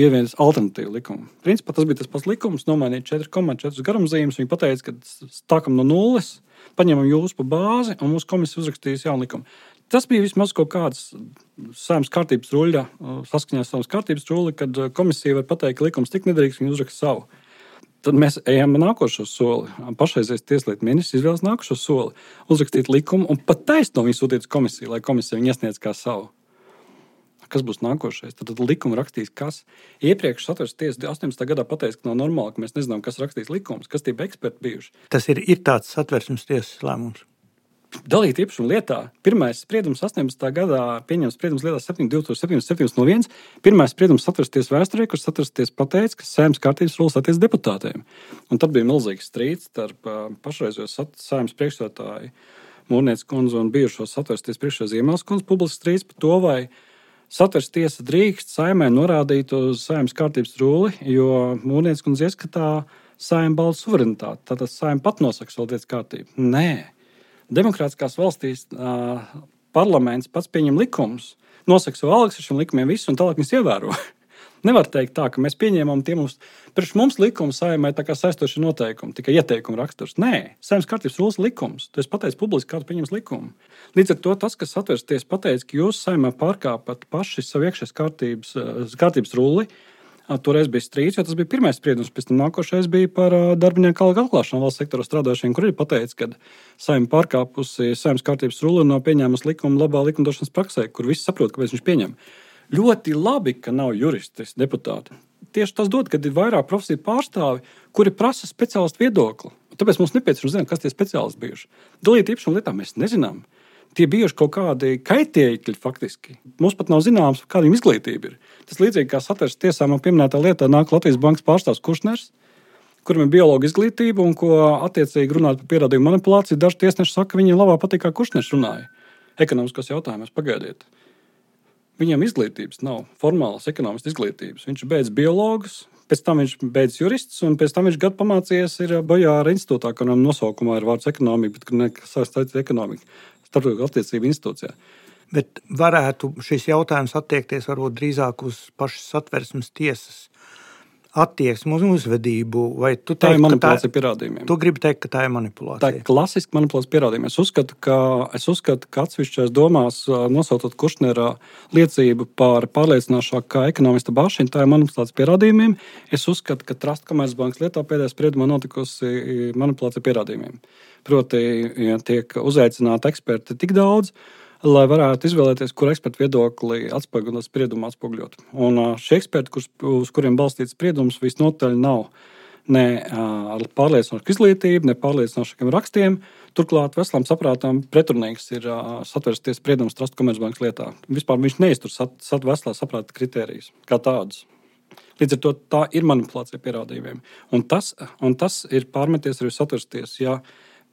Speaker 4: ievies alternatīvu likumu. Principā tas bija tas pats likums, nomainīja 4,4 garumzīmes. Viņi teica, ka stākam no nulles, paņemam jūs pa bāzi, un mūsu komisija uzrakstīs jaunu likumu. Tas bija vismaz kaut kāds saimnes kārtības ruļļa, saskaņā ar saimnes kārtības ruļļu, kad komisija var pateikt, ka likums tik nedrīkst, viņi uzraksta savu. Tad mēs ejam nākošo soli. Pašreizējais tieslietu ministrs izvēlas nākošo soli, uzrakstīt likumu un pat taisno viņu sūtīt uz komisiju, lai komisija viņu iesniedz kā savu. kas būs nākošais. Tad, tad likuma rakstīs, kas iepriekš satversmes tiesa 18. gadā pateica, ka nav normāli, ka mēs nezinām, kas rakstīs likumus, kas tie eksperti bijuši.
Speaker 3: Tas ir, ir tāds satversmes tiesas lēmums.
Speaker 4: Dalīt īpašumu lietā. Pirmais spriedums 18. gadā pieņemts spriedums lietā 2007.1. Pirmais spriedums satversties vēsturē, kur satversties pateica, ka saimnes kārtības rulas attiec deputātiem. Un tad bija milzīgs strīds starp pašreizējo saimnes priekšstādātāju Mūrnieces kundzi un bijušo satversties priekšsēdētāju Ziemeļas kundzi publisks strīds par to, vai satversmes tiesa drīkst saimē norādīt uz saimnes kārtības rūli, jo Mūrnieces kundze ieskatā saimē balda suverenitāti. Tātad saimē pat nosaka savu lietas kārtību. Nē, demokrātiskās valstīs uh, parlaments pats pieņem likumus, nosaka savu ar šiem likumiem, visu, un tālāk viņus ievēro. (laughs) Nevar teikt tā, ka mēs pieņēmām tie mums, priekš mums likuma saimē tā kā saistoši noteikumi, tikai ieteikumu raksturs. Nē, saimnes kārtības rulas likums. Tu esi pateicis publiski, kādu pieņems likumu. Līdz ar to tas, kas satversties pateicis, ka jūs saimē pārkāpat paši savu iekšējās kārtības, kārtības rulli, Toreiz bija strīds, jo tas bija pirmais spriedums. Pēc tam nākošais bija par darbinieku algu atklāšanu valsts sektorā strādājušiem, kur ir pateicis, ka saimē pārkāpusi saimnes kārtības rulli un nav pieņēmusi likumu labā likumdošanas praksē, kur visi saprot, kāpēc viņš pieņem. Ļoti labi, ka nav juristi, deputāti. Tieši tas dod, kad ir vairāk profesiju pārstāvi, kuri prasa speciālistu viedokli. Tāpēc mums nepieciešams zināt, kas tie speciālisti bijuši. Dalīt īpašumu lietā mēs nezinām. Tie bijuši kaut kādi kaitēkļi faktiski. Mums pat nav zināms, kāda viņam izglītība ir. Tas līdzīgi kā satversmes tiesā man pieminētā lietā nāk Latvijas bankas pārstāvs Kušners, kuram ir bioloģija izglītība un ko attiecīgi runāt par pierādījumu manipulāciju. Daži tiesneši saka, ka viņiem labāk patīk, kā Kušners runāja. Ekonomiskos jautājumos pagaidiet. Viņam izglītības nav, formālas ekonomiskas izglītības. Viņš ir beidzis biologus, pēc tam viņš beidzis jurists, un pēc tam viņš gadu pamācījies Bojāra institūtā, kuram nosaukumā ir vārds ekonomika, bet kur nesaistīts ar ekonomiku, starptautiskā attiecību institūcijā.
Speaker 3: Bet varētu šis jautājums attiekties varbūt drīzāk uz pašas satversmes tiesas attieksmi uz uzvedību. Tu
Speaker 4: tā teik, ir manipulācija tā, pierādījumiem.
Speaker 3: Tu gribi teikt, ka tā ir manipulācija.
Speaker 4: Tā ir klasiska manipulācija pierādījumiem. Es uzskatu, ka, es uzskatu, ka atsevišķās domās, nosaucot Kušnera liecību par pārliecinošāku kā ekonomista Bašinu, tā ir manipulācija pierādījumiem. Es uzskatu, ka Trust Komercbankas lietā pēdējā spriedumā notikusi manipulācija pierādījumiem. Proti, ja tiek uzaicināti eksperti tik daudz, lai varētu izvēlēties, kur ekspertu viedokli atspoguļot spriedumu atspoguļot. Un šie eksperti, kur, uz kuriem balstīts spriedums, visnotaļ nav ne ar pārliecinošu izglītību, ne pārliecinošiem rakstiem. Turklāt veselam saprātam pretrunīgs ir satversties spriedums Trust Komercbankas lietā. Vispār viņš neiztur sat, sat veselā saprāta kritērijus kā tādus. Līdz ar to tā ir manipulācija pierādījumiem. Un tas, un tas ir pārmeties arī satversties. Ja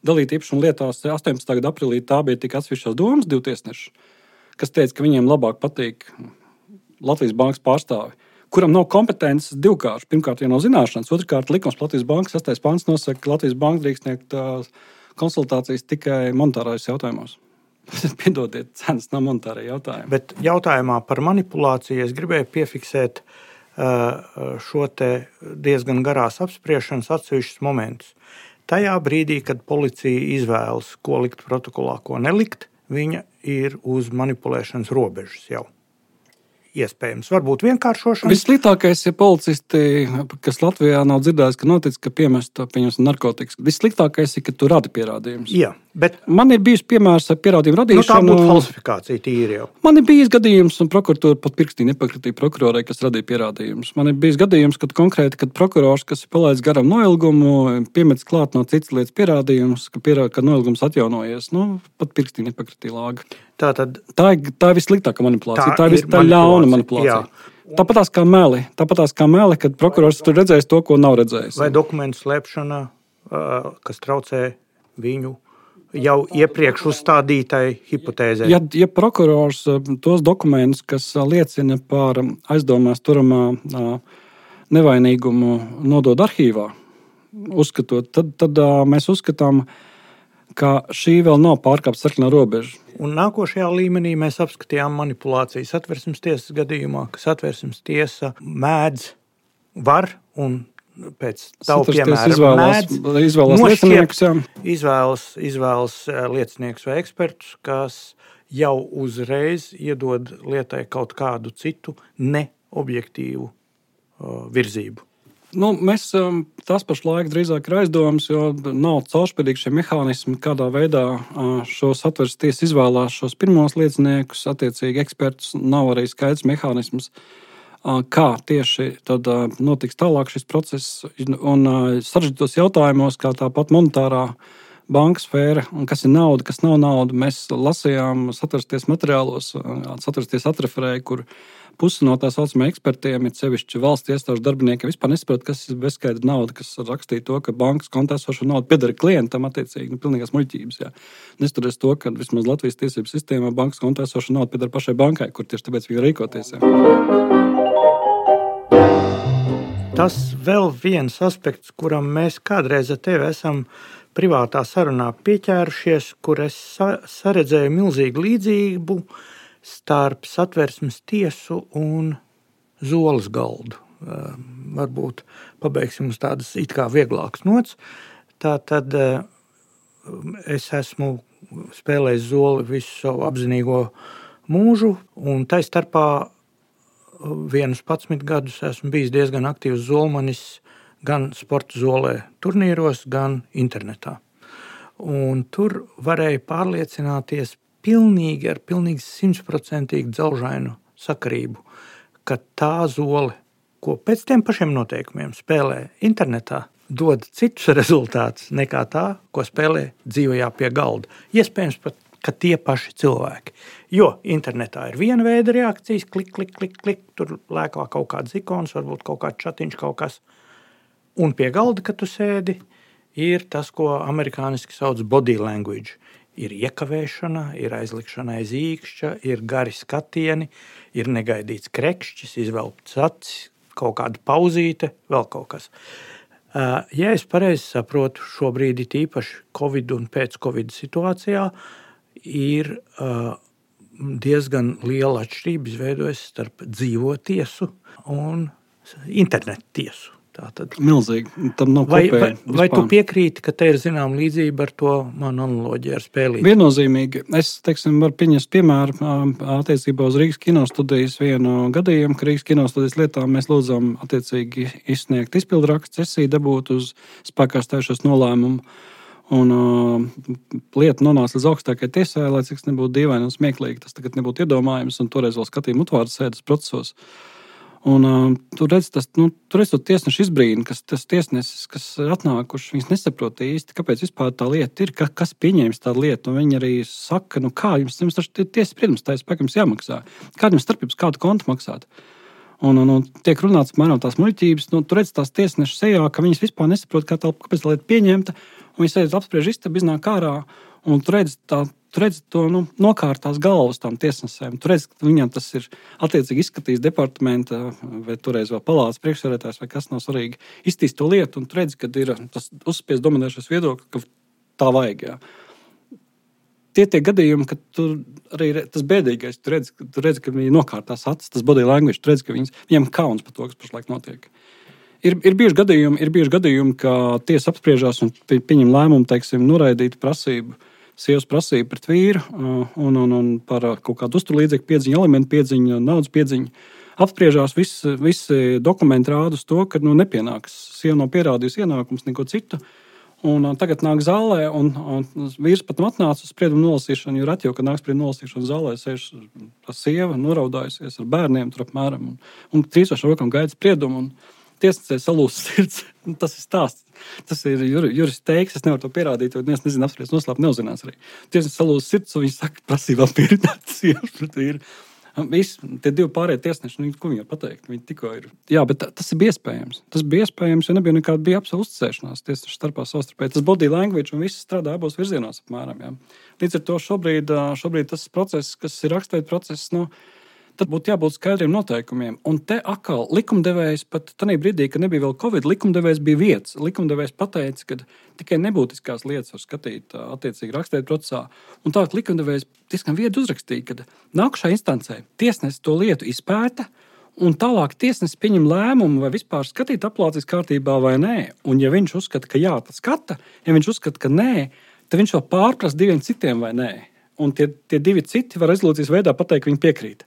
Speaker 4: dalīt īpašumu lietās 18. gada aprīlī tā bija tikai atsevišķās domas, divi tiesneši, kas teica, ka viņiem labāk patīk Latvijas bankas pārstāvi. Kuram nav kompetences divkārt. Pirmkārt, jau nav zināšanas, otrkārt, likums Latvijas bankas 6. pāns nosaka, ka Latvijas banka drīkst sniegt konsultācijas tikai monetārais jautājumos. (laughs) Piedodiet, cenas nav monetārie jautājumi.
Speaker 3: Bet jautājumā par manipulāciju es gribēju piefiksēt šo diezgan garās apspriešanas atsevišķus momentus. Tajā brīdī, kad policija izvēlas, ko likt protokolā, ko nelikt, viņa ir uz manipulēšanas robežas jau iespējams. Varbūt vienkāršošana.
Speaker 4: Vissliktākais ir policisti, kas Latvijā nav dzirdējis, ka notic, ka piemest narkotikas. Vissliktākais ir, ka tu radi pierādījumus.
Speaker 3: Jā, bet
Speaker 4: man ir bijis piemērs ar pierādījumu radīšanu.
Speaker 3: Nu, tā būtu falsifikācija tīri jau.
Speaker 4: Man ir bijis gadījums, un prokuratūra pat pirkstī nepakritīja prokurorai, kas radīja pierādījumus. Man ir bijis gadījums, kad konkrēti, kad prokurors, kas ir palaidis garam noilgumu, piemets klāt no citas lietas pierādījumus, ka, pierā, ka noilgums atjaunojies. Nu, pat pirkstī nepakritīja lāga.
Speaker 3: Tā, tad,
Speaker 4: tā, ir, tā ir vissliktākā manipulācija. Tā, tā ir, ir ļauna manipulācija. Jā. Tāpat kā meli, tāpat kā meli, kad prokurors tur redzējis to, ko nav redzējis.
Speaker 3: Vai dokumentu slēpšana, kas traucē viņu jau iepriekš uzstādītai hipotēzei.
Speaker 4: Ja, ja prokurors tos dokumentus, kas liecina par aizdomās turamā nevainīgumu, nodod arhīvā, uzskatot, tad, tad mēs uzskatām, ka šī vēl nav pārkāpta sarkanā robeža.
Speaker 3: Un nākošajā līmenī mēs apskatījām manipulācijas satversmes tiesas gadījumā, ka satversmes tiesa mēdz, var un pēc tā piemēra
Speaker 4: izvēlas, izvēlas lieciniekus.
Speaker 3: Izvēlas, izvēlas eh, lieciniekus vai ekspertus, kas jau uzreiz iedod lietai kaut kādu citu neobjektīvu uh, virzību.
Speaker 4: Nu, mēs um, tas pašlaik drīzāk ir aizdomas, jo nav caurspīdīgi šie mehānismi, kādā veidā uh, šos atveres tiesas izvēlās šos pirmos lieciniekus, attiecīgi ekspertus. Nav arī skaidrs mehānisms, uh, kā tieši tad notiks tālāk šis process. Un sarežģītos jautājumos, kā tāpat monetārā banka sfēra, kas ir nauda, kas nav nauda, mēs lasījām satversties materiālos, satversties atreferēju, kur Puse no tā saucamajiem ekspertiem, ir sevišķi valsts iestāžu darbinieki, vispār nesaprot, kas ir bezskaidra nauda, kas rakstīja to, ka bankas kontā esošo naudu pieder klientam, attiecīgi, nu, pilnīgās muļķības. Jā. Nestoties to, ka vismaz Latvijas tiesību sistēmā bankas kontā esošo naudu pieder pašai bankai, kur tieši tāpēc viņi rīkoties. Jā.
Speaker 3: Tas vēl viens aspekts, kuram mēs kādreiz ar tevi esam privātā sarunā pieķērušies, kur es saredzēju milzīgu līdzību starp satversmes tiesu un zoles galdu. Ehm, varbūt pabeigsim uz tādas it kā vieglākas nots. Tā tad ehm, es esmu spēlējis zoli visu savu apzinīgo mūžu, un tā starpā vienus 11 gadus esmu bijis diezgan aktīvs zolmanis gan sporta zolē, turnīros, gan internetā. Un tur varēja pārliecināties pilnīgi ar pilnīgi simtprocentīgu dzelžainu sakarību, ka tā zole, ko pēc tiem pašiem noteikumiem spēlē internetā, dod citus (laughs) rezultātus nekā tā, ko spēlē dzīvajā pie galda. Iespējams, pat ka tie paši cilvēki. Jo internetā ir viena veida reakcijas, klik, klik, klik, klik tur lēkā kaut kāds ikons, varbūt kaut kāds chatiņš, kaut kas. Un pie galda, kad tu sēdi, ir tas, ko amerikāņu sauc body language ir iekavēšana, ir aizlikšana aiz īkšķa, ir gari skatieni, ir negaidīts krekšķis, izvelkts acis, kaut kāda pauzīte, vēl kaut kas. Ja es pareizi saprotu, šobrīd ir īpaši Covid un pēc-Covid situācijā, ir diezgan liela atšķirība izveidojusies starp dzīvo tiesu un internetu tiesu.
Speaker 4: Tātad. Milzīgi. Tam nav
Speaker 3: vai, vai, vai tu piekrīti, ka te ir zināma līdzība ar to manu analoģiju ar spēli?
Speaker 4: Viennozīmīgi. Es teiksim, varu pieņemt piemēru attiecībā uz Rīgas kinostudijas vienu gadījumu, ka Rīgas kinostudijas lietā mēs lūdzam attiecīgi izsniegt izpildrakstu sesiju, dabūt uz spēkā stājušos nolēmumu. Un uh, lieta nonāca līdz augstākajai tiesai, lai cik tas nebūtu dīvaini un smieklīgi. Tas tagad nebūtu iedomājams, un toreiz vēl skatījām utvārdu sēdes procesos. Un, uh, tur redz, tas, nu, tur redz to tiesnešu izbrīnu, kas tas tiesnesis, kas ir atnākuši, viņas nesaprot īsti, kāpēc vispār tā lieta ir, ka, kas pieņēmis tādu lietu. Un viņi arī saka, nu kā jums, jums taču tiesas spriedums, tā ir spēkam jāmaksā. Kāda jums starpības, kādu kontu maksāt? Un, un, un tiek runāts par tās muļķības, nu, tur redz tās tiesneša sejā, ka viņas vispār nesaprot, kā tā, kāpēc tā lieta pieņemta. Viņas aiziet apspriež istabu, iznāk ārā, un redz tā Tu redzi to nu, nokārtās galvas tam tiesnesēm. Tu redzi, ka viņam tas ir attiecīgi izskatījis departamenta vai toreiz vēl palātas priekšsēdētājs vai kas nav svarīgi. Iztīst to lietu, un tu redzi, ka ir tas uzspies dominējošais viedoklis, ka tā vajag. Jā. Tie tie gadījumi, kad tur arī tas bēdīgais, tu redzi, tu redzi ka viņi nokārtās acis, tas body language, tu redzi, ka viņas, viņiem kauns par to, kas pašlaik notiek. Ir, ir bijuši gadījumi, ir bijuši gadījumi, ka tiesa apspriežās un pieņem lēmumu, teiksim, noraidīt prasību uh, sievas prasība pret vīru un, un, un par kaut kādu uzturlīdzekļu piedziņu, elementu piedziņu, naudas piedziņu. Apspriežās visi, visi dokumenti rāda uz to, ka nu, nepienāks. Sieva nav pierādījusi ienākumus, neko citu. Un, un tagad nāk zālē, un, un vīrs pat atnāca uz spriedumu nolasīšanu. Jo reti jau, kad nāk spriedumu nolasīšana zālē, sēž tā sieva, noraudājusies ar bērniem, tur apmēram, un, un trīsošam rokam gaida spriedumu. Un, tiesnesē salūst sirds. (laughs) Tas ir stāsts. Tas ir jur, juris teiks, es nevaru to pierādīt, jo es nezinu, apspriest noslēpt neuzzinās arī. Tiesnesis salūst sirds, un viņš saka, prasībā pierādīt. Visi tie divi pārējie tiesneši, nu, ko viņi var pateikt? Viņi tikko ir. Jā, bet tas ir iespējams. Tas bija iespējams, jo nebija nekāda bija absolūta uzticēšanās tiesnešu starpā savstarpēji. Tas body language un viss strādā abos virzienos apmēram. Jā. Līdz ar to šobrīd, šobrīd tas process, kas ir raksturīgs process, nu, no, tad būtu jābūt skaidriem noteikumiem. Un te atkal likumdevējs pat tajā brīdī, kad nebija vēl Covid, likumdevējs bija vietas. Likumdevējs pateica, ka tikai nebūtiskās lietas var skatīt attiecīgi rakstīt procesā. Un tā likumdevējs diezgan viedi uzrakstīja, ka nākamajā instancē tiesnesis to lietu izpēta. Un tālāk tiesnesis pieņem lēmumu, vai vispār skatīt apelācijas kārtībā vai nē. Un, ja viņš uzskata, ka jā, tad skata, ja viņš uzskata, ka nē, tad viņš vēl pārprasa diviem citiem vai nē. Un tie, tie divi citi var rezolūcijas veidā pateikt, ka viņi piekrīt.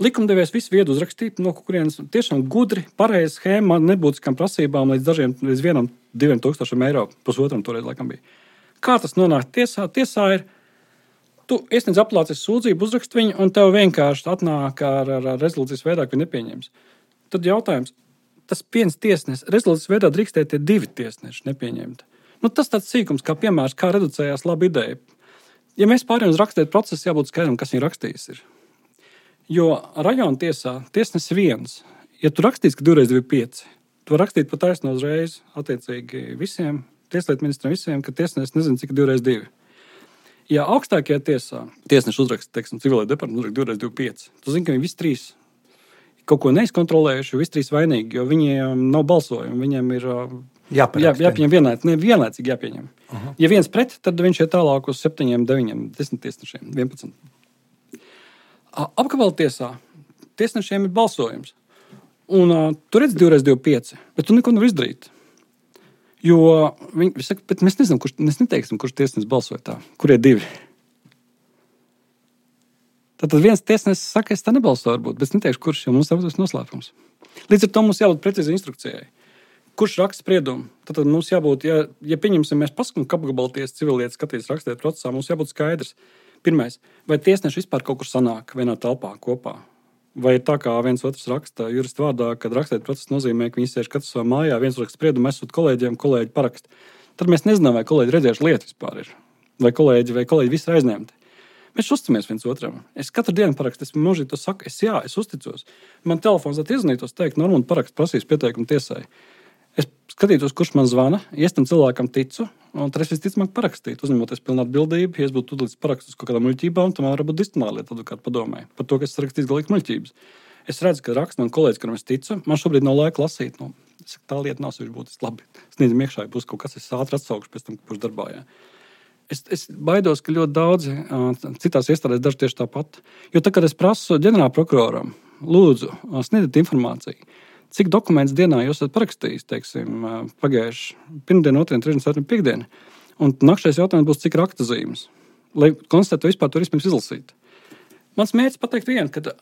Speaker 4: Likumdevējs visu viedu uzrakstīt, no kurienes tiešām gudri, pareizi schēma, nebūtiskām prasībām līdz dažiem, līdz vienam, diviem tūkstošiem eiro, pusotram toreiz laikam bija. Kā tas nonāk tiesā? Tiesā ir, tu iesniedz apelācijas sūdzību, uzrakst viņu, un tev vienkārši atnāk ar, ar, ar rezolūcijas veidā, ka nepieņems. Tad jautājums, tas viens tiesnesis, rezolūcijas veidā drīkstēja tie divi tiesneši nepieņemt. Nu, tas tāds sīkums, kā piemērs, kā reducējās laba ideja. Ja mēs pārējām uz rakstīt procesu, jābūt skaidram, kas viņa rakstījis. Ir. Jo rajona tiesā tiesnesis viens, ja tu rakstīsi, ka divreiz divi pieci, tu vari rakstīt pat taisno uzreiz, attiecīgi visiem tieslietu ministriem, visiem, ka tiesnesis nezina, cik divreiz divi. Ja augstākajā tiesā tiesnesis uzraksta, teiksim, civilē departamentā, uzraksta divreiz divi pieci, tu zini, ka viņi visi trīs kaut ko neizkontrolējuši, visi trīs vainīgi, jo viņiem nav balsojumu, viņiem ir
Speaker 3: Jāparaksta.
Speaker 4: Jā, jāpieņem vienlaicīgi, ne, vienlaicīgi jāpieņem. Uh -huh. Ja viens pret, tad viņš ir tālāk uz 7, 9, 10 tiesnešiem, 11. Apgabala tiesā tiesnešiem ir balsojums. Un, uh, tur redz 2, 2, 5, bet tu neko nevari izdarīt. Jo viņi saka, bet mēs nezinām, kurš, mēs neteiksim, kurš tiesnesis balsoja tā, kur ir divi. Tad viens tiesnesis saka, es tā nebalsoju, varbūt, bet es neteikšu, kurš, jo mums ir noslēpums. Līdz ar to mums jābūt precīzai instrukcijai. Kurš raksta spriedumu? Tad, tad mums jābūt, ja, ja pieņemsim, mēs paskatāmies, ka apgabalties civilietas skatīs rakstīt procesā, mums jābūt skaidrs. Pirmais, vai tiesneši vispār kaut kur sanāk vienā telpā kopā? Vai ir tā kā viens otrs raksta jurista vārdā, kad rakstīt procesu nozīmē, ka viņi sēž katrs savā mājā, viens raksta spriedumu, esot kolēģiem, kolēģi parakst. Tad mēs nezinām, vai kolēģi redzējuši lietu vispār ir. Vai kolēģi, vai kolēģi visi ir aizņemti. Mēs uzticamies viens otram. Es katru dienu parakstu, es mūžīgi to saku, es jā, es uzticos. Man telefons atzīstos, teikt, Normāli parakst, prasīs pieteikumu tiesai. Es skatītos, kurš man zvana, es tam cilvēkam ticu, un es visticamāk parakstītu, uzņemoties pilnu atbildību. Ja es būtu tūlīt parakstīts kaut kādām muļķībām, tad man varbūt disciplināla lieta advokāta padomē par to, ka es rakstīju galīgi muļķības. Es redzu, ka raksta man kolēģis, kuram es ticu. Man šobrīd nav laika lasīt. Nu, saku, tā lieta nav sevišķi būtiska. Labi, sniedzam iekšā, ja būs kaut kas, es ātri atsaukšu pēc tam, kurš darbā. Jā. Es, es baidos, ka ļoti daudzi citās iestādēs dara tieši tāpat. Jo tad, kad es prasu ģenerālprokuroram, lūdzu, sniedziet informāciju, cik dokumentus dienā jūs esat parakstījis, teiksim, pagājušā pirmdiena, otrdiena, trešdiena, ceturtdiena, piekdiena. Un nākamais jautājums būs, cik raktazīmes, lai konstatētu, vispār tur vispirms izlasīt. Mans mērķis pateikt vienu, ka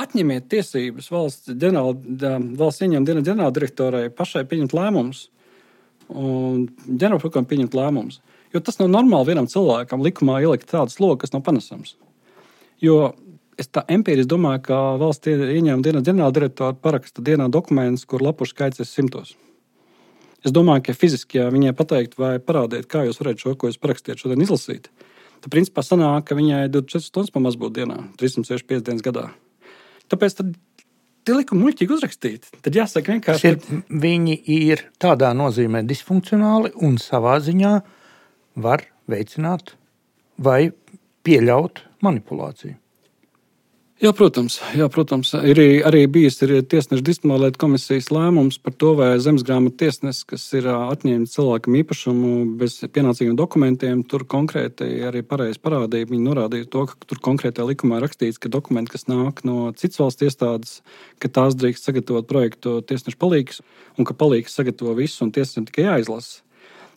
Speaker 4: atņemiet tiesības valsts, ģenerāla, valsts ieņēmuma ģenerāldirektorai pašai pieņemt lēmumus un ģenerālprokuram pieņemt lēmumus. Jo tas nav normāli vienam cilvēkam likumā ielikt tādu slogu, kas nav panesams. Jo es tā empīriski domāju, ka valsts ieņēmuma dienas ģenerāldirektora paraksta dienā dokumentus, kur lapušu skaits ir simtos. Es domāju, ka fiziski, ja viņai pateikt, vai parādiet, kā jūs varat šo, ko jūs parakstījāt, šodien izlasīt, tad principā sanāk, ka viņai 24 stundas pamaz būtu dienā, 365 dienas gadā. Tāpēc tad tie likumi muļķīgi uzrakstīti. Tad jāsaka, vienkārši
Speaker 3: ir, viņi ir tādā nozīmē disfunkcionāli un savā ziņā var veicināt vai pieļaut manipulāciju.
Speaker 4: Jā, protams, jā, protams. Ir arī bijis ir tiesneša disciplinārlietu komisijas lēmums par to, vai zemesgrāmatu tiesnesis, kas ir atņēmis cilvēkam īpašumu bez pienācīgiem dokumentiem, tur konkrēti arī pareizi parādīja. Viņi norādīja to, ka tur konkrētajā likumā rakstīts, ka dokumenti, kas nāk no citas valsts iestādes, ka tās drīkst sagatavot projektu tiesneša palīgs, un ka palīgs sagatavo visu, un tiesnesim tikai jāizlasa.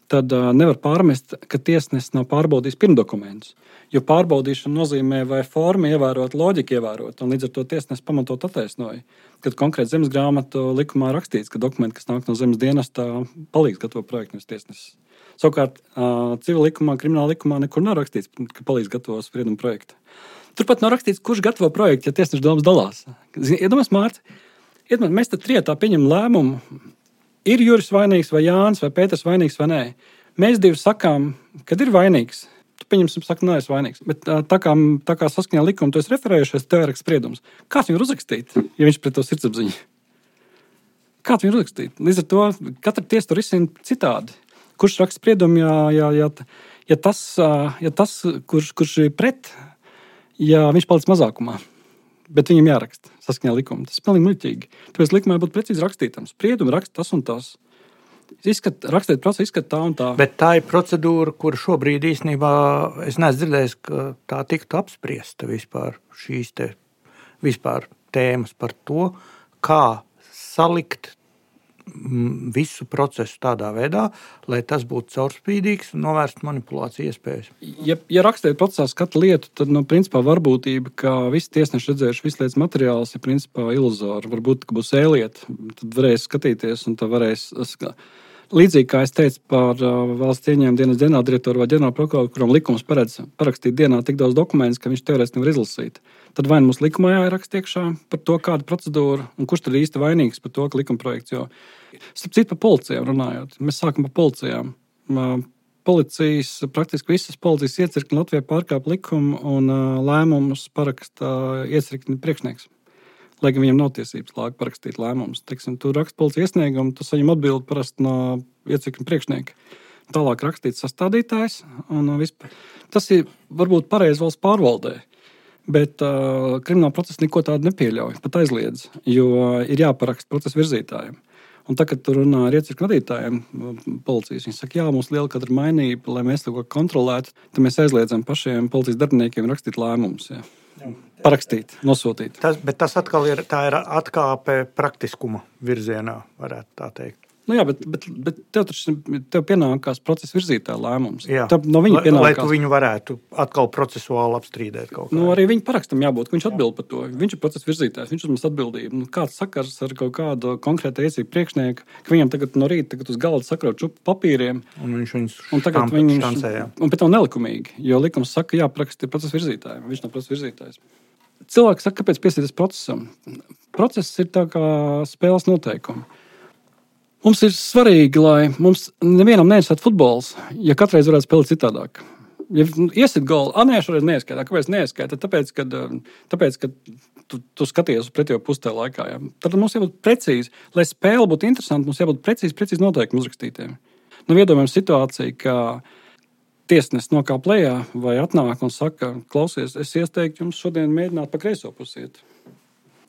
Speaker 4: Tad uh, nevar pārmest, ka tiesnesis nav pārbaudījis pirmdokumentus. Jo pārbaudīšana nozīmē, vai forma ievērot, loģika ievērot, un līdz ar to tiesnesis pamatot attaisnoja. Kad konkrēti zemes grāmatu likumā rakstīts, ka dokumenti, kas nāk no zemes dienesta, palīdz gatavot projektu, nevis tiesnesis. Savukārt, civil likumā, krimināla likumā nekur nav rakstīts, ka palīdz gatavot spriedumu projektu. Turpat nav rakstīts, kurš gatavo projektu, ja tiesneša domas dalās. Iedomājieties, iedomājies, mēs te trietā pieņemam lēmumu, ir Juris vainīgs vai Jānis vai Pēters vainīgs vai nē. Mēs divi sakām, kad ir vainīgs pieņemsim, saka, nē, es vainīgs. Bet tā kā, tā kā saskaņā likuma tu esi referējušies, tev ir spriedums. Kāds viņu uzrakstīt, ja viņš pret to sirdsapziņu? Kāds viņu uzrakstīt? Līdz ar to katra tiesa tur izsina citādi. Kurš raksta spriedumu, ja, ja, ja, ja, tas, ja tas, kurš, kurš ir pret, ja viņš paliks mazākumā? Bet viņam jāraksta saskaņā likuma. Tas ir pilnīgi muļķīgi. Tāpēc likumā būtu precīzi rakstītams. Spriedumu raksta tas un tas. Izskat, rakstīt procesu, izskatīt tā un tā.
Speaker 3: Bet tā ir procedūra, kur šobrīd īstenībā es neesmu dzirdējis, ka tā tiktu apspriesta vispār šīs te, vispār tēmas par to, kā salikt visu procesu tādā veidā, lai tas būtu caurspīdīgs un novērst manipulāciju iespējas.
Speaker 4: Ja, ja rakstīt procesā skatu lietu, tad nu, principā varbūtība, ka visi tiesneši redzējuši visu lietas materiālus, ir principā iluzora. Varbūt, ka būs ēlieta, tad varēs skatīties un tā varēs. Līdzīgi kā es teicu par uh, valsts ieņēmuma dienas ģenerāldirektoru vai ģenerālprokuroru, kuram likums paredz parakstīt dienā tik daudz dokumentus, ka viņš teorētiski nevar izlasīt. Tad vai nu mums likumā jāieraksta iekšā par to, kāda procedūra un kurš tad īsti vainīgs par to, ka likuma projekts. Jo, starp citu, par policijām runājot, mēs sākam par policijām. Policijas, praktiski visas policijas iecirkņi Latvijā pārkāpj likumu un lēmumus paraksta iecirkņa priekšnieks lai gan viņam nav tiesības lāga parakstīt lēmumus. Teiksim, tu raksti policijas iesniegumu, tu saņem atbildi parasti no iecirkņa priekšnieka. Tālāk rakstīts sastādītājs. Vispār. Tas ir varbūt pareizi valsts pārvaldē. Bet uh, krimināla procesa neko tādu nepieļauj, pat aizliedz, jo ir jāparaksta procesa virzītājiem. Un tā, kad tur runā ar iecirkņu vadītājiem, policijas, viņi saka, jā, mums liela kadra mainība, lai mēs to kontrolētu, tad mēs aizliedzam pašiem policijas darbiniekiem rakstīt lēmumus. Jā. Parakstīt, nosūtīt.
Speaker 3: Tas, bet tas atkal ir, ir atkāpe praktiskuma virzienā, varētu tā teikt.
Speaker 4: Nu jā, bet, bet, bet tev taču tev pienākās procesa virzītāja lēmums. Jā, tev, no viņa pienākās.
Speaker 3: Lai tu viņu varētu atkal procesuāli apstrīdēt kaut
Speaker 4: kā. Nu, arī viņa parakstam jābūt, ka viņš atbild par to. Viņš ir procesa virzītājs, viņš uzņemas atbildību. Nu, kāds sakars ar kaut kādu konkrētu iecību priekšnieku, ka viņam tagad no rīta tagad uz galda sakrot čupu papīriem.
Speaker 3: Un viņš viņus
Speaker 4: un tagad viņš štancēja. Un pēc tam nelikumīgi, jo likums saka, jāparaksta procesa virzītājiem. Viņš nav procesa virzītājs. Cilvēks saka, kāpēc piesieties procesam? Process ir tā kā spēles noteikumi. Mums ir svarīgi, lai mums nevienam neinteresētu futbols, ja katreiz varētu spēlēt citādāk. Ja iesit golu, ah, nē, šoreiz neieskaitā. Kāpēc neieskaitā? Tāpēc, ka, tāpēc, ka tu, tu skaties uz pretējo pusē laikā. Ja? Tad mums jābūt precīzi, lai spēle būtu interesanta. Mums jābūt precīzi, precīzi noteikumi uzrakstītiem. Nu, iedomājam situāciju, ka tiesnesis nokāp lejā vai atnāk un saka, klausies, es ieteiktu jums šodien mēģināt pa kreiso pusiet.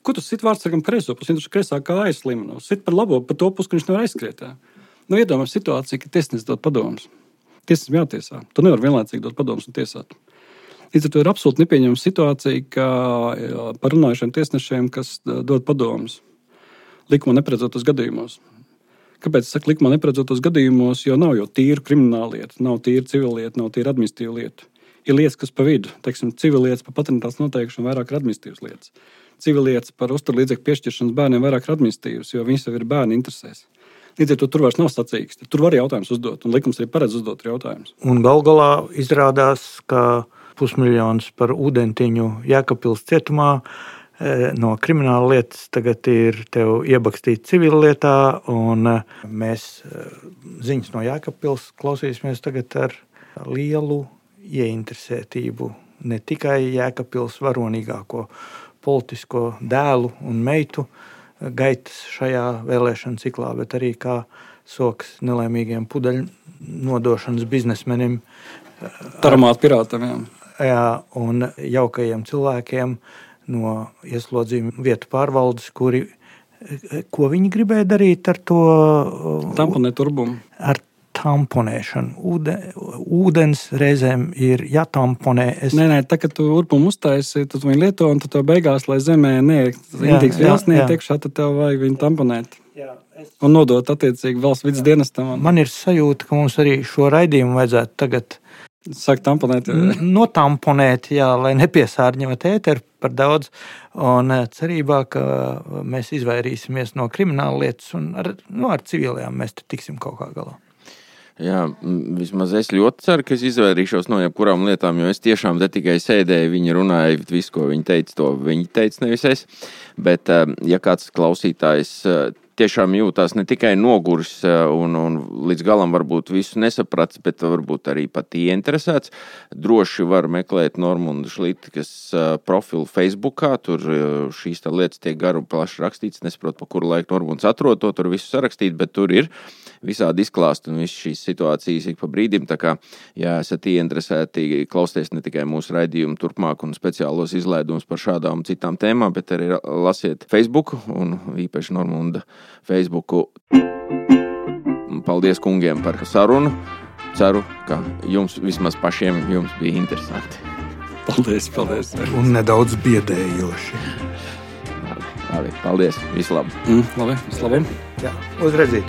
Speaker 4: Ko tu sit vārdsargam kreiso pusi? Viņš kreisā kāja slimina. Sit par labo, par to pusi, ka viņš nevar aizskriet. Nu, iedomājieties situāciju, ka tiesnesis dod padomus. Tiesnesis jātiesā. Tu nevari vienlaicīgi dot padomus un tiesāt. Līdz ar to ir absolūti nepieņemama situācija, ka par runājušiem tiesnešiem, kas dod padomus likuma neparedzotos gadījumos. Kāpēc es saku likuma neparedzotos gadījumos? Jo nav jau tīra krimināla lieta, nav tīra civila lieta, nav tīra administratīva lieta. Ir lietas, kas pa vidu, teiksim, civil lietas par patentāts noteikšanu vairāk ir administratīvas lietas civilietas par uzturlīdzekļu piešķiršanas bērniem vairāk ir administratīvas, jo viņas jau ir bērnu interesēs. Līdz ar to tur vairs nav sacīksti. Tur var jautājums uzdot, un likums arī paredz uzdot jautājumus.
Speaker 3: Un gal galā izrādās, ka pusmiljons par ūdentiņu Jēkabpils cietumā e, no krimināla lietas tagad ir iebakstīts civil lietā, un e, mēs e, ziņas no Jēkabpils klausīsimies tagad ar lielu ieinteresētību ne tikai Jēkabpils varonīgāko politisko dēlu un meitu gaitas šajā vēlēšanu ciklā, bet arī kā soks nelaimīgiem pudeļu nodošanas biznesmenim.
Speaker 4: Taramāt pirātam, jā.
Speaker 3: jā. Un jaukajiem cilvēkiem no ieslodzījuma vietu pārvaldes, kuri ko viņi gribēja darīt ar to
Speaker 4: tamponēt turbumu.
Speaker 3: Ar tamponēšanu. Ūde, ūdens reizēm ir jātamponē.
Speaker 4: Es... Nē, nē, tā kā tu urpumu uztaisi, tad viņi lieto, un to beigās, lai zemē neietīgs vielas neietiekšā, tad tev vajag viņu tamponēt. Jā, es... Un nodot attiecīgi valsts vidas dienestam.
Speaker 3: Un... Man ir sajūta, ka mums arī šo raidījumu vajadzētu tagad.
Speaker 4: Sāk tamponēt.
Speaker 3: Notamponēt, jā, lai nepiesārņot ēteru par daudz. Un eh, cerībā, ka mēs izvairīsimies no krimināla lietas un ar, nu, ar civilajām mēs tiksim kaut kā galā.
Speaker 1: Jā, vismaz es ļoti ceru, ka es izvairīšos no jebkurām lietām, jo es tiešām te tikai sēdēju, viņi runāja, visu, ko viņi teica, to viņi teica, nevis es. Bet, eh, ja kāds klausītājs eh, tiešām jūtās ne tikai noguris eh, un, un līdz galam varbūt visu nesapratis, bet varbūt arī pat ieinteresēts. Droši var meklēt Normunda Šlītikas profilu Facebookā. Tur šīs lietas tiek garu plaši rakstīts. Nesaprotu, pa kuru laiku Normunds atrod to tur visu sarakstīt, bet tur ir visādi izklāst un visas šīs situācijas ik pa brīdim. Tā kā, ja esat ieinteresēti klausties ne tikai mūsu raidījumu turpmāk un speciālos izlaidumus par šādām citām tēmām, bet arī lasiet Facebook un īpaši Normunda Facebook. Paldies kungiem par sarunu. Ceru, ka jums vismaz pašiem jums bija interesanti.
Speaker 4: Paldies, paldies.
Speaker 3: Un nedaudz biedējoši.
Speaker 1: Labi, paldies. Vislabāk.
Speaker 4: Mm, labi, vislabāk.
Speaker 3: Outra vez.